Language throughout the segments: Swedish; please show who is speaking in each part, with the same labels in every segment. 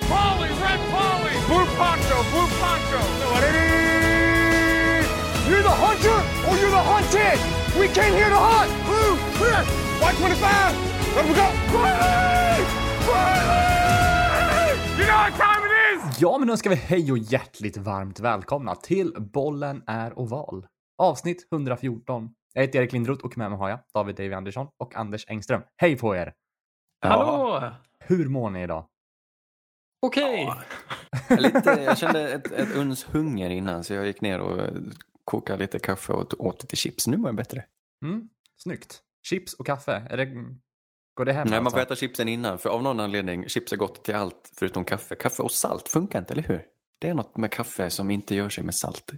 Speaker 1: Red Polly, Red Polly, Blue Poncho, Blue Poncho.
Speaker 2: You're the hunter or you're the hunted. We came here to hunt. Blue, clear. White 25. Let we go. Riley!
Speaker 1: Riley! You know what time it is?
Speaker 3: Ja, men nu ska vi hej och hjärtligt varmt välkomna till Bollen är oval. Avsnitt 114. Jag heter Erik Lindroth och med mig har jag David Davy Andersson och Anders Engström. Hej på er!
Speaker 4: Hallå!
Speaker 3: Hur mår ni idag?
Speaker 4: Okej.
Speaker 5: Jag, lite, jag kände ett, ett uns hunger innan så jag gick ner och kokade lite kaffe och åt lite chips. Nu mår jag bättre.
Speaker 3: Mm, snyggt. Chips och kaffe, är det, går det hem?
Speaker 5: Nej, man
Speaker 3: alltså?
Speaker 5: får äta chipsen innan för av någon anledning, chips är gott till allt förutom kaffe. Kaffe och salt funkar inte, eller hur? Det är något med kaffe som inte gör sig med salt.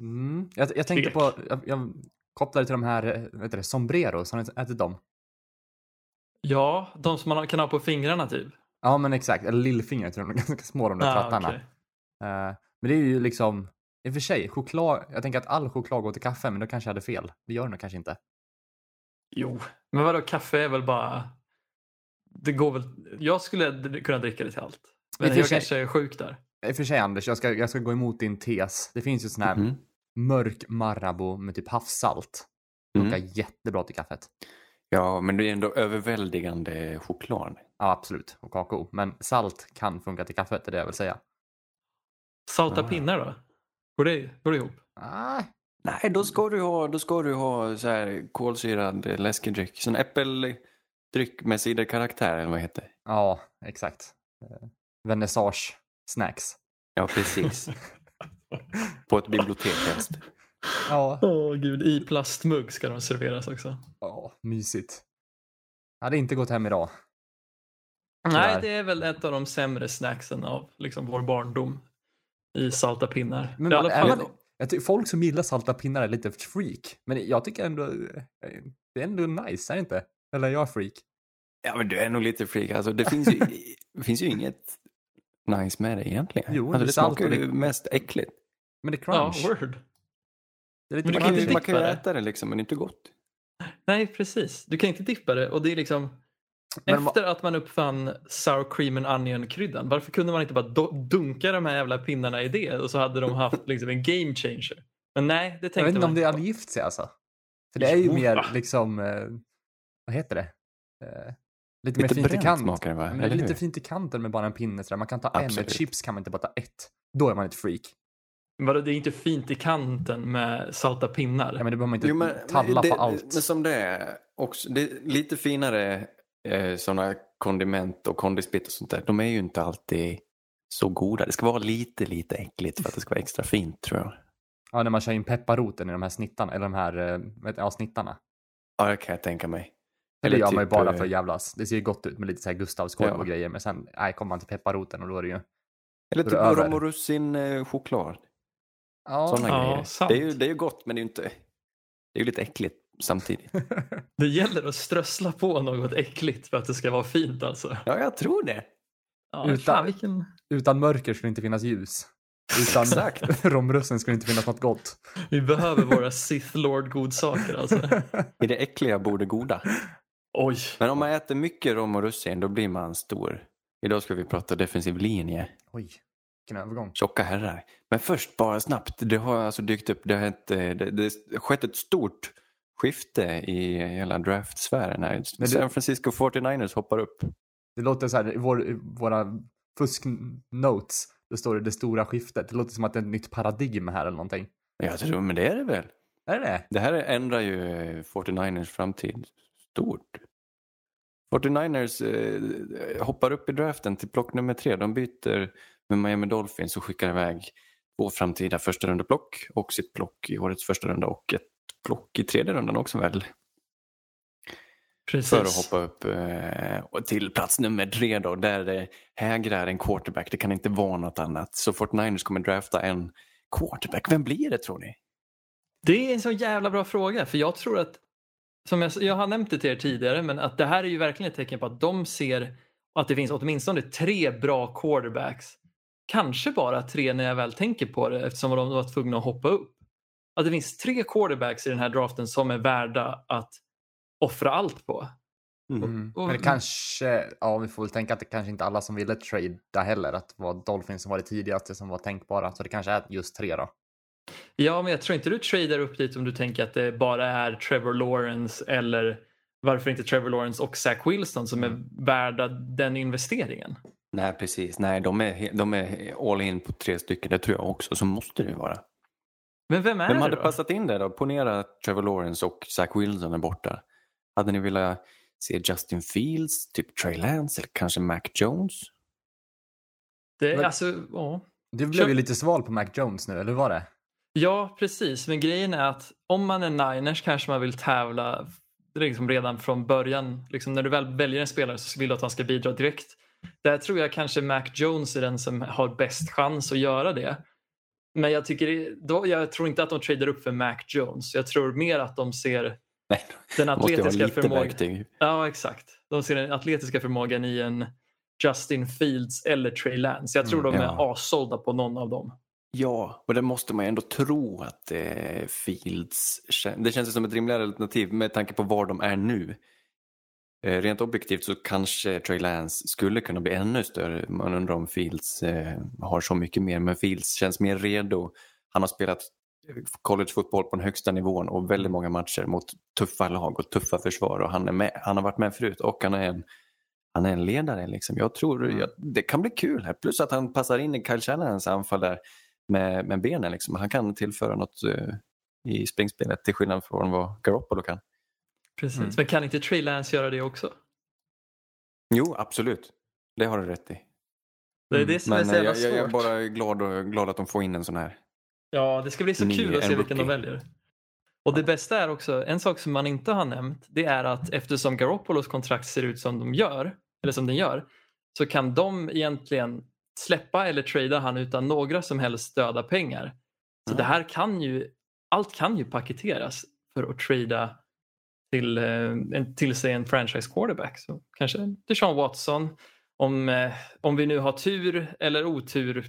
Speaker 3: Mm, jag, jag tänkte på, jag, jag kopplade till de här, eh, vet du sombreros, har ni ätit dem?
Speaker 4: Ja, de som man kan ha på fingrarna typ.
Speaker 3: Ja, men exakt. Eller lillfingret, tror jag, de är ganska små de där
Speaker 4: Ah,
Speaker 3: trattarna.
Speaker 4: okej.
Speaker 3: Eh, men det är ju liksom, i och för sig, choklad, jag tänker att all choklad går till kaffe, men då kanske jag hade fel. Det gör det nog kanske inte.
Speaker 4: Jo, men vadå kaffe är väl bara... Det går väl... Jag skulle kunna dricka det till allt. Men jag
Speaker 3: sig-
Speaker 4: kanske är sjuk där.
Speaker 3: I och för sig Anders, jag ska, jag ska gå emot din tes. Det finns ju sån här
Speaker 5: Mhm.
Speaker 3: mörk Marabou med typ havssalt.
Speaker 5: Mm.
Speaker 3: Funkar jättebra till kaffet.
Speaker 5: Ja, men det är ändå överväldigande choklad.
Speaker 3: Ja, absolut. Och kakao. Men salt kan funka till kaffet, det är det jag vill säga.
Speaker 4: Salta
Speaker 5: Ah.
Speaker 4: pinnar då? Går det, går det ihop?
Speaker 3: Ah,
Speaker 5: Nej, då ska du ha, då ska du ha så här kolsyrad läskedryck. Sån äppeldryck med ciderkaraktär eller vad det heter.
Speaker 3: ja, exakt. Eh, Vernissage snacks.
Speaker 5: Ja, precis. På ett bibliotek helst.
Speaker 3: Ja,
Speaker 4: Åh gud, i plastmugg ska de serveras också.
Speaker 3: ja mysigt. Hade inte gått hem idag.
Speaker 4: Nej, det är väl ett av de sämre snacksen av liksom, vår barndom. I salta pinnar.
Speaker 3: Men
Speaker 4: I alla
Speaker 3: är
Speaker 4: fall,
Speaker 3: man, jag tycker folk som gillar salta pinnar är lite freak. Men jag tycker ändå, eh, det är ändå nice, är det inte? Eller är jag freak?
Speaker 5: Ja, men du är nog lite freak. Alltså, det, finns ju, det finns ju inget nice med det egentligen.
Speaker 3: Jo,
Speaker 5: alltså,
Speaker 3: det är
Speaker 5: det
Speaker 3: salt
Speaker 5: smakar ju
Speaker 3: det-
Speaker 5: mest äckligt.
Speaker 3: Men det är
Speaker 4: ja,
Speaker 3: crunch.
Speaker 4: word.
Speaker 3: Det är lite
Speaker 4: Men du
Speaker 5: Man
Speaker 4: kan inte
Speaker 5: man kan ju
Speaker 4: dippa det.
Speaker 5: äta det liksom, men det är inte gott.
Speaker 4: Nej, precis. Du kan inte dippa det och det är liksom
Speaker 3: Men
Speaker 4: efter att man uppfann sour cream and onion kryddan. Varför kunde man inte bara do- dunka de här jävla pinnarna i det och så hade de haft liksom en game changer. Men nej, det tänkte
Speaker 3: Jag vet inte
Speaker 4: man
Speaker 3: om det
Speaker 4: inte
Speaker 3: hade gift sig alltså. För det är ju mer liksom, eh, vad heter det? Eh, lite,
Speaker 5: Lite
Speaker 3: mer fint i
Speaker 5: bränt
Speaker 3: kant.
Speaker 5: smakar det, va? Eller
Speaker 3: lite
Speaker 5: hur?
Speaker 3: fint i kanten med bara en pinne. Sådär. Man kan ta en,
Speaker 5: Absolut.
Speaker 3: ett chips kan man inte bara ta ett. Då är man ett freak.
Speaker 4: Vadå, det är inte fint i kanten med salta pinnar.
Speaker 3: Ja, men det behöver man inte
Speaker 5: Jo, men,
Speaker 3: talla
Speaker 5: det,
Speaker 3: på allt.
Speaker 5: Men som det är, också, det är lite finare eh, sådana kondiment och kondisbit och sånt där. De är ju inte alltid så goda. Det ska vara lite, lite äckligt för att det ska vara extra fint tror jag.
Speaker 3: Ja, när man kör in pepparroten i de här snittarna, eller de här, eh, vet, ja, snittarna.
Speaker 5: Ja, det kan jag tänka mig.
Speaker 3: Det
Speaker 5: Eller
Speaker 3: gör man ju
Speaker 5: typ,
Speaker 3: bara
Speaker 5: eh,
Speaker 3: för att jävlas. Det ser ju gott ut med lite så här Gustavskorv
Speaker 5: Ja.
Speaker 3: och grejer, men sen nej, kommer man till pepparroten och då är det ju...
Speaker 5: Eller typ
Speaker 3: det
Speaker 5: rom och russin eh, choklad.
Speaker 3: Ja,
Speaker 5: Sådana
Speaker 4: Ja,
Speaker 5: grejer.
Speaker 4: sant.
Speaker 5: Det är, ju, det är ju gott men det är ju inte... Det är ju lite äckligt samtidigt.
Speaker 4: Det gäller att strössla på något äckligt för att det ska vara fint alltså.
Speaker 5: Ja, jag tror det.
Speaker 4: Ja,
Speaker 3: Utan-
Speaker 4: fan, vilken...
Speaker 3: Utan mörker skulle det inte finnas ljus. Utan
Speaker 5: Exakt.
Speaker 3: romrussen skulle det inte finnas något gott.
Speaker 4: Vi behöver våra Sith Lord godsaker alltså.
Speaker 5: I det äckliga bor det goda.
Speaker 4: Oj.
Speaker 5: Men om man äter mycket rom och russin då blir man stor. Idag ska vi prata defensiv linje.
Speaker 3: Oj, vilken övergång.
Speaker 5: Tjocka herrar. Men först bara snabbt. Det har alltså dykt upp. Det har, ett, det, det har skett ett stort skifte i hela draftsfären här.
Speaker 3: Det-
Speaker 5: San Francisco 49ers hoppar upp.
Speaker 3: Det låter så här, i vår, våra fusk-notes, då står det det stora skiftet. Det låter som att det är ett nytt paradigm här eller någonting.
Speaker 5: Jag tror, men det är det väl.
Speaker 3: Är det det?
Speaker 5: Det här ändrar ju 49ers framtid stort. 49ers eh, hoppar upp i draften till plock nummer tre. De byter med Miami Dolphins och skickar iväg två framtida första rundeplock och sitt plock i årets första runda och ett plock i tredje rundan också väl.
Speaker 4: Precis.
Speaker 5: För att hoppa upp eh, till plats nummer tre då, där det hägrar en quarterback. Det kan inte vara något annat. Så 49ers kommer drafta en quarterback. Vem blir det tror ni?
Speaker 4: Det är en så jävla bra fråga för jag tror att, som jag, jag har nämnt det till er tidigare, men att det här är ju verkligen ett tecken på att de ser att det finns åtminstone tre bra quarterbacks. Kanske bara tre när jag väl tänker på det eftersom de var tvungna att hoppa upp. Att det finns tre quarterbacks i den här draften som är värda att offra allt på.
Speaker 3: Mm.
Speaker 4: Och-
Speaker 3: Men det kanske, ja vi får väl tänka att det kanske inte alla som ville trada heller, att det var Dolphins som var det tidigaste som var tänkbara, så det kanske är just tre då.
Speaker 4: Ja, men jag tror inte du tradar upp dit om du tänker att det bara är Trevor Lawrence eller varför inte Trevor Lawrence och Zach Wilson som är värda den investeringen.
Speaker 5: Nej, precis. Nej, de är, de är all in på tre stycken. Det tror jag också. Så måste det ju vara.
Speaker 4: Men vem är
Speaker 5: Vem
Speaker 4: det
Speaker 5: hade
Speaker 4: då?
Speaker 5: passat in där då? Ponera att Trevor Lawrence och Zach Wilson är borta. Hade ni velat se Justin Fields, typ Trey Lance eller kanske Mac Jones?
Speaker 4: Det
Speaker 3: Men-
Speaker 4: alltså, ja.
Speaker 3: Du blev ju lite sval på Mac Jones nu, eller var det?
Speaker 4: ja, precis. Men grejen är att om man är Niners kanske man vill tävla liksom redan från början. Liksom när du väl väljer en spelare så vill du att han ska bidra direkt. Där tror jag kanske Mac Jones är den som har bäst chans att göra det. Men jag, tycker, då, jag tror inte att de tradar upp för Mac Jones. Jag tror mer att de ser
Speaker 5: Nej,
Speaker 4: den atletiska förmågan. Ja, exakt. De ser den atletiska förmågan i en Justin Fields eller Trey Lance. Jag tror
Speaker 3: Mm,
Speaker 4: de är
Speaker 5: ja.
Speaker 4: assålda på någon av dem.
Speaker 5: Ja, och det måste man ju ändå tro att eh, Fields... Det känns som ett rimligare alternativ med tanke på var de är nu. Eh, rent objektivt så kanske Trey Lance skulle kunna bli ännu större. Man undrar om Fields eh, har så mycket mer, men Fields känns mer redo. Han har spelat collegefotboll på den högsta nivån och väldigt många matcher mot tuffa lag och tuffa försvar och han, är med, han har varit med förut och han är en, han är en ledare. Liksom. Jag tror jag, det kan bli kul här. Plus att han passar in i Kyle Shanahans anfall där med, med benen. Liksom. Han kan tillföra något eh, i springspelet till skillnad från vad Garoppolo kan.
Speaker 4: Precis.
Speaker 3: Mm.
Speaker 4: Men kan inte Trey Lance göra det också?
Speaker 5: Jo, absolut. Det har du rätt i.
Speaker 4: Det är
Speaker 3: Mm.
Speaker 4: det som är
Speaker 5: Men
Speaker 4: så
Speaker 5: eh,
Speaker 4: jävla
Speaker 5: jag, jag är
Speaker 4: svårt.
Speaker 5: bara glad, och, glad att de får in en sån här.
Speaker 4: Ja, det ska bli så
Speaker 5: Ny,
Speaker 4: kul att se
Speaker 5: en
Speaker 4: vilken de väljer. Och det bästa är också, en sak som man inte har nämnt, det är att eftersom Garoppolos kontrakt ser ut som de gör, eller som den gör, så kan de egentligen släppa eller trada han utan några som helst döda pengar. Så
Speaker 5: Ja.
Speaker 4: det här kan ju, allt kan ju paketeras för att trada till, eh, en, till sig en franchise quarterback. Så kanske Deshaun Watson, om, eh, om vi nu har tur eller otur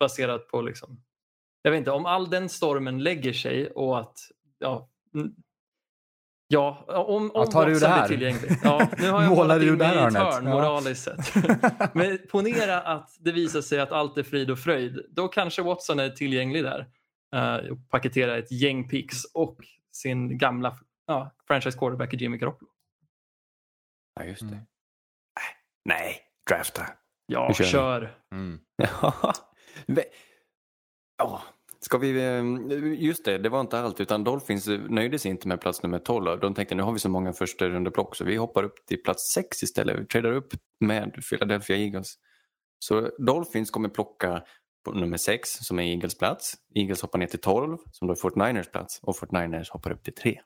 Speaker 4: baserat på liksom jag vet inte, om all den stormen lägger sig och att ja, ja om, om
Speaker 3: Ja, tar du det här?
Speaker 4: tillgänglig. Ja, nu har jag
Speaker 3: Målar du
Speaker 4: ett
Speaker 3: hörnet?
Speaker 4: hörn
Speaker 3: Ja.
Speaker 4: moraliskt sett. Men ponera att det visar sig att allt är frid och fröjd. Då kanske Watson är tillgänglig där. Uh, och paketera ett gäng picks och sin gamla ja, franchise quarterback i Jimmy Garoppolo.
Speaker 5: Ja, just det.
Speaker 3: Mm.
Speaker 5: Nej, drafta.
Speaker 4: Ja,
Speaker 5: kör.
Speaker 4: kör.
Speaker 3: Mm.
Speaker 5: Ja. Ska vi, eh, just det, det var inte allt utan Dolphins nöjde sig inte med plats nummer 12. De tänkte nu har vi så många första rundeplock så vi hoppar upp till plats 6 istället. Vi tradar upp med Philadelphia Eagles. Så Dolphins kommer plocka på nummer 6 som är Eagles plats. Eagles hoppar ner till 12 som då är 49ers plats och 49ers hoppar upp till 3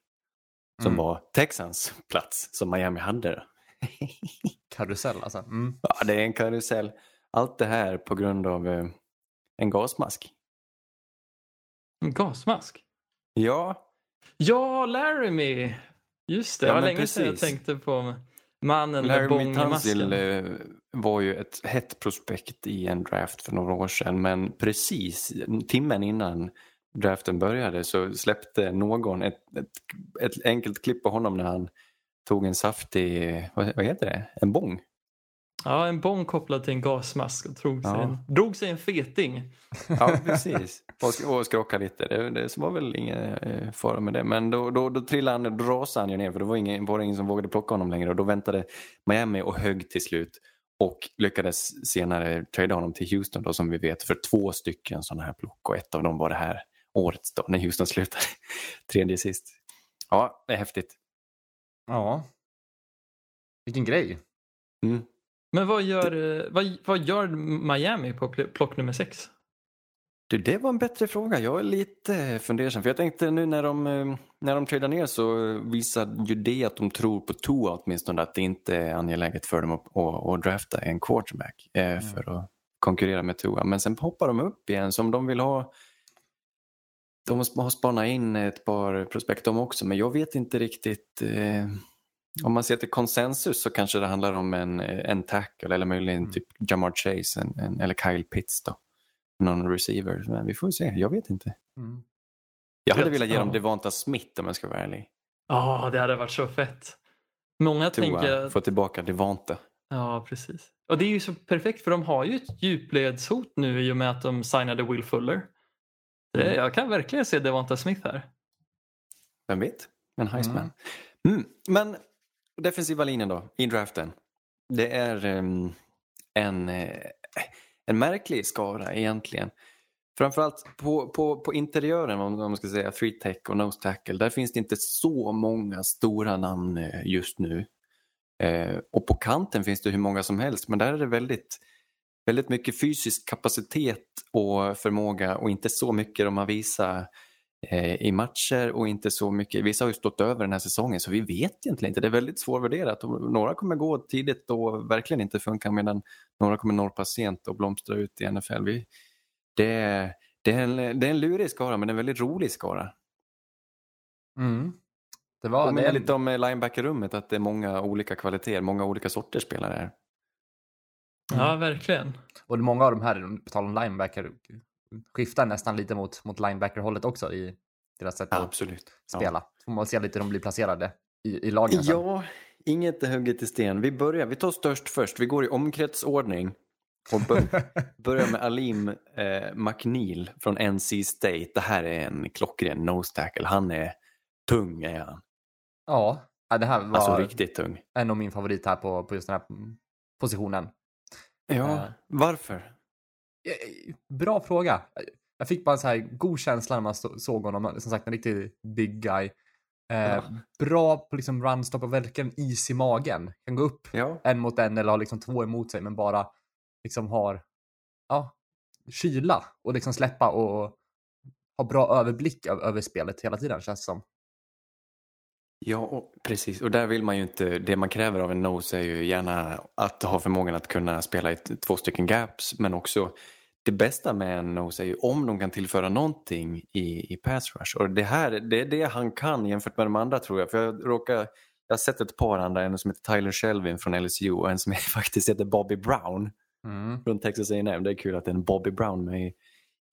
Speaker 5: som
Speaker 3: Mm.
Speaker 5: var Texans plats som Miami hade.
Speaker 3: Karusell alltså. Mm.
Speaker 5: Ja, det är en karusell. Allt det här på grund av eh, en gasmask.
Speaker 4: En gasmask.
Speaker 5: Ja,
Speaker 4: Ja, Laramie! Just det,
Speaker 5: Ja,
Speaker 4: det var länge sedan jag tänkte på mannen med
Speaker 5: Larry Tunsil
Speaker 4: bångmasken.
Speaker 5: eh, var ju ett hett prospekt i en draft för några år sedan men precis timmen innan draften började så släppte någon ett, ett, ett enkelt klipp på honom när han tog en saftig, vad, vad heter det, en bång.
Speaker 4: Ja, en bång kopplad till en gasmask och drog, sig,
Speaker 5: Ja.
Speaker 4: en, drog sig en feting.
Speaker 5: Ja, precis. Och, och skrockade lite. Det, det var väl ingen eh, fara med det. Men då, då, då trillade han, då rasade han ju ner för det var ingen, var det ingen som vågade plocka honom längre och då väntade Miami och högg till slut och lyckades senare trada honom till Houston då som vi vet för två stycken sådana här plock och ett av dem var det här årets då när Houston slutade tredje sist. Ja, det är häftigt.
Speaker 3: Ja. Vilken grej.
Speaker 5: Mm.
Speaker 4: Men vad gör, vad, vad gör Miami på pl- plock nummer sex?
Speaker 5: Du, det var en bättre fråga. Jag är lite fundersam. För jag tänkte nu när de, eh, när de tradar ner så visar ju det att de tror på Tua åtminstone. Att det inte är angeläget för dem att, att, att drafta en quarterback eh, för att konkurrera med Tua. Men sen hoppar de upp igen. Så om de vill ha de har spanat in ett par prospekt de också. Men jag vet inte riktigt. Eh, om man ser till konsensus så kanske det handlar om en, en tackle eller möjligen
Speaker 3: Mm.
Speaker 5: typ Jamar Chase en, en, eller Kyle Pitts då någon receiver. Men vi får se, jag vet inte.
Speaker 3: Mm.
Speaker 5: Jag hade
Speaker 4: Vet,
Speaker 5: velat ge dem
Speaker 4: ja.
Speaker 5: Devonta Smith om jag ska vara ärlig.
Speaker 4: Ja, det hade varit så fett. Många
Speaker 5: Tua
Speaker 4: tänker att
Speaker 5: få tillbaka Devante.
Speaker 4: Ja, precis. Och det är ju så perfekt för de har ju ett djupledshot nu i och med att de signade Will Fuller. Det,
Speaker 5: Mm.
Speaker 4: jag kan verkligen se Devonta Smith här.
Speaker 5: Vem vet? En Heisman. Mm. Men defensiva linjen då, i draften. Det är ehm, en, eh, en märklig skara egentligen. Framförallt på, på, på interiören, om man ska säga three tech och nose tackle, där finns det inte så många stora namn eh, just nu. Eh, och på kanten finns det hur många som helst, men där är det väldigt, väldigt mycket fysisk kapacitet och förmåga och inte så mycket de har visat eh, i matcher och inte så mycket. Vissa har ju stått över den här säsongen så vi vet egentligen inte. Det är väldigt svårvärderat. Några kommer gå tidigt och verkligen inte funka medan några kommer norpa sent och blomstra ut i NFL. Vi, det, är, det, är en, det är en lurig skara men en väldigt rolig skara.
Speaker 3: Mm. Det var det.
Speaker 5: lite om eh, linebacker-rummet att det är många olika kvaliteter, många olika sorters spelare här.
Speaker 4: Ja, verkligen.
Speaker 3: Och många av de här, på tal om linebacker, skiftar nästan lite mot, mot linebacker-hållet också i deras sätt att
Speaker 5: Absolut.
Speaker 3: spela. Får man se lite hur de blir placerade i, i lagen sen.
Speaker 5: Ja, inget är hugget i sten. Vi börjar, vi tar störst först. Vi går i omkretsordning och bör, börjar med Alim eh, McNeil från NC State. Det här är en klockren nose tackle. Han är tung är han.
Speaker 3: Ja, ja, det här var
Speaker 5: Alltså riktigt tung.
Speaker 3: en av min favorit här på, på just den här positionen.
Speaker 5: Ja,
Speaker 3: Eh.
Speaker 5: varför?
Speaker 3: Eh, Bra fråga. Jag fick bara en så här god känsla när man så- såg honom. Som sagt, en riktig big guy. Eh,
Speaker 5: Ja.
Speaker 3: Bra på liksom runstop och verkligen is i magen. Kan gå upp
Speaker 5: Ja,
Speaker 3: en mot en eller ha liksom två emot sig men bara liksom har ja, kyla och liksom släppa och ha bra överblick över, över spelet hela tiden känns det som.
Speaker 5: Ja och, precis. Och där vill man ju inte, det man kräver av en nose är ju gärna att ha förmågan att kunna spela i två stycken gaps men också det bästa med en nose är ju om de kan tillföra någonting i, i pass rush. Och det här det är det han kan jämfört med de andra tror jag. För jag råkar, jag har sett ett par andra, en som heter Tyler Shelvin från LSU och en som faktiskt heter Bobby Brown
Speaker 3: Mm.
Speaker 5: från Texas A&M. Det är kul att det är en Bobby Brown med i,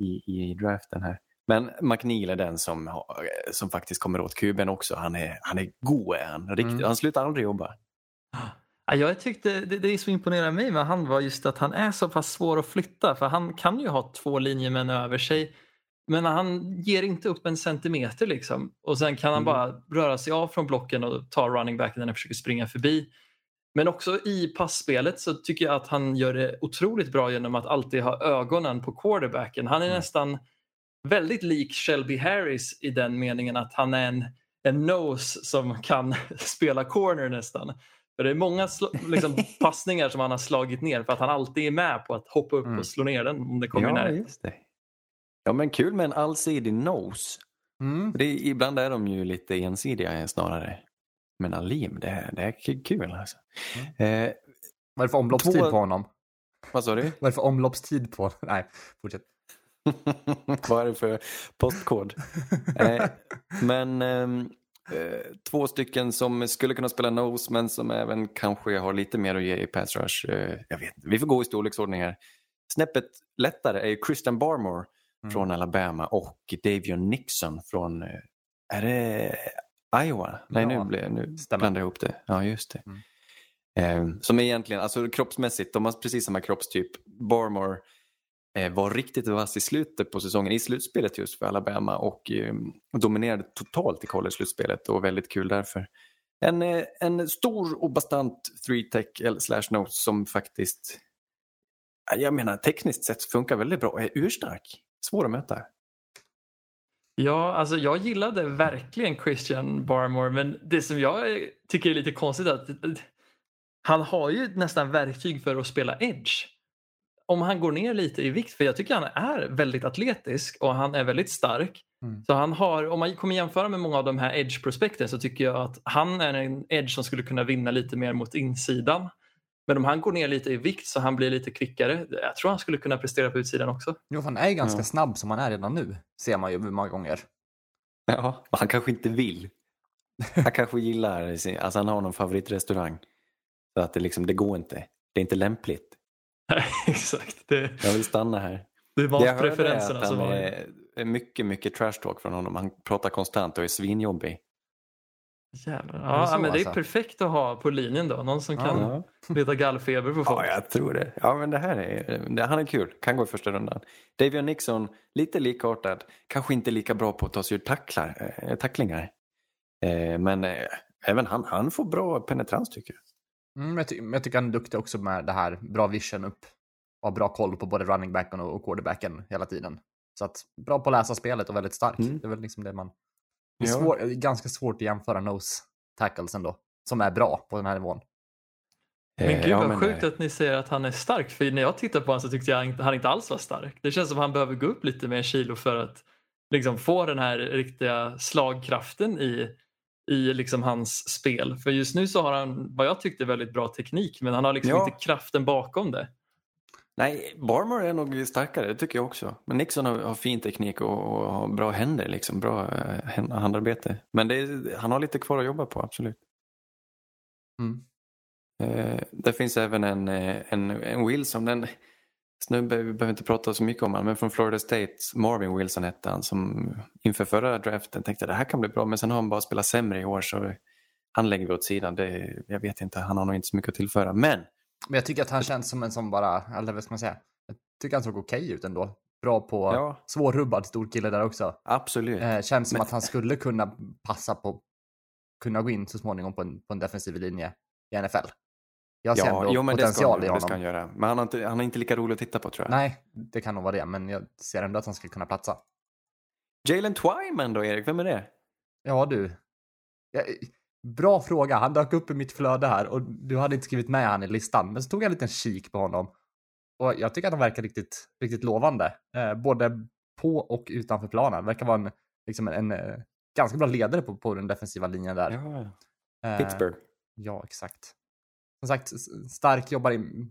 Speaker 5: i, i draften här. Men McNeil är den som, har, som faktiskt kommer åt kuben också. Han är, han är god är han. Riktigt,
Speaker 3: Mm.
Speaker 5: Han slutar aldrig jobba.
Speaker 4: Ja, jag tyckte det, det som imponerade mig med han var just att han är så pass svår att flytta för han kan ju ha två linjemän över sig men han ger inte upp en centimeter liksom och sen kan han
Speaker 5: Mm.
Speaker 4: bara röra sig av från blocken och ta running backen när han försöker springa förbi. Men också i passspelet så tycker jag att han gör det otroligt bra genom att alltid ha ögonen på quarterbacken. Han är
Speaker 5: Mm.
Speaker 4: nästan väldigt lik Shelby Harris i den meningen att han är en, en nose som kan spela corner nästan. För det är många liksom, passningar som han har slagit ner för att han alltid är med på att hoppa upp
Speaker 3: Mm.
Speaker 4: och slå ner den om det kommer
Speaker 5: Ja,
Speaker 4: närheten.
Speaker 5: just det. Ja, men kul med en allsidig nose.
Speaker 3: Mm.
Speaker 5: Det, ibland är de ju lite ensidiga snarare. Men Alim, det, är- det är kul alltså. Eh,
Speaker 3: Vad är det för omloppstid
Speaker 5: Två-
Speaker 3: på honom?
Speaker 5: vad sa du?
Speaker 3: Vad är det för omloppstid på? Nej, fortsätt.
Speaker 5: Vad är det för postkod? eh, men ehm, eh, två stycken som skulle kunna spela nose men som även kanske har lite mer att ge i pass rush. Eh, jag vet vi får gå i storleksordning här. Snäppet lättare är ju Christian Barmore
Speaker 3: Mm.
Speaker 5: från Alabama och Davion Nixon från, eh, är det Iowa? Nej,
Speaker 3: Ja,
Speaker 5: nu, blir, nu
Speaker 3: stämmer.
Speaker 5: blandar jag ihop det. Ja, just det.
Speaker 3: Mm.
Speaker 5: Eh, som egentligen, alltså kroppsmässigt, de har precis samma kroppstyp. Barmore Eh, var riktigt vass i slutet på säsongen, i slutspelet just för Alabama och eh, dominerade totalt i college-slutspelet och väldigt kul därför. En, eh, en stor och bastant 3-tech eller slash note som faktiskt, jag menar tekniskt sett funkar väldigt bra och är urstark. Svår att möta.
Speaker 4: Ja, alltså jag gillade verkligen Christian Barmore men det som jag tycker är lite konstigt är att eh, han har ju nästan verktyg för att spela edge. Om han går ner lite i vikt, för jag tycker han är väldigt atletisk och han är väldigt stark.
Speaker 3: Mm.
Speaker 4: Så han har, om man kommer jämföra med många av de här edge-prospekten så tycker jag att han är en edge som skulle kunna vinna lite mer mot insidan. Men om han går ner lite i vikt så han blir lite kvickare, jag tror han skulle kunna prestera på utsidan också.
Speaker 3: Jo, han är ganska
Speaker 5: Ja.
Speaker 3: snabb som han är redan nu. Ser man ju många gånger.
Speaker 5: Ja. Han kanske inte vill. Han kanske gillar, alltså han har någon favoritrestaurang. Så att det liksom, det går inte. Det är inte lämpligt.
Speaker 4: Exakt, det,
Speaker 5: Jag vill stanna här.
Speaker 4: det
Speaker 5: Det jag att
Speaker 4: som var...
Speaker 5: är, är mycket, mycket trash talk från honom. Han pratar konstant och är svinjobbig.
Speaker 4: Jävlar.
Speaker 3: det
Speaker 4: Ja,
Speaker 3: så,
Speaker 4: men det är
Speaker 3: alltså?
Speaker 4: perfekt att ha på linjen då. Någon som kan
Speaker 5: Ja.
Speaker 4: leta gallfeber på folk.
Speaker 5: Ja, jag tror det. Ja, men det här är, det, han är kul. Kan gå i första rundan. Davion Nixon, lite likartad. Kanske inte lika bra på att ta sig ur tacklar, eh, tacklingar. Eh, men eh, även han, han får bra penetrans tycker jag.
Speaker 3: Mm, jag, ty- jag tycker han är duktig också med det här, bra vision upp. Och har bra koll på både running backen och, quarterbacken hela tiden. Så att bra på att läsa spelet och väldigt stark.
Speaker 5: Mm.
Speaker 3: Det är väl liksom det man... Det är
Speaker 5: Ja.
Speaker 3: svår, ganska svårt att jämföra nose tackles ändå. Som är bra på den här nivån.
Speaker 4: Men
Speaker 5: Eh,
Speaker 4: gud
Speaker 5: ja,
Speaker 4: vad
Speaker 5: men,
Speaker 4: sjukt
Speaker 5: eh,
Speaker 4: att ni säger att han är stark. För när jag tittar på honom så tyckte jag inte- han inte alls var stark. Det känns som att han behöver gå upp lite mer kilo för att liksom få den här riktiga slagkraften i, i liksom hans spel. För just nu så har han vad jag tyckte väldigt bra teknik men han har liksom
Speaker 5: Ja.
Speaker 4: inte kraften bakom det.
Speaker 5: Nej, Barmore är nog starkare, det tycker jag också. Men Nixon har, har fin teknik och, och har bra händer, liksom. bra eh, hand- handarbete. Men är, han har lite kvar att jobba på, absolut.
Speaker 3: Mm.
Speaker 5: Eh, det finns även en, eh, en, en Wilson, en snubbe, vi behöver inte prata så mycket om honom, men från Florida State, Marvin Wilson hette han, som inför förra draften tänkte det här kan bli bra, men sen har han bara spelat sämre i år så han lägger vi åt sidan. Det, jag vet inte, han har nog inte så mycket att tillföra. Men
Speaker 3: Men jag tycker att han känns som en som bara, eller vad ska man säga? Jag tycker han såg okej ut ändå. Bra på
Speaker 5: Ja.
Speaker 3: svårrubbad stor kille där också.
Speaker 5: absolut.
Speaker 3: Eh, känns som
Speaker 5: Men-
Speaker 3: att han skulle kunna passa på, kunna gå in så småningom på en, på en defensiv linje i NFL. Jag ser
Speaker 5: Ja,
Speaker 3: ändå
Speaker 5: jo, det
Speaker 3: potential
Speaker 5: han,
Speaker 3: i
Speaker 5: det
Speaker 3: honom.
Speaker 5: ska han göra. Men han, har inte, han är inte lika rolig att titta på tror jag.
Speaker 3: Nej, det kan nog vara det, men jag ser ändå att han skulle kunna platsa.
Speaker 5: Jalen Twyman då, Erik? Vem är det?
Speaker 3: Ja du. Ja, bra fråga. Han dök upp i mitt flöde här och du hade inte skrivit med han i listan. Men så tog jag en liten kik på honom. Och jag tycker att han verkar riktigt, riktigt lovande. Eh, både på och utanför planen. Verkar vara en, liksom en, eh, ganska bra ledare på, på den defensiva linjen där.
Speaker 5: Ja,
Speaker 3: Eh,
Speaker 5: Pittsburgh.
Speaker 3: Ja, exakt. Som sagt, stark, jobbar i,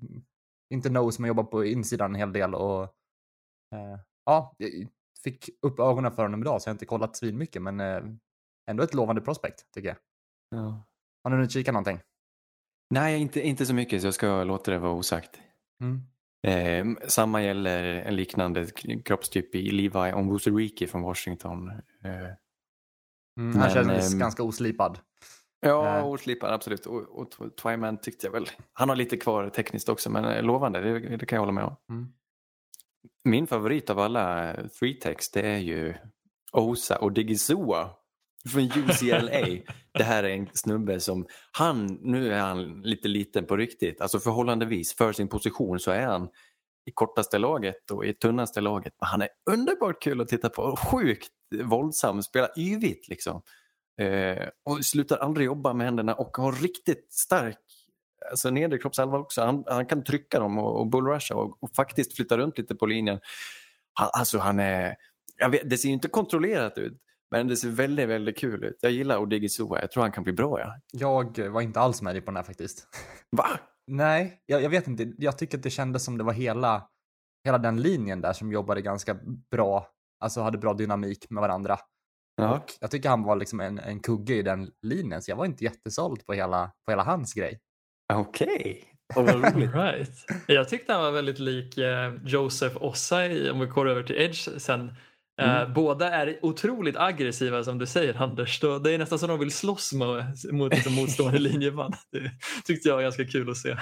Speaker 3: inte nose, men jobbar på insidan en hel del och eh, ja, fick upp ögonen för honom idag så jag har inte kollat svin mycket, men eh, ändå ett lovande prospect tycker jag.
Speaker 5: Ja.
Speaker 3: Har ni hunnit kika någonting?
Speaker 5: Nej, inte, inte så mycket så jag ska låta det vara osagt.
Speaker 3: Mm.
Speaker 5: Eh, samma gäller en liknande kroppstyp i Levi Onwuzurike från Washington. Eh,
Speaker 3: Mm, han känns
Speaker 5: ehm,
Speaker 3: ganska oslipad.
Speaker 5: Ja,
Speaker 3: Eh.
Speaker 5: oslipad absolut. Och, och Tw- Twyman tyckte jag väl. Han har lite kvar tekniskt också men eh, lovande, det, det kan jag hålla med om.
Speaker 3: Mm.
Speaker 5: Min favorit av alla eh, three text det är ju Osa och Digizua från UCLA. det här är en snubbe som, han, nu är han lite liten på riktigt, alltså förhållandevis för sin position så är han i kortaste laget och i tunnaste laget. Men han är underbart kul att titta på och sjukt våldsam, spelar yvigt liksom. Eh, och slutar aldrig jobba med händerna och har riktigt stark alltså nedre kroppshalva också. Han, han kan trycka dem och, och bullrusha och, och faktiskt flytta runt lite på linjen. Han, alltså han är, vet, det ser ju inte kontrollerat ut, men det ser väldigt, väldigt kul ut. Jag gillar Odigizua, jag tror han kan bli bra. Ja.
Speaker 3: Jag var inte alls med dig på den här faktiskt.
Speaker 5: Va?
Speaker 3: Nej, jag, jag vet inte. Jag tycker att det kändes som det var hela, hela den linjen där som jobbade ganska bra, alltså hade bra dynamik med varandra.
Speaker 5: Ja.
Speaker 3: Och jag tycker han var liksom en, en kugge i den linjen, så jag var inte jättesåld på hela, på hela hans grej.
Speaker 5: Okej, okay. roligt.
Speaker 4: Right. Jag tyckte han var väldigt lik eh, Joseph Ossai om vi går över till Edge sen. Eh,
Speaker 5: Mm.
Speaker 4: Båda är otroligt aggressiva som du säger Anders. Då, det är nästan som de vill slåss mot, mot liksom, motstående linjeman. Det tyckte jag var ganska kul att se.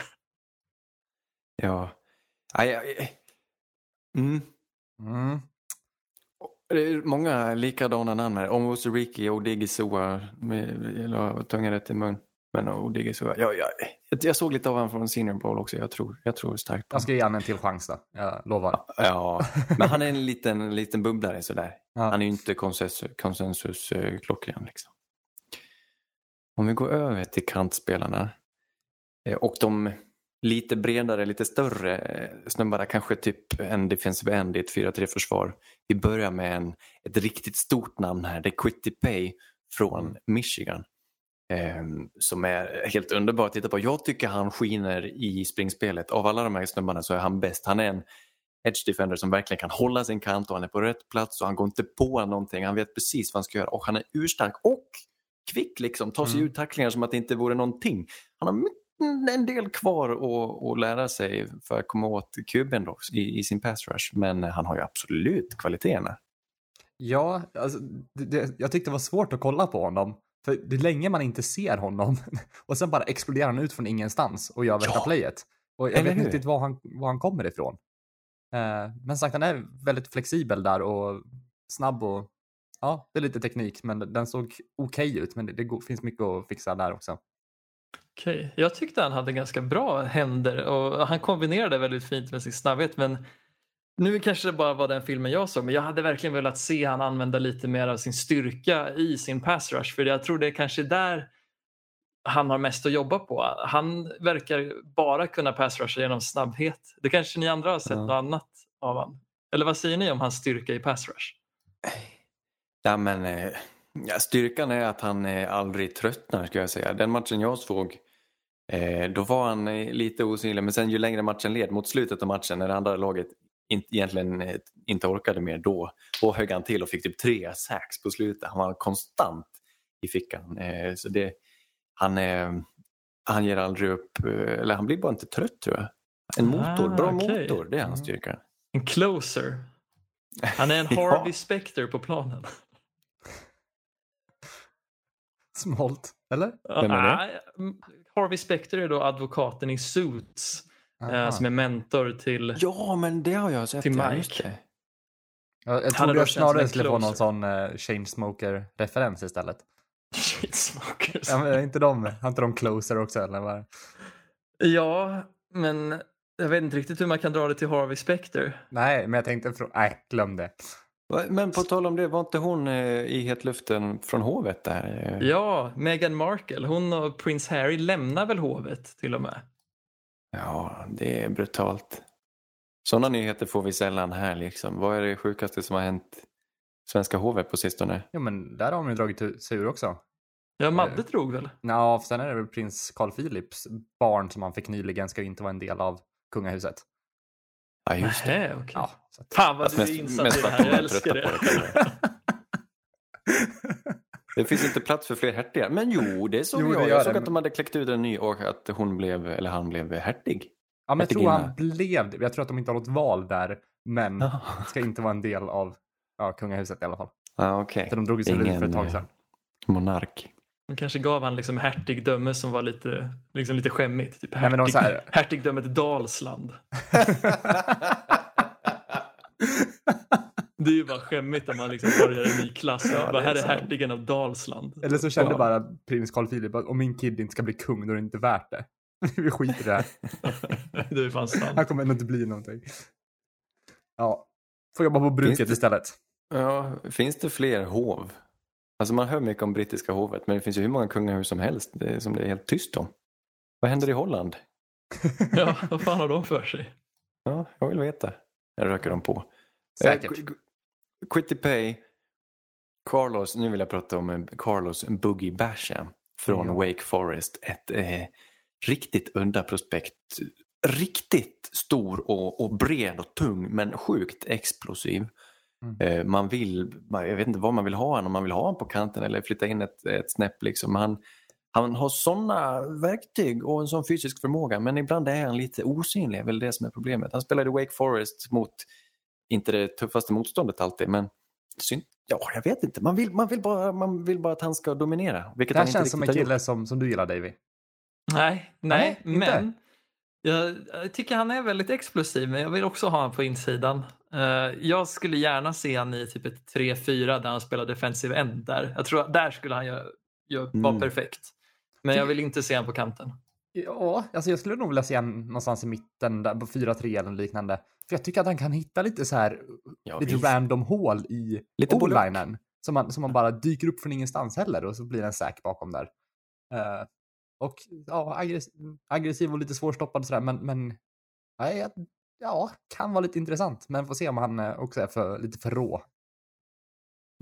Speaker 5: Ja. Aj, aj. Mm.
Speaker 3: Mm.
Speaker 5: Det är många likadana namn här. Omwuzuriki och Odigizua. Jag la tungan rätt i mun. Men Odigizua. Ja, ja, jag, jag såg lite av honom från Senior Bowl också. Jag tror, jag tror starkt på
Speaker 3: Jag ska ge honom en till chans då, jag lovar.
Speaker 5: Ja, men han är en liten, liten bubblare sådär.
Speaker 3: Ja.
Speaker 5: Han är ju inte konsensus, konsensus eh, klockren liksom. Om vi går över till kantspelarna eh, och de lite bredare, lite större eh, snubbarna, kanske typ en defensive end i ett 4-3 försvar. Vi börjar med en, ett riktigt stort namn här, det är Quitty Pay från Michigan. Eh, som är helt underbart att titta på. Jag tycker han skiner i springspelet. Av alla de här snubbarna så är han bäst. Han är en edge defender som verkligen kan hålla sin kant och han är på rätt plats och han går inte på någonting. Han vet precis vad han ska göra och han är urstark och kvick liksom. Tar sig
Speaker 3: Mm.
Speaker 5: ur tacklingar som att det inte vore någonting. Han har mycket- en del kvar att, att lära sig för att komma åt kuben då, i, i sin pass rush. Men han har ju absolut kvaliteterna.
Speaker 3: Ja, alltså, det, det, jag tyckte det var svårt att kolla på honom. För det är länge man inte ser honom och sen bara exploderar han ut från ingenstans och gör värsta
Speaker 5: Ja.
Speaker 3: playet. Och jag
Speaker 5: Eller
Speaker 3: vet inte riktigt var han, var han kommer ifrån. Eh, men sagt, han är väldigt flexibel där och snabb och ja, det är lite teknik, men den såg okej ut. Men det, det finns mycket att fixa där också.
Speaker 4: Okej, jag tyckte han hade ganska bra händer och han kombinerade väldigt fint med sin snabbhet men nu kanske det bara var den filmen jag såg men jag hade verkligen velat se han använda lite mer av sin styrka i sin pass rush för jag tror det är kanske där han har mest att jobba på. Han verkar bara kunna pass rusha genom snabbhet. Det kanske ni andra har sett
Speaker 5: Ja.
Speaker 4: något annat av han. Eller vad säger ni om hans styrka i pass rush?
Speaker 5: Ja, men, eh, ja, styrkan är att han aldrig tröttnar ska jag säga. Den matchen jag såg, eh, då var han eh, lite osynlig. Men sen ju längre matchen led mot slutet av matchen när det andra laget in, egentligen eh, inte orkade mer då, då högg han till och fick typ tre sacks på slutet. Han var konstant i fickan. Eh, så det, han, eh, han ger aldrig upp, eh, eller han blir bara inte trött tror jag. En motor,
Speaker 4: Ah,
Speaker 5: bra
Speaker 4: okej.
Speaker 5: motor, det är hans
Speaker 3: Mm.
Speaker 5: styrka.
Speaker 4: En closer. Han är en
Speaker 5: Ja.
Speaker 4: Harvey Specter på planen.
Speaker 3: Smolt, eller?
Speaker 5: Vem är det?
Speaker 4: Harvey Specter är då advokaten i Suits eh, som är mentor till...
Speaker 5: Ja, men det har jag sett.
Speaker 4: Till Mike.
Speaker 3: Jag, jag trodde jag snarare skulle få någon sån uh, Chainsmoker-referens istället.
Speaker 4: Shitsmokers.
Speaker 3: Ja, men är inte de, har inte de closer också eller? Vad?
Speaker 4: Ja, men jag vet inte riktigt hur man kan dra det till Harvey Specter.
Speaker 3: Nej, men jag tänkte, nej, glöm det.
Speaker 5: Men på tal om det, var inte hon eh, i hetluften från hovet där? Eh,
Speaker 4: Ja, Meghan Markle. Hon och Prince Harry lämnar väl hovet till och med.
Speaker 5: Ja, det är brutalt. Sådana nyheter får vi sällan här liksom. Vad är det sjukaste som har hänt svenska hovet på sistone?
Speaker 3: Jo, men där har de ju dragit sig ur också.
Speaker 4: Ja,
Speaker 3: Eh.
Speaker 4: Madde drog väl?
Speaker 3: Ja, sen är det väl prins Carl Philips barn som han fick nyligen ska ju inte vara en del av kungahuset.
Speaker 5: Ja, just det.
Speaker 4: Okej.
Speaker 3: Ja, så att,
Speaker 4: Fan vad du är insatt i
Speaker 5: för
Speaker 4: det
Speaker 5: att
Speaker 4: här. Jag älskar det.
Speaker 5: på det, Det finns inte plats för fler hertigar. Men jo, det såg
Speaker 3: Jo, det
Speaker 5: jag. Jag
Speaker 3: det,
Speaker 5: såg
Speaker 3: men-
Speaker 5: att de hade kläckt ut en ny och att hon blev, eller han blev hertig.
Speaker 3: ja, men jag tror han blev det. Jag tror att de inte har något val där, men
Speaker 5: Ja,
Speaker 3: ska inte vara en del av ja, kungahuset i alla fall.
Speaker 5: ah.
Speaker 3: För de drog sig ur för
Speaker 5: Ingen,
Speaker 3: ett tag
Speaker 5: eh,
Speaker 3: sedan.
Speaker 5: Monark.
Speaker 4: De kanske gav han liksom hertigdöme som var lite, liksom lite skämmigt. Typ hertig,
Speaker 3: här-
Speaker 4: Hertigdömet Dalsland. Det är ju bara skämmigt om man liksom börjar en ny klass.
Speaker 5: Ja,
Speaker 4: bara, här är
Speaker 5: sant.
Speaker 4: hertigen av Dalsland.
Speaker 3: Eller så kände
Speaker 5: Ja.
Speaker 3: bara prins Carl Philip att om min kid inte ska bli kung, då är det inte värt det. Vi skiter i det här.
Speaker 4: det är fan sant.
Speaker 3: Han kommer ändå inte bli någonting. Ja, får jobba på bruket
Speaker 5: Finns det-
Speaker 3: istället.
Speaker 5: Ja, finns det fler hov? Alltså man hör mycket om brittiska hovet men det finns ju hur många kungahus som helst det som det är helt tyst om. Vad händer i Holland?
Speaker 4: Ja, vad fan har de för sig?
Speaker 5: Ja, jag vill veta. Jag röker de på.
Speaker 3: Säkert.
Speaker 5: Eh, Qu- Qu- Quitty Pay. Carlos, nu vill jag prata om eh, Carlos Boogie Basham från
Speaker 3: Ja.
Speaker 5: Wake Forest. Ett eh, riktigt udda prospekt. Riktigt stor och, och bred och tung men sjukt explosiv.
Speaker 3: Mm.
Speaker 5: Eh, man vill, jag vet inte vad man vill ha honom, om man vill ha honom på kanten eller flytta in ett, ett snäpp. Liksom. Han, han har sådana verktyg och en sån fysisk förmåga men ibland är han lite osynlig, är väl det som är problemet. Han spelade i Wake Forest mot, inte det tuffaste motståndet alltid, men syn, ja, jag vet inte. Man vill, man, vill bara, man vill bara att han ska dominera. Vilket
Speaker 3: Det här
Speaker 5: han inte
Speaker 3: känns som en kille som, som du gillar, Davy.
Speaker 4: Nej, nej,
Speaker 3: Nej,
Speaker 4: men jag, jag tycker han är väldigt explosiv men jag vill också ha honom på insidan. Eh, jag skulle gärna se han i typ ett 3-4 där han spelar defensive end där. Jag tror att där skulle han vara
Speaker 5: Mm.
Speaker 4: perfekt. Men jag vill inte se honom på kanten.
Speaker 3: Ja, alltså jag skulle nog vilja se han någonstans i mitten, där på 4-3 eller liknande. För jag tycker att han kan hitta lite så här,
Speaker 5: Ja,
Speaker 3: lite
Speaker 5: visst.
Speaker 3: random hål i
Speaker 5: Lite
Speaker 3: o-linen. Som man, som man bara dyker upp från ingenstans heller och så blir det en säk bakom där. Eh, och ja, aggressiv, aggressiv och lite svårstoppad sådär, men, men nej, jag- ja, kan vara lite intressant. Men får se om han eh, också är för, lite för rå.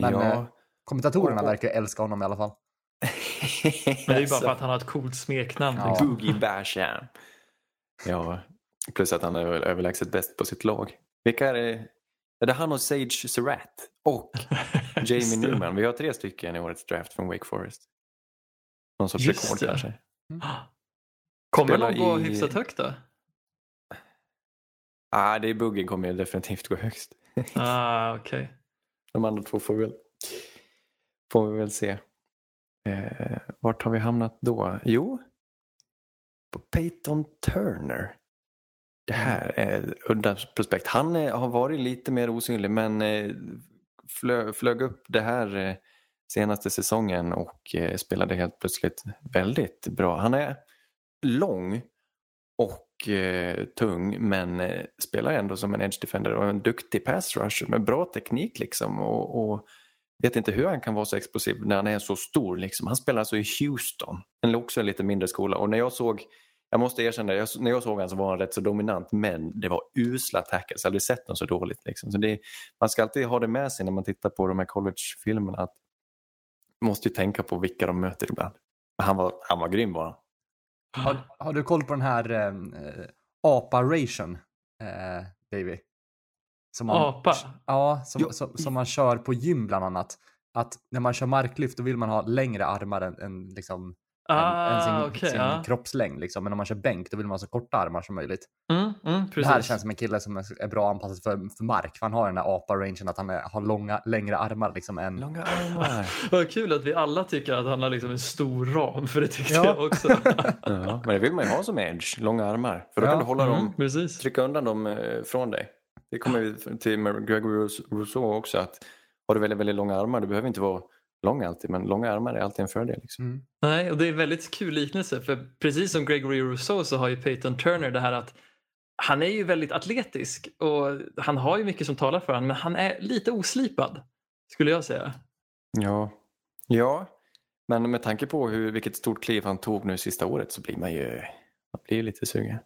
Speaker 3: Men
Speaker 5: ja.
Speaker 3: eh, kommentatorerna
Speaker 5: Och- och-
Speaker 3: verkar älska honom i alla fall.
Speaker 4: Men det är ju bara för att han har ett coolt smeknamn.
Speaker 3: Ja.
Speaker 4: liksom.
Speaker 5: Boogie Basham. Ja, plus att han är väl överlägset bäst på sitt lag. Vilka är det? Är det han och Sage Surratt och Jamie. Newman? Vi har tre stycken i årets draft från Wake Forest. Någon sorts
Speaker 4: Just
Speaker 5: rekord
Speaker 4: det.
Speaker 5: kanske.
Speaker 4: Kommer
Speaker 5: Spelar
Speaker 4: de gå
Speaker 5: i-
Speaker 4: hyfsat högt då?
Speaker 5: Ah, det är Boogie kommer ju definitivt gå högst.
Speaker 4: Ah, okej.
Speaker 5: De andra två får vi väl, får vi väl se. Eh, vart har vi hamnat då? Jo, på Peyton Turner. Det här är udda prospekt. Han eh, har varit lite mer osynlig men eh, flö, flög upp det här eh, senaste säsongen och eh, spelade helt plötsligt väldigt bra. Han är lång och eh, tung men eh, spelar ändå som en edge defender och en duktig pass rusher med bra teknik liksom. Och, och vet inte hur han kan vara så explosiv när han är så stor. Liksom. Han spelar alltså i Houston, en också en lite mindre skola. Och när jag såg, jag måste erkänna, jag, när jag såg honom så var han rätt så dominant men det var usla tackles. Jag har aldrig sett honom så dåligt. Liksom. Så det, man ska alltid ha det med sig när man tittar på de här college-filmerna. Att man måste ju tänka på vilka de möter ibland. Han var, han var grym bara.
Speaker 3: Har, har du koll på den här eh, apa-ration, eh, Davy? Som man,
Speaker 4: Apa?
Speaker 3: Ja, som,
Speaker 5: Jo.
Speaker 3: som, som man kör på gym bland annat. Att när man kör marklyft då vill man ha längre armar än, än, liksom,
Speaker 4: Ah,
Speaker 3: än sin,
Speaker 4: okej.
Speaker 3: sin
Speaker 4: ja.
Speaker 3: kroppslängd. Liksom. Men om man kör bänk då vill man ha så korta armar som möjligt.
Speaker 4: Mm, mm,
Speaker 3: Det här känns som en kille som är bra anpassad för, för mark. För han har den här apa-rangen att han är, har långa, längre armar liksom än...
Speaker 5: Långa armar.
Speaker 4: Vad kul att vi alla tycker att han har liksom en stor ram, för det tyckte
Speaker 3: Ja.
Speaker 4: jag också.
Speaker 5: Ja, men det vill man ju ha som edge, långa armar. För då
Speaker 3: Ja.
Speaker 5: kan du hålla dem
Speaker 4: Mm, precis.
Speaker 5: trycka undan dem eh, från dig. Det kommer vi till med Gregory Rous- Rousseau också att har du väldigt, väldigt långa armar, du behöver inte vara lång alltid, men långa armar är alltid en fördel. Liksom.
Speaker 3: Mm.
Speaker 4: Nej, och det är en väldigt kul liknelse för precis som Gregory Rousseau så har ju Peyton Turner det här att han är ju väldigt atletisk och han har ju mycket som talar för honom men han är lite oslipad skulle jag säga.
Speaker 5: Ja. ja, men med tanke på hur, vilket stort kliv han tog nu sista året så blir man ju, man blir lite sugen.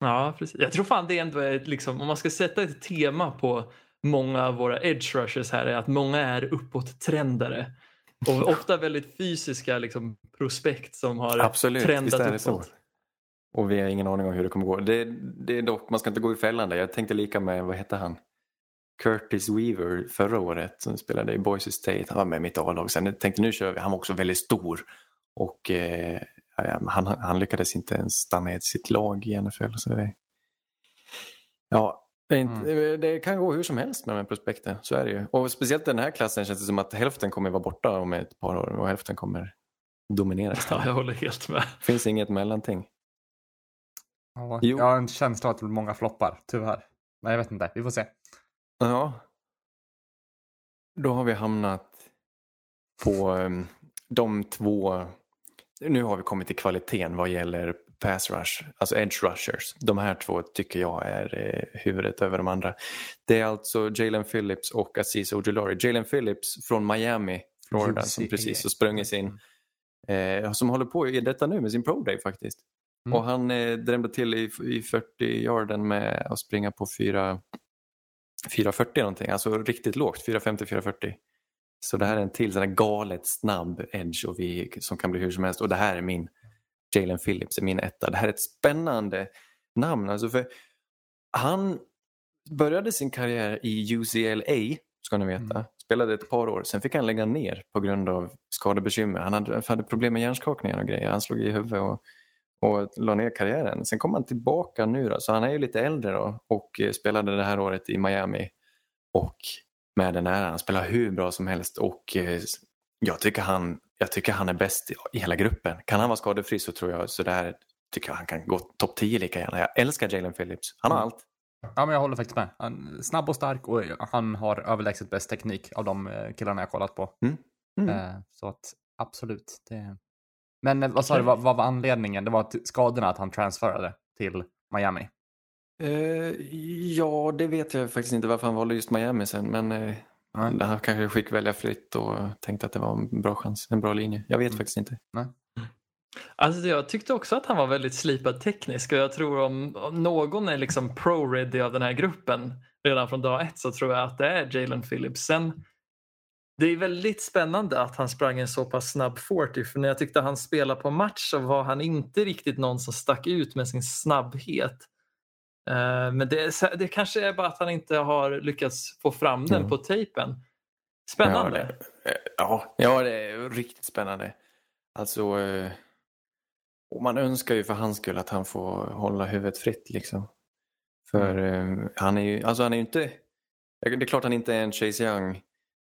Speaker 4: Ja, precis. Jag tror fan det ändå är liksom, om man ska sätta ett tema på många av våra edge rushers här är att många är uppåt-trendare. Och ofta väldigt fysiska liksom, prospekt som har
Speaker 5: Absolut,
Speaker 4: trendat
Speaker 5: det så.
Speaker 4: uppåt.
Speaker 5: Och vi har ingen aning om hur det kommer gå. Det, det är dock, man ska inte gå i fällan där. Jag tänkte lika med, vad hette han? Curtis Weaver förra året som spelade i Boise State. Han var med i mitt A-lag. Sen jag tänkte nu kör vi. Han var också väldigt stor. Och eh, han, han lyckades inte ens stanna i sitt lag i NFL. Så det, ja, det, inte, det kan gå hur som helst med de här prospekten. Så är det ju. Och speciellt den här klassen känns det som att hälften kommer vara borta om ett par år och hälften kommer dominera
Speaker 4: Ja, jag håller helt med.
Speaker 5: Det finns inget mellanting.
Speaker 3: Ja,
Speaker 5: Jo.
Speaker 3: jag har en känsla att det blir många floppar, tyvärr. Men jag vet inte, vi får se.
Speaker 5: Ja. Då har vi hamnat på um, de två. Nu har vi kommit till kvaliteten vad gäller pass rush, alltså edge rushers. De här två tycker jag är eh, huvudet över de andra. Det är alltså Jalen Phillips och Aziz Ojulari. Jalen Phillips från Miami, Florida, som precis har sprungit sin, eh, som håller på i detta nu med sin pro day faktiskt.
Speaker 3: Mm.
Speaker 5: Och han eh, drämde till i, i 40 yarden med att springa på 4 440 någonting, alltså riktigt lågt, 450-440. Så det här är en till sån här galet snabb edge och vi, som kan bli hur som helst och det här är min Jalen Phillips, är min etta. Det här är ett spännande namn. Alltså för han började sin karriär i UCLA, ska ni veta.
Speaker 3: Mm.
Speaker 5: Spelade ett par år, sen fick han lägga ner på grund av skadebekymmer. Han hade, hade problem med hjärnskakningar och grejer. Han slog i huvudet och, och la ner karriären. Sen kom han tillbaka nu då, så han är ju lite äldre då och spelade det här året i Miami. Och med den här, han spelar hur bra som helst och eh, jag tycker han, jag tycker han är bäst i, hela gruppen. Kan han vara skadefri så tror jag så där tycker jag han kan gå topp 10 lika gärna. Jag älskar Jalen Phillips. Han har
Speaker 3: Mm.
Speaker 5: allt.
Speaker 3: Ja, men jag håller faktiskt med. Han är snabb och stark och han har överlägset bäst teknik av de eh, killarna jag kollat på.
Speaker 5: Mm.
Speaker 3: Eh, Så att absolut. Det... Men eh, vad sa du, vad, vad var anledningen? Det var att skadorna att han transferade till Miami.
Speaker 5: Eh, ja, det vet jag faktiskt inte varför han valde just Miami sen. Men eh,
Speaker 3: Nej.
Speaker 5: han kanske fick välja fritt och tänkte att det var en bra chans, en bra linje. Jag vet
Speaker 3: Mm.
Speaker 5: faktiskt inte.
Speaker 4: Alltså jag tyckte också att han var väldigt slipad teknisk och jag tror om, om någon är liksom pro-ready av den här gruppen redan från dag ett så tror jag att det är Jalen Phillips. Sen, det är väldigt spännande att han sprang en så pass snabb 40 för när jag tyckte han spelade på match så var han inte riktigt någon som stack ut med sin snabbhet. Eh, Men det, det kanske är bara att han inte har lyckats få fram den
Speaker 5: Mm.
Speaker 4: på tejpen. Spännande.
Speaker 5: Ja, det, eh, ja, ja, det är riktigt spännande. Alltså, eh, och man önskar ju för hans skull att han får hålla huvudet fritt liksom. För
Speaker 3: Mm.
Speaker 5: eh, han är ju, alltså han är inte, det är klart han inte är en Chase Young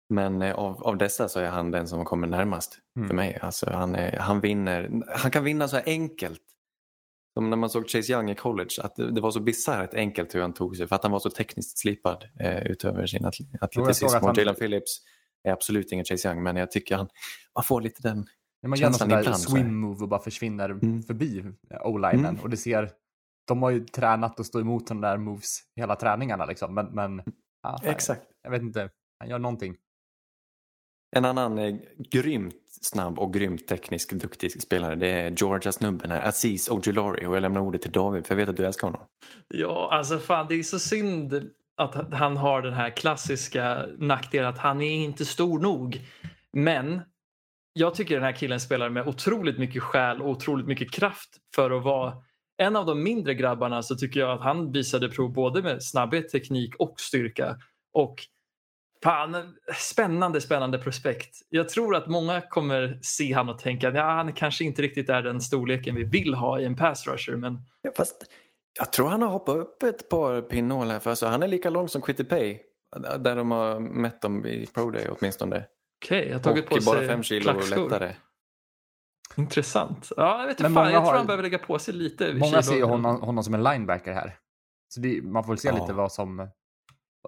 Speaker 5: Men eh, av, av dessa så är han den som kommer närmast
Speaker 3: Mm.
Speaker 5: för mig. Alltså, han, är, han, vinner, han kan vinna så här enkelt. Som när man såg Chase Young i college, att det, det var så bisarrt enkelt hur han tog sig för att han var så tekniskt slipad eh, utöver sin atleticism.
Speaker 3: att han-
Speaker 5: Jalen Phillips är absolut ingen Chase Young men jag tycker han, man får lite den
Speaker 3: Ja, man gör någon
Speaker 5: Känslan
Speaker 3: sån där swim move och bara försvinner
Speaker 5: Mm.
Speaker 3: förbi eh, o-linen.
Speaker 5: Mm.
Speaker 3: Och det ser, de har ju tränat och stå emot de där moves hela träningarna liksom. Men, men ja,
Speaker 5: Exakt.
Speaker 3: jag vet inte, han gör någonting.
Speaker 5: En annan eh, grymt snabb och grymt teknisk duktig spelare det är Georgia-snubben här, Aziz Ojulari och jag lämnar ordet till David för jag vet att du älskar honom.
Speaker 4: Ja, alltså fan det är så synd att han har den här klassiska nackdelen att han är inte stor nog. Men jag tycker den här killen spelar med otroligt mycket själ och otroligt mycket kraft för att vara en av de mindre grabbarna så tycker jag att han visade prov både med snabbhet, teknik och styrka. Och fan, spännande, spännande prospekt. Jag tror att många kommer se han och tänka att ja, han kanske inte riktigt är den storleken vi vill ha i en pass rusher. Men
Speaker 5: Ja, fast jag tror han har hoppat upp ett par pinnhål här för alltså, han är lika lång som Quitty Pay där de har mätt dem i Pro Day åtminstone.
Speaker 4: okej, jag har tagit
Speaker 5: och
Speaker 4: på sig
Speaker 5: bara fem kilo
Speaker 4: klackskor.
Speaker 5: lättare.
Speaker 4: Intressant. Ja, jag vet inte
Speaker 3: Men
Speaker 4: fan. Jag tror
Speaker 3: har-
Speaker 4: han behöver lägga på sig lite
Speaker 3: Många
Speaker 4: kilo.
Speaker 3: ser honom, honom som en linebacker här. Så det, man får väl se
Speaker 5: Ja.
Speaker 3: lite vad som...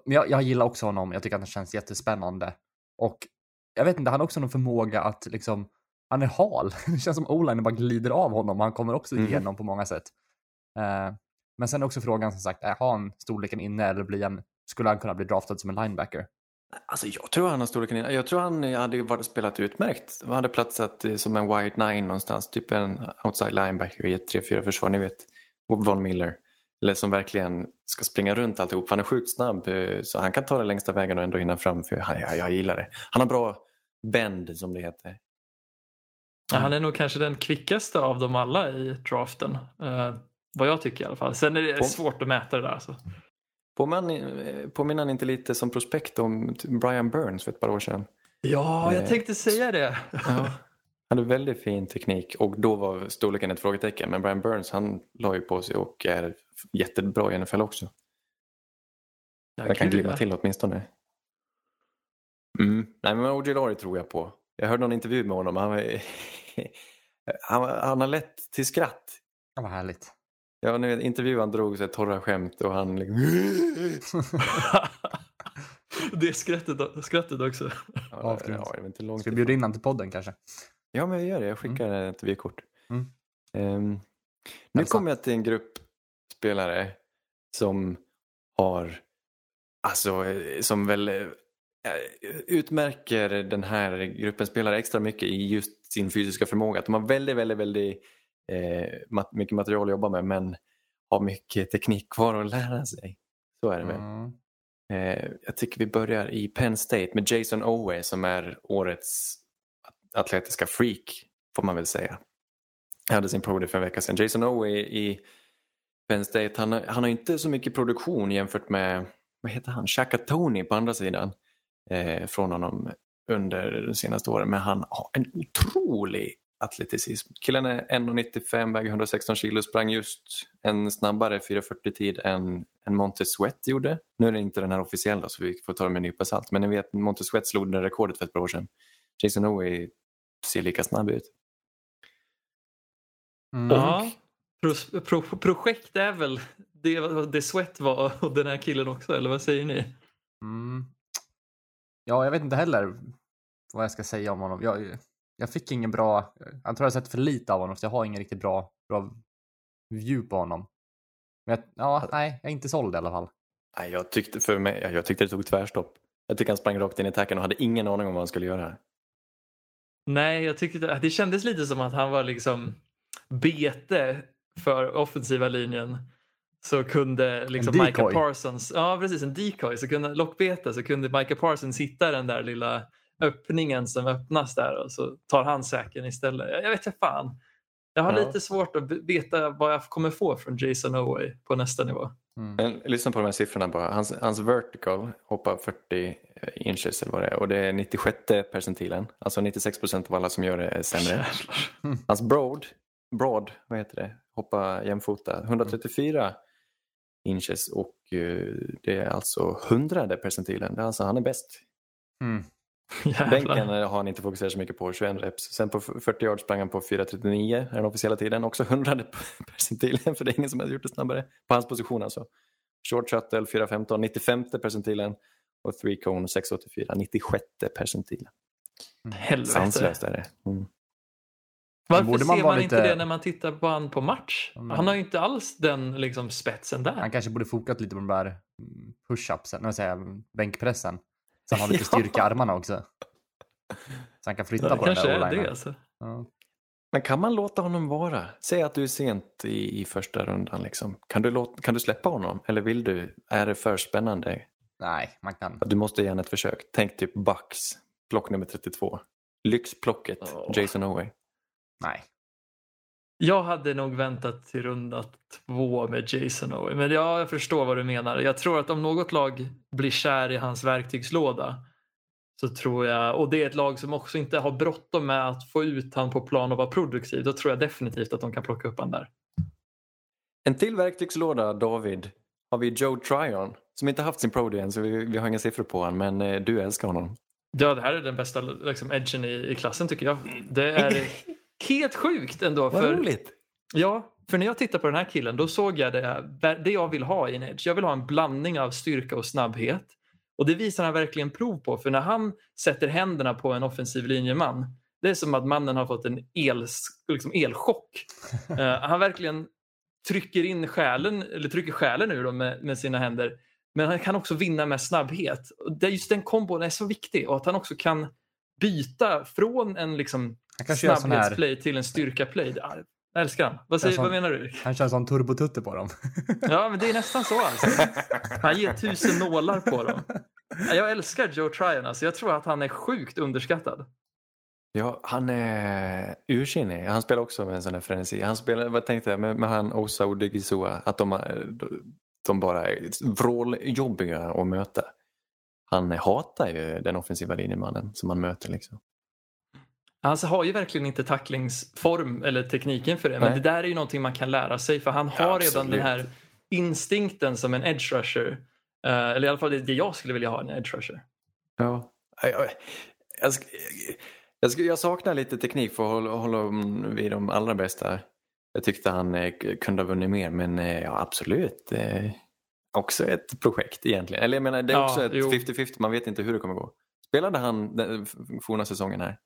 Speaker 3: Men jag, jag gillar också honom, jag tycker att han känns jättespännande. Och jag vet inte, han har också någon förmåga att liksom... Han är hal. Det känns som o-linen bara glider av honom och han kommer också
Speaker 5: Mhm.
Speaker 3: igenom på många sätt. Eh, men sen är också frågan som sagt, är han storleken inne eller blir han, skulle han kunna bli draftad som en linebacker?
Speaker 5: Alltså jag tror han har storleken in. Jag tror han hade varit spelat utmärkt. Han hade platsat eh, som en wide nine någonstans. Typ en outside linebacker i ett 3-4 försvar. Ni vet, Von Miller. Eller som verkligen ska springa runt alltihop. Han är sjukt snabb eh, så han kan ta den längsta vägen och ändå hinna fram. För jag, jag, jag gillar det. Han har bra bend som det heter.
Speaker 4: Ja, han är nog kanske den kvickaste av dem alla i draften. Eh, vad jag tycker i alla fall. Sen är det
Speaker 5: På-
Speaker 4: svårt att mäta det där. Alltså.
Speaker 5: Påminner eh, han inte lite som prospekt om Brian Burns för ett par år sedan?
Speaker 4: Ja, jag
Speaker 5: Eh,
Speaker 4: tänkte säga det.
Speaker 5: Ja. Han hade väldigt fin teknik och då var storleken ett frågetecken. Men Brian Burns han la ju på sig och är jättebra i NFL också.
Speaker 4: Ja,
Speaker 5: Jag kan glida
Speaker 4: ja.
Speaker 5: till åtminstone. Mm. Nej men Ojulari tror jag på. Jag hörde någon intervju med honom. Han, var- han, han har lätt till skratt.
Speaker 3: Ja, vad härligt.
Speaker 5: Ja, nu intervjuan drog sig torra skämt och han liksom...
Speaker 4: det skrattet, skrattet också.
Speaker 5: Ja,
Speaker 3: fint.
Speaker 5: ja, det var inte långt
Speaker 3: Ska vi bjuda in honom till podden kanske?
Speaker 5: Ja, men jag gör det. Jag skickar ett vykort.
Speaker 3: Mm.
Speaker 5: Ehm, nu kommer jag till en grupp spelare som har, alltså eh, som väl eh, utmärker den här gruppen spelare extra mycket i just sin fysiska förmåga. Att de har väldigt, väldigt, väldigt eh, mycket material att jobba med men har mycket teknik kvar att lära sig. Så är det väl.
Speaker 3: Mm.
Speaker 5: Eh, jag tycker vi börjar i Penn State med Jason Owe som är årets atletiska freak får man väl säga. Jag hade sin pro day för en vecka sedan. Jason Owe i Penn State, han, har- han har inte så mycket produktion jämfört med, vad heter han, Shaka Tony på andra sidan eh, från honom under de senaste åren. Men han har en otrolig atleticism. Killen är 1,95, väger 116 kilo, sprang just en snabbare 4.40 tid än, än Montez Sweat gjorde. Nu är det inte den här officiella så vi får ta det med en nypa salt. Men ni vet, Montez Sweat slog det rekordet för ett par år sedan. Jason Owe ser lika snabb ut.
Speaker 3: Mm.
Speaker 4: Ja. Pro, pro, projekt är väl det, det Sweat var och den här killen också, eller vad säger ni?
Speaker 3: Mm. Ja, jag vet inte heller vad jag ska säga om honom. Jag, jag fick ingen bra, jag tror jag har sett för lite av honom så jag har ingen riktigt bra, bra view på honom. Men jag, ja, nej, jag är inte såld i alla fall.
Speaker 5: Nej, jag, tyckte för mig, jag tyckte det tog tvärstopp. Jag tycker han sprang rakt in i tacken och hade ingen aning om vad han skulle göra.
Speaker 4: Nej, jag tyckte det, det kändes lite som att han var liksom bete för offensiva linjen. Så kunde liksom Micah. Parsons, ja precis en decoy, så kunde lockbete, så kunde Micah Parsons hitta i den där lilla öppningen som öppnas där och så tar han säkern istället. Jag, jag vet inte fan. Jag har
Speaker 5: Ja.
Speaker 4: lite svårt att veta vad jag kommer få från Jason Owe på nästa nivå.
Speaker 3: Mm.
Speaker 5: Men lyssna på de här siffrorna bara. Hans, hans vertical hoppar 40 inches eller vad det är och det är 96 percentilen. Alltså 96 procent av alla som gör det är sämre.
Speaker 4: Jävlar.
Speaker 5: Hans broad, broad, vad heter det, hoppa jämfota, 134 inches och eh, det är alltså 100 percentilen. Det är alltså han är bäst.
Speaker 3: Mm.
Speaker 5: Bänken eh, har han inte fokuserat så mycket på, 21 reps. Sen på 40 yards sprang han på 4.39, är den officiella tiden. Också 100 percentilen, för det är ingen som har gjort det snabbare. På hans position alltså. Short shuttle 4.15, 95 percentilen. Och three cone 6.84, 96 percentilen.
Speaker 4: Helvete.
Speaker 5: Sanslöst är det. Mm.
Speaker 4: Varför
Speaker 3: Borde man
Speaker 4: ser man inte
Speaker 3: lite-
Speaker 4: det när man tittar på han på match?
Speaker 3: men-
Speaker 4: Han har ju inte alls den liksom, spetsen där.
Speaker 3: Han kanske borde fokat lite på de där mm, push-upsen, jag, bänkpressen. Så han har lite styrka i armarna också. Så han kan flytta
Speaker 4: det
Speaker 3: på den där
Speaker 4: är det alltså.
Speaker 3: Ja.
Speaker 5: Men kan man låta honom vara? Säg att du är sent i, i första rundan. Liksom. Kan, du låta, kan du släppa honom? Eller vill du? Är det för spännande?
Speaker 3: Nej, man kan.
Speaker 5: Du måste ge honom ett försök. Tänk typ Bucks, plock nummer 32. Lyxplocket,
Speaker 4: Åh.
Speaker 5: Jason Oway.
Speaker 3: Nej.
Speaker 4: Jag hade nog väntat till runda två med Jason Owen. Men ja, jag förstår vad du menar. Jag tror att om något lag blir kär i hans verktygslåda så tror jag, och det är ett lag som också inte har bråttom med att få ut han på plan och vara produktiv, då tror jag definitivt att de kan plocka upp han där.
Speaker 5: En till verktygslåda, David, har vi Joe Tryon. Som inte haft sin pro än, så vi, vi har inga siffror på honom. Men eh, du älskar honom.
Speaker 4: Ja, det här är den bästa liksom, edgen i, i klassen tycker jag. Det är helt sjukt ändå.
Speaker 5: Vad
Speaker 4: För,
Speaker 5: roligt!
Speaker 4: ja, för när jag tittar på den här killen då såg jag det, det jag vill ha i en edge. Jag vill ha en blandning av styrka och snabbhet. Och det visar han verkligen prov på. För när han sätter händerna på en offensiv linjeman det är som att mannen har fått en el, liksom elchock. Eh, han verkligen trycker in själen, eller trycker själen ur dem med, med sina händer. Men han kan också vinna med snabbhet. Och det, just den kombon är så viktig och att han också kan byta från en liksom
Speaker 3: Han kanske gör sån här,
Speaker 4: snabbhetsplay till en styrkaplay. Jag älskar han. Vad, säger,
Speaker 3: sån-
Speaker 4: vad menar du?
Speaker 3: han kör sån turbotutte på dem.
Speaker 4: Ja, men det är nästan så alltså. Han ger tusen nålar på dem. Ja, Jag älskar Joe Tryon. Alltså. Jag tror att han är sjukt underskattad.
Speaker 5: Ja, han är ursinnig. Han spelar också med en sån här frenesi. Han spelar, vad tänkte jag, med, med han Osa Odigizua, att de, är- de bara är vråljobbiga att möta. Han hatar ju den offensiva linjemannen som han möter. Liksom.
Speaker 4: Han har ju verkligen inte tacklingsform eller tekniken för det. Men
Speaker 5: Nej.
Speaker 4: det där är ju någonting man kan lära sig. För han har
Speaker 5: Ja,
Speaker 4: redan den här instinkten som en edge rusher. Eh, eller i alla fall det jag skulle vilja ha en edge rusher.
Speaker 5: Ja. Jag, jag, jag, jag, saknar lite teknik för att hålla, hålla vid de allra bästa. Jag tyckte han eh, kunde ha vunnit mer, men eh, ja, absolut. Eh, också ett projekt egentligen. Eller jag menar, det är
Speaker 4: Ja,
Speaker 5: också ett
Speaker 4: jo.
Speaker 5: 50-50, man vet inte hur det kommer gå. Spelade han den forna säsongen här?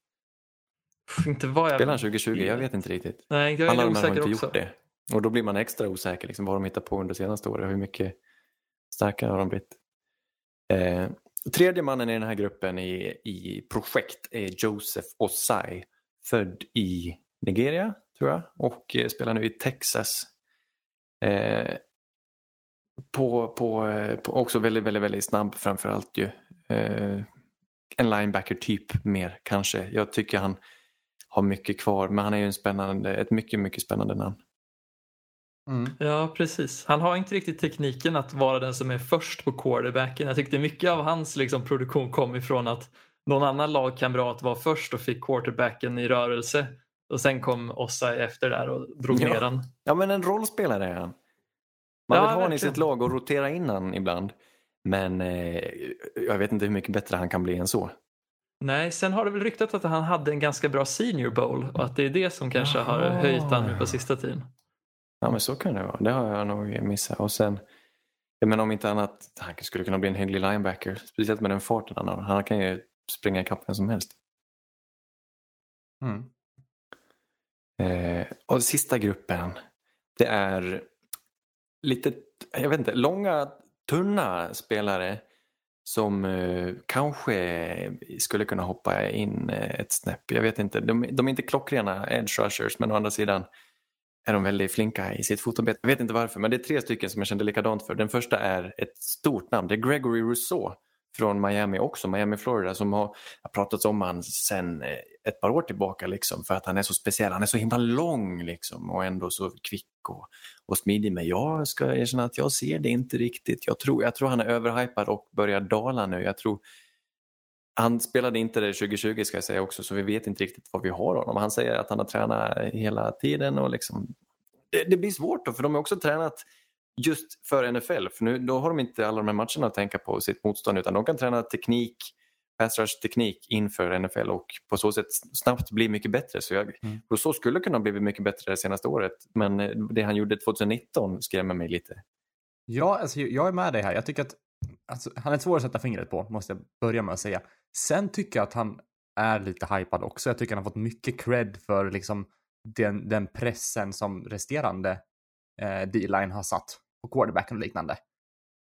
Speaker 4: Inte vad jag...
Speaker 5: Spelade han 2020? Jag vet inte riktigt.
Speaker 4: Nej, jag
Speaker 5: Alla
Speaker 4: är
Speaker 5: de här har inte
Speaker 4: också.
Speaker 5: gjort det. Och då blir man extra osäker liksom, vad de hittar på under senaste året. Hur mycket starkare har de blivit? Eh, tredje mannen i den här gruppen i, i projekt är Joseph Osai. Född i Nigeria, tror jag, och eh, spelar nu i Texas. Eh, på, på, eh, på också väldigt, väldigt, väldigt snabb framför allt ju. Eh, en linebacker typ mer kanske. Jag tycker han har mycket kvar, men han är ju en spännande, ett mycket, mycket spännande namn.
Speaker 3: Mm.
Speaker 4: Ja, precis. Han har inte riktigt tekniken att vara den som är först på quarterbacken. Jag tyckte mycket av hans liksom, produktion kom ifrån att någon annan lagkamrat var först och fick quarterbacken i rörelse. Och sen kom Ossa efter där och drog
Speaker 5: Ja.
Speaker 4: ner han.
Speaker 5: Ja, men en rollspelare är han. Man
Speaker 4: Ja,
Speaker 5: vill ha honom i sitt lag och rotera in han ibland. Men eh, jag vet inte hur mycket bättre han kan bli än så.
Speaker 4: Nej, sen har det väl ryktat att han hade en ganska bra senior bowl och att det är det som kanske har
Speaker 5: Jaha.
Speaker 4: höjt han nu på sista tiden.
Speaker 5: Ja, men så kan det vara. Det har jag nog missat. Och sen, jag menar om inte annat, han skulle kunna bli en hygglig linebacker. Speciellt med den farten han har. Han kan ju springa ikapp vem som helst.
Speaker 3: Mm.
Speaker 5: Eh, och sista gruppen, det är lite, jag vet inte, långa, tunna spelare som eh, kanske skulle kunna hoppa in eh, ett snäpp. Jag vet inte, de, de är inte klockrena edge rushers men å andra sidan är de väldigt flinka i sitt fotarbete. Jag vet inte varför men det är tre stycken som jag kände likadant för. Den första är ett stort namn, det är Gregory Rousseau från Miami också, Miami, Florida som har, pratats om han sen eh, ett par år tillbaka liksom för att han är så speciell. Han är så himla lång liksom och ändå så kvick och, och smidig. Men jag ska erkänna att jag ser det inte riktigt. Jag tror, jag tror han är överhypad och börjar dala nu. Jag tror han spelade inte det 2020 ska jag säga också så vi vet inte riktigt vad vi har honom. Han säger att han har tränat hela tiden och liksom det, det blir svårt då för de har också tränat just för NFL för nu, då har de inte alla de här matcherna att tänka på sitt motstånd utan de kan träna teknik pass rush teknik inför NFL och på så sätt snabbt bli mycket bättre. Så jag,
Speaker 3: Mm.
Speaker 5: Rousseau skulle kunna bli mycket bättre det senaste året men eh, det han gjorde 2019 skrämmer mig lite.
Speaker 3: Ja, alltså, jag är med dig här. Jag tycker att alltså, han är svår att sätta fingret på, måste jag börja med att säga. Sen tycker jag att han är lite hypad också. Jag tycker han har fått mycket cred för liksom den, den pressen som resterande eh, D-line har satt på quarterbacken och liknande.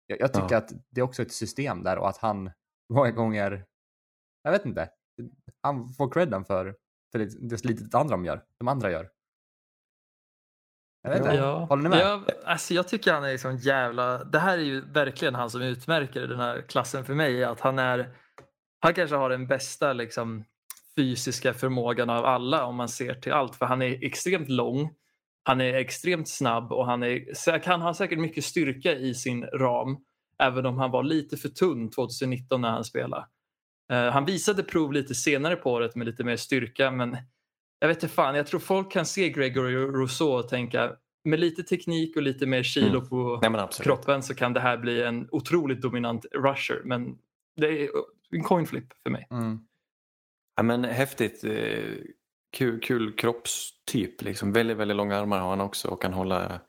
Speaker 3: Jag, jag tycker
Speaker 5: Ja.
Speaker 3: att det är också ett system där och att han många gånger, jag vet inte, han får credden för, för det, det slitet andra de gör, de andra gör. Jag vet inte,
Speaker 4: Ja.
Speaker 3: håller ni med?
Speaker 4: Ja, alltså jag tycker han är sån jävla... Det här är ju verkligen han som utmärker den här klassen för mig. Att han är... Han kanske har den bästa liksom, fysiska förmågan av alla om man ser till allt. För han är extremt lång. Han är extremt snabb och han är, kan ha säkert mycket styrka i sin ram. Även om han var lite för tunn 2019 när han spelade. Eh, han visade prov lite senare på året med lite mer styrka men jag vet inte fan, jag tror folk kan se Gregory Rousseau och tänka med lite teknik och lite mer kilo
Speaker 5: Mm.
Speaker 4: på
Speaker 5: Nej
Speaker 4: kroppen så kan det här bli en otroligt dominant rusher. Men det är en coin flip för mig.
Speaker 3: Mm.
Speaker 5: Ja, men häftigt. eh, Kul, kul kroppstyp. Liksom. Väldigt, väldigt långa armar har han också och kan hålla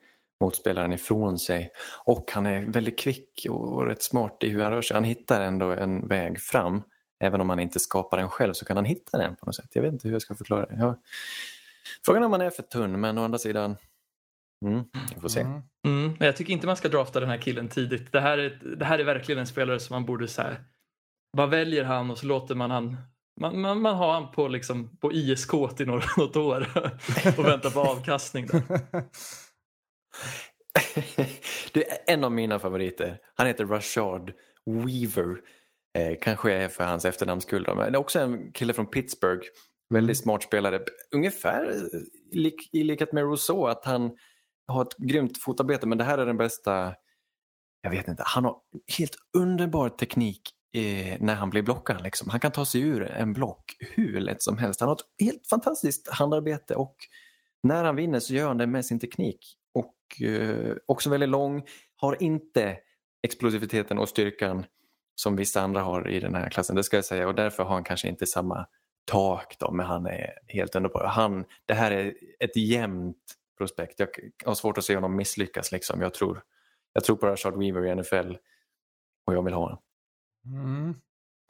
Speaker 5: motspelaren ifrån sig. Och han är väldigt kvick och, och rätt smart i hur han rör sig. Han hittar ändå en väg fram. Även om han inte skapar den själv så kan han hitta den på något sätt. Jag vet inte hur jag ska förklara det. Jag... Frågan är om han är för tunn men å andra sidan. Mm, vi får se.
Speaker 3: Mm.
Speaker 4: Mm, men jag tycker inte man ska drafta den här killen tidigt. Det här är, det här är verkligen en spelare som man borde så här, Vad väljer han och så låter man han man, man, man har han på, liksom, på ISK till något, något år och väntar på avkastning.
Speaker 5: Är en av mina favoriter. Han heter Rashard Weaver. Eh, kanske är för hans efternamns skull. då, Men det är också en kille från Pittsburgh. Väldigt smart spelare. Ungefär eh, lik, i likhet med Rousseau att han har ett grymt fotarbete men det här är den bästa jag vet inte, han har helt underbar teknik eh, när han blir blockad. Liksom. Han kan ta sig ur en block hur lätt som helst. Han har ett helt fantastiskt handarbete och när han vinner så gör han det med sin teknik. Och eh, också väldigt lång, har inte explosiviteten och styrkan som vissa andra har i den här klassen, det ska jag säga. Och därför har han kanske inte samma tak då, men han är helt underbar. Han, det här är ett jämnt prospekt. Jag har svårt att se honom misslyckas. Liksom. Jag, tror, jag tror på Rashard Weaver i NFL och jag vill ha honom.
Speaker 3: Mm.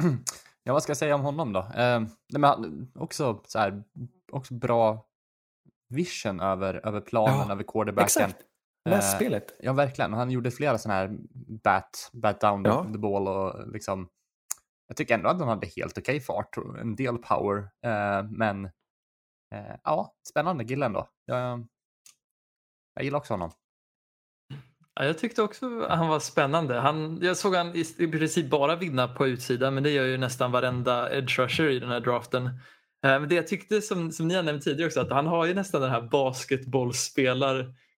Speaker 3: Ja, vad ska jag säga om honom då? Eh, men också så här, också bra vision över, över planen,
Speaker 5: Ja,
Speaker 3: över quarterbacken.
Speaker 5: Exakt,
Speaker 3: Eh,
Speaker 5: spelet.
Speaker 3: Ja, verkligen. Han gjorde flera sådana här bat, bat down the,
Speaker 5: Ja.
Speaker 3: the ball och liksom. Jag tycker ändå att han hade helt okej fart och en del power, eh, men eh, ja, spännande kille ändå. Jag, jag gillar också honom.
Speaker 4: Ja, jag tyckte också att han var spännande. Han, jag såg han i, i princip bara vinna på utsidan men det gör ju nästan varenda edge rusher i den här draften. Men det jag tyckte som, som ni har nämnt tidigare också att han har ju nästan den här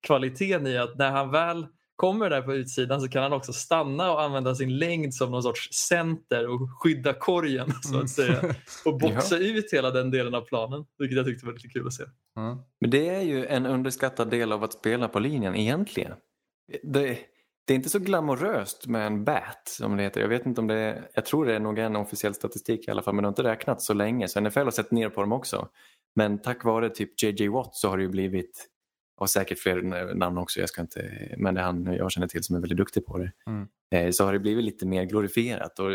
Speaker 4: basketbollspelarkvaliteten i att när han väl kommer där på utsidan så kan han också stanna och använda sin längd som någon sorts center och skydda korgen så att säga. Och boxa ut hela den delen av planen. Vilket jag tyckte var lite kul att se.
Speaker 3: Mm.
Speaker 5: Men det är ju en underskattad del av att spela på linjen egentligen. Det, det är inte så glamoröst med en bat som det heter. Jag vet inte om det är, jag tror det är nog en officiell statistik i alla fall men det har inte räknats så länge så NFL har sett ner på dem också. Men tack vare typ JJ Watt så har det ju blivit och säkert fler namn också, jag ska inte, men det är han jag känner till som är väldigt duktig på det.
Speaker 3: Mm.
Speaker 5: Eh, Så har det blivit lite mer glorifierat och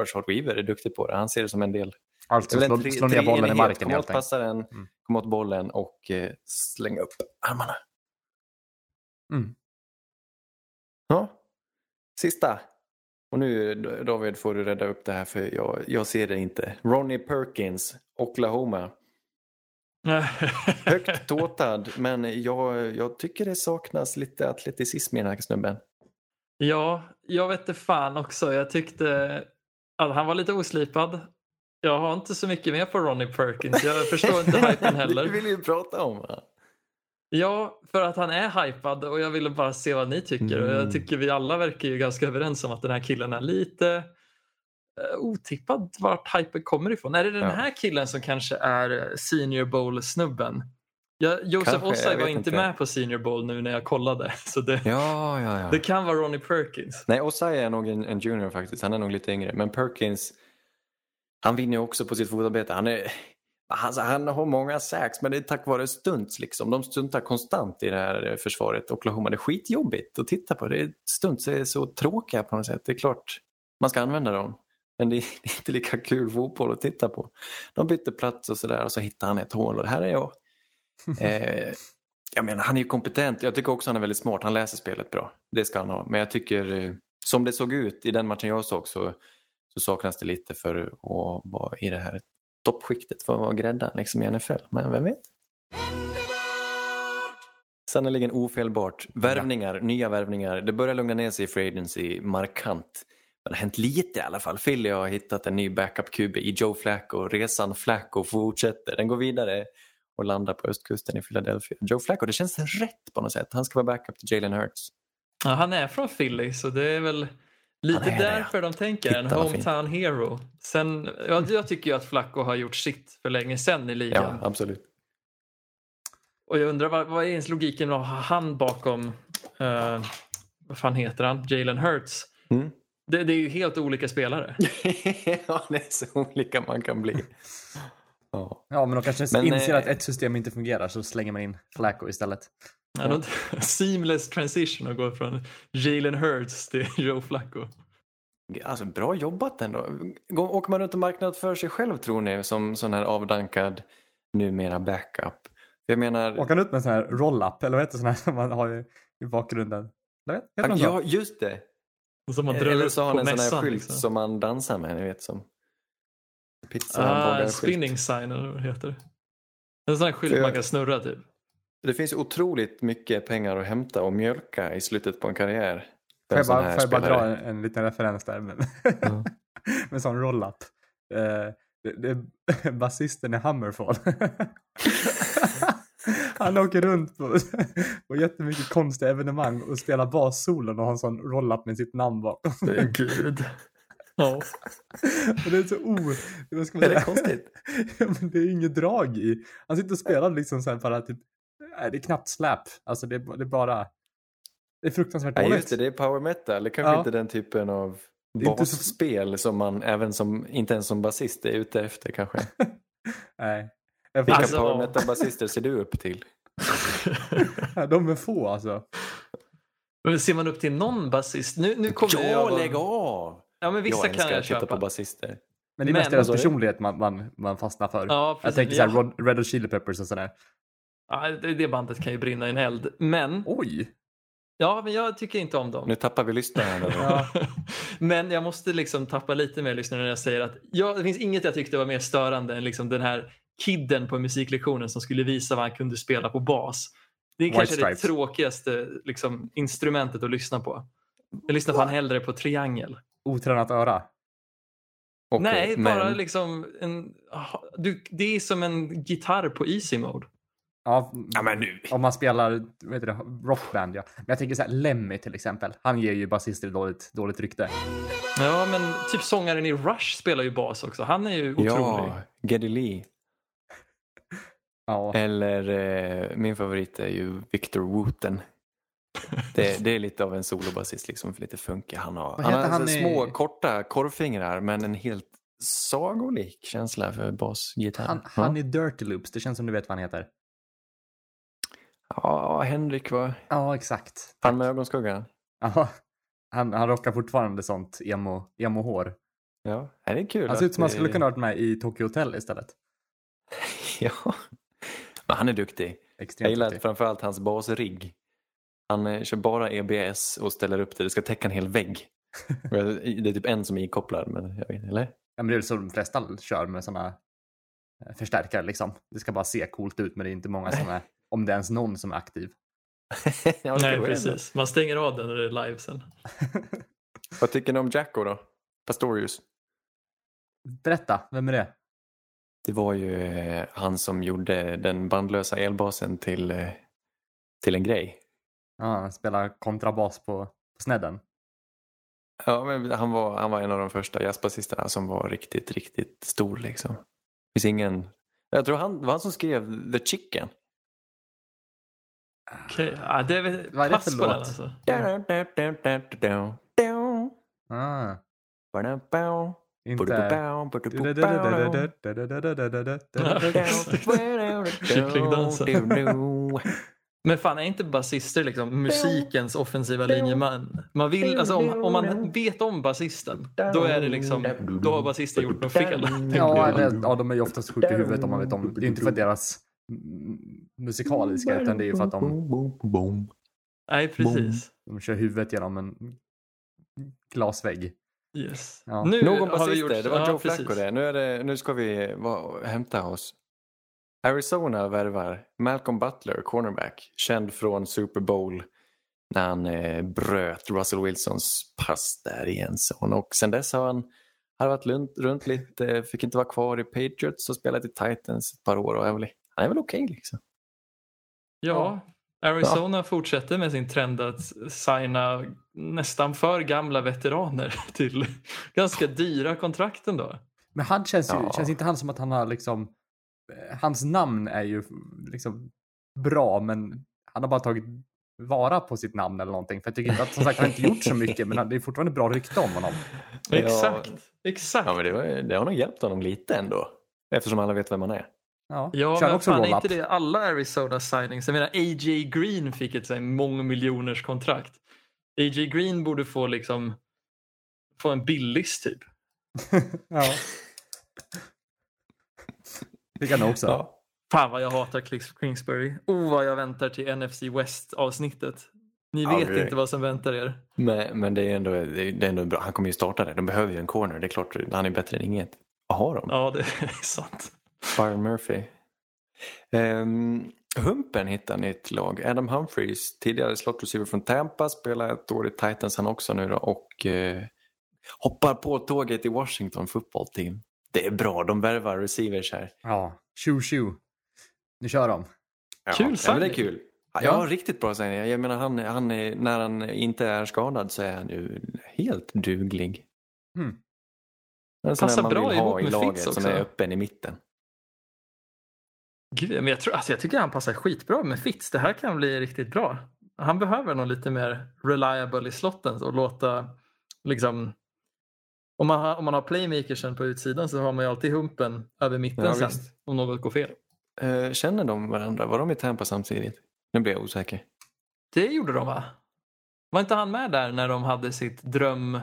Speaker 5: Rashard Weaver är duktig på det. Han ser det som en del
Speaker 3: Alltså slå,
Speaker 5: tre-
Speaker 3: slå ner bollen i marken helt
Speaker 5: åt
Speaker 3: enkelt.
Speaker 5: passaren,
Speaker 3: Mm.
Speaker 5: komma åt bollen och eh, slänga upp armarna.
Speaker 3: Mm.
Speaker 5: Ja, sista. Och nu David får du rädda upp det här för jag, jag ser det inte. Ronnie Perkins, Oklahoma. Högt tåtad men jag, jag tycker det saknas lite atleticism i den här snubben.
Speaker 4: Ja, jag vet inte fan också. Jag tyckte att han var lite oslipad. Jag har inte så mycket mer på Ronnie Perkins. Jag förstår inte hypen
Speaker 5: Det
Speaker 4: heller.
Speaker 5: vill ju prata om. va?
Speaker 4: Ja, för att han är hypad och jag ville bara se vad ni tycker. Och
Speaker 5: Mm.
Speaker 4: jag tycker vi alla verkar ju ganska överens om att den här killen är lite eh, otippad vart hypen kommer ifrån. Är det den här killen som kanske är Senior Bowl-snubben? Ja, Josef Ossai var inte
Speaker 5: inte.
Speaker 4: med på Senior Bowl nu när jag kollade. Så det,
Speaker 5: Ja, ja, ja.
Speaker 4: det kan vara Ronnie Perkins.
Speaker 5: Nej, Osai är nog en, en junior faktiskt. Han är nog lite yngre. Men Perkins Han vinner också på sitt fotarbete. Han, är, han, han har många sacks men det är tack vare stunts. Liksom. De stuntar konstant i det här försvaret. Oklahoma. Det är skitjobbigt att titta på. Det är, stunts är så tråkiga på något sätt. Det är klart man ska använda dem. Men det är inte lika kul fotboll att titta på. De byter plats och sådär och så hittar han ett hål och det här är jag. Eh, jag menar, han är ju kompetent. Jag tycker också han är väldigt smart. Han läser spelet bra. Det ska han ha. Men jag tycker, eh, som det såg ut i den matchen jag såg så, så saknas det lite för att vara i det här toppskiktet för att vara gräddan liksom i NFL. Men vem vet? Sannerligen ofelbart. Värvningar, nya värvningar. Det börjar lugna ner sig i Free Agency markant. Det har hänt lite i alla fall. Philly har hittat en ny backup-QB i Joe Flacco. Resan Flacco fortsätter. Den går vidare och landar på östkusten i Philadelphia. Joe Flacco, det känns rätt på något sätt. Han ska vara backup till Jalen Hurts.
Speaker 4: Ja, han är från Philly så det är väl lite
Speaker 5: är det,
Speaker 4: därför de tänker. En
Speaker 5: Titta fint.
Speaker 4: hometown hero. Sen, jag, jag tycker ju att Flacco har gjort sitt för länge sedan i ligan.
Speaker 5: Ja, absolut.
Speaker 4: Och jag undrar vad, vad är ens logiken att ha han bakom, eh, vad fan heter han, Jalen Hurts?
Speaker 5: Mm.
Speaker 4: Det, det är ju helt olika spelare.
Speaker 5: ja, det är så olika man kan bli. Ja.
Speaker 3: Ja, men de kanske
Speaker 5: Men,
Speaker 3: inser
Speaker 5: eh,
Speaker 3: att ett system inte fungerar så slänger man in Flacco istället.
Speaker 4: Ja. något seamless transition att gå från Jalen Hurts till Joe Flacco.
Speaker 5: Alltså, bra jobbat ändå. Går- Åker man runt och marknadsför sig själv tror ni som sån här avdankad numera backup? Jag menar,
Speaker 3: Åker han ut med en sån här roll-up, eller vad heter sån här som man har i, i bakgrunden? Eller vet- de
Speaker 5: ja just det.
Speaker 4: Och som man drar
Speaker 5: Eller så har han en sån här
Speaker 4: mässan.
Speaker 5: skylt
Speaker 4: Liksom.
Speaker 5: som man dansar med, ni vet som pizza
Speaker 4: Ah, spinning sign eller vad det heter. En sån här skylt
Speaker 5: jag-
Speaker 4: man kan snurra typ.
Speaker 5: Det finns otroligt mycket pengar att hämta och mjölka i slutet på en karriär.
Speaker 3: Får jag bara, får jag bara dra en, en liten referens där med,
Speaker 5: Ja.
Speaker 3: med en sån roll-up? Eh, det, det är basisten i Hammerfall. Han åker runt på, på jättemycket konstiga evenemang och spelar bassolon och har en sån roll-up med sitt namn bakom.
Speaker 4: Gud. Ja.
Speaker 3: Och det är så o... Vad ska man
Speaker 5: Är det
Speaker 3: säga?
Speaker 5: konstigt?
Speaker 3: Ja, men det är inget drag i. Han sitter och spelar liksom så här bara typ... Nej, det är knappt släp. Alltså det är, det är bara... Det är fruktansvärt
Speaker 5: Ja,
Speaker 3: dåligt.
Speaker 5: just det, det är power metal. Det kanske
Speaker 3: Ja.
Speaker 5: inte är den typen av
Speaker 3: inte så-
Speaker 5: basspel som man även som, inte ens som basist är ute efter kanske.
Speaker 3: Nej. Jag
Speaker 5: Vilka
Speaker 4: Alltså-
Speaker 5: power metal-basister ser du upp till?
Speaker 3: De är få alltså.
Speaker 4: Men ser man upp till någon basist? Nu, nu kommer jag
Speaker 5: Ja,
Speaker 4: vara-
Speaker 5: lägg av!
Speaker 4: Ja, men vissa
Speaker 5: jag
Speaker 4: kan jag köpa.
Speaker 5: på basister.
Speaker 3: Men det är
Speaker 4: Men-
Speaker 3: mest deras personlighet man, man, man fastnar för.
Speaker 4: Ja,
Speaker 3: jag
Speaker 4: precis.
Speaker 3: tänker såhär. Rod- Red Hot Chili Peppers och sådär.
Speaker 4: Ja, det, det bandet kan ju brinna i en eld. Men,
Speaker 3: Oj!
Speaker 4: ja, men jag tycker inte om dem.
Speaker 5: Nu tappar vi lyssnarna.
Speaker 3: Ja.
Speaker 4: Men jag måste liksom tappa lite mer lyssnare när jag säger att ja, det finns inget jag tyckte var mer störande än liksom den här kidden på musiklektionen som skulle visa vad han kunde spela på bas. Det är
Speaker 3: White
Speaker 4: kanske
Speaker 3: Stripes.
Speaker 4: det tråkigaste liksom, instrumentet att lyssna på. Jag lyssnar fan hellre på triangel.
Speaker 3: Otränat öra.
Speaker 5: Okej,
Speaker 4: Nej,
Speaker 5: men-
Speaker 4: bara liksom en... Du, det är som en gitarr på easy mode.
Speaker 3: Ja,
Speaker 5: Ja, men nu.
Speaker 3: om man spelar vad heter det, rockband ja. Men jag tänker såhär Lemmy till exempel. Han ger ju basister dåligt, dåligt rykte.
Speaker 4: Ja, men typ sångaren i Rush spelar ju bas också. Han är ju otrolig.
Speaker 5: Ja, Geddy Lee.
Speaker 3: Ja.
Speaker 5: Eller eh, min favorit är ju Victor Wooten. Det, det är lite av en solobasist, liksom, lite funkig. Han har, han har
Speaker 3: heter han
Speaker 5: alltså
Speaker 3: i-
Speaker 5: små korta korvfingrar men en helt sagolik känsla för basgitarr.
Speaker 3: Han, han är Dirty Loops, det känns som du vet vad han heter.
Speaker 5: Ja, Henrik var
Speaker 3: Ja, exakt.
Speaker 5: han med ögonskuggan.
Speaker 3: Ja. Han, han rockar fortfarande sånt emo, emo-hår.
Speaker 5: Ja, det är kul.
Speaker 3: Han ser ut
Speaker 5: att
Speaker 3: som han skulle kunna ha varit med i Tokyo Hotel istället.
Speaker 5: Ja, men han är duktig. Jag
Speaker 3: Extremt
Speaker 5: gillar
Speaker 3: duktig.
Speaker 5: framförallt hans basrigg. Han eh, kör bara EBS och ställer upp det. Det ska täcka en hel vägg. Jag- Det är typ en som är inkopplad, men jag vet eller?
Speaker 3: Ja, men det är väl så de flesta kör med sådana förstärkare liksom. Det ska bara se coolt ut men det är inte många som är, om det är ens någon som är aktiv.
Speaker 5: Ja,
Speaker 4: Nej, precis. Man stänger av den när det är live sen.
Speaker 5: Vad tycker ni om Jacko då? Pastorius.
Speaker 3: Berätta, vem är det?
Speaker 5: Det var ju eh, han som gjorde den bandlösa elbasen till, eh, till en grej.
Speaker 3: Ja, han spelar kontrabas på, på snedden.
Speaker 5: Ja, men han, var, han var en av de första jazzbasisterna som var riktigt, riktigt stor liksom. Det finns ingen... Jag tror han det var han som skrev The Chicken.
Speaker 4: Okej, ja, det är väl
Speaker 3: Vad är det för låt?
Speaker 4: alltså.
Speaker 3: Ah, inte...
Speaker 4: Kycklingdansen. Men fan, är inte basister liksom musikens offensiva linjeman? Man vill, alltså, om, om man vet om basisten, då är det liksom, då har basisten gjort något fel.
Speaker 3: Ja, eller, ja, de är ju oftast sjuka i huvudet om man vet om. Det är inte för deras musikaliska, utan det är ju för att de,
Speaker 4: Nej, precis.
Speaker 3: de kör huvudet genom en glasvägg.
Speaker 4: Yes.
Speaker 3: Ja.
Speaker 4: Nu
Speaker 5: Någon
Speaker 4: har vi
Speaker 5: basister,
Speaker 4: gjort...
Speaker 5: det var
Speaker 4: ja,
Speaker 5: Joe. Flacco det. Nu, är det. nu ska vi va, hämta oss. Arizona värvar Malcolm Butler, cornerback, känd från Super Bowl när han eh, bröt Russell Wilsons pass där i en zon. Och sen dess har han harvat runt, runt lite, fick inte vara kvar i Patriots och spelat i Titans ett par år. Och är väl, han är väl okej liksom.
Speaker 4: Ja, Arizona fortsätter med sin trend att signa nästan för gamla veteraner till ganska dyra kontrakt ändå.
Speaker 3: Men han känns ju,
Speaker 5: Ja.
Speaker 3: känns inte han som att han har liksom, eh, hans namn är ju liksom bra, men han har bara tagit vara på sitt namn eller någonting. För jag tycker inte att, som sagt, han har inte gjort så mycket, men det är fortfarande bra rykte om honom.
Speaker 5: Ja.
Speaker 4: Exakt, exakt.
Speaker 5: Ja, men det, var, det har nog hjälpt honom lite ändå. Eftersom alla vet vem han är.
Speaker 3: Ja,
Speaker 4: Ja,
Speaker 3: Kör
Speaker 4: men
Speaker 3: också
Speaker 4: fan är inte det alla Arizona signings? Jag menar A.J. Green fick ett så här mångmiljoners kontrakt. A.J. Green borde få liksom få en billis typ.
Speaker 3: ja. Fick han också.
Speaker 5: Ja.
Speaker 4: Fan vad jag hatar Cliff Kingsbury. Oh vad jag väntar till NFC West avsnittet. Ni
Speaker 5: Ja,
Speaker 4: vet
Speaker 5: det-
Speaker 4: inte vad som väntar er.
Speaker 5: Men, men det är ändå, det är det är ändå bra. Han kommer ju starta det. De behöver ju en corner. Det är klart, han är bättre än inget. Vad har de?
Speaker 4: Ja, det är sant.
Speaker 5: Byron Murphy. Um, Humpen hittar nytt lag. Adam Humphries, tidigare slot receiver från Tampa, spelar ett år i Titans han också nu då och eh, hoppar på tåget i Washington football team. Det är bra, de värvar receivers här.
Speaker 3: Ja, tjo tjo. Nu kör de.
Speaker 5: Ja,
Speaker 4: Kul
Speaker 5: ja, men det är kul. Ja,
Speaker 3: Ja.
Speaker 5: riktigt bra signing. Jag menar, han, han är, när han inte är skadad så är han ju helt duglig.
Speaker 3: Mm.
Speaker 5: En sån
Speaker 4: Passar bra
Speaker 5: vill
Speaker 4: ihop
Speaker 5: ha i
Speaker 4: med
Speaker 5: laget
Speaker 4: Fitz
Speaker 5: som
Speaker 4: också.
Speaker 5: är öppen i mitten.
Speaker 4: Gud, men jag, tror, alltså jag tycker han passar skitbra med Fitz. Det här kan bli riktigt bra. Han behöver nog lite mer reliable i slotten och låta liksom om man, har, om man har playmakersen på utsidan så har man ju alltid humpen över mitten
Speaker 5: Ja,
Speaker 4: sen
Speaker 5: visst.
Speaker 4: om något går fel.
Speaker 5: Eh, känner de varandra? Var de i Tampa samtidigt? Nu blir jag osäker.
Speaker 4: Det gjorde de va? Var inte han med där när de hade sitt dröm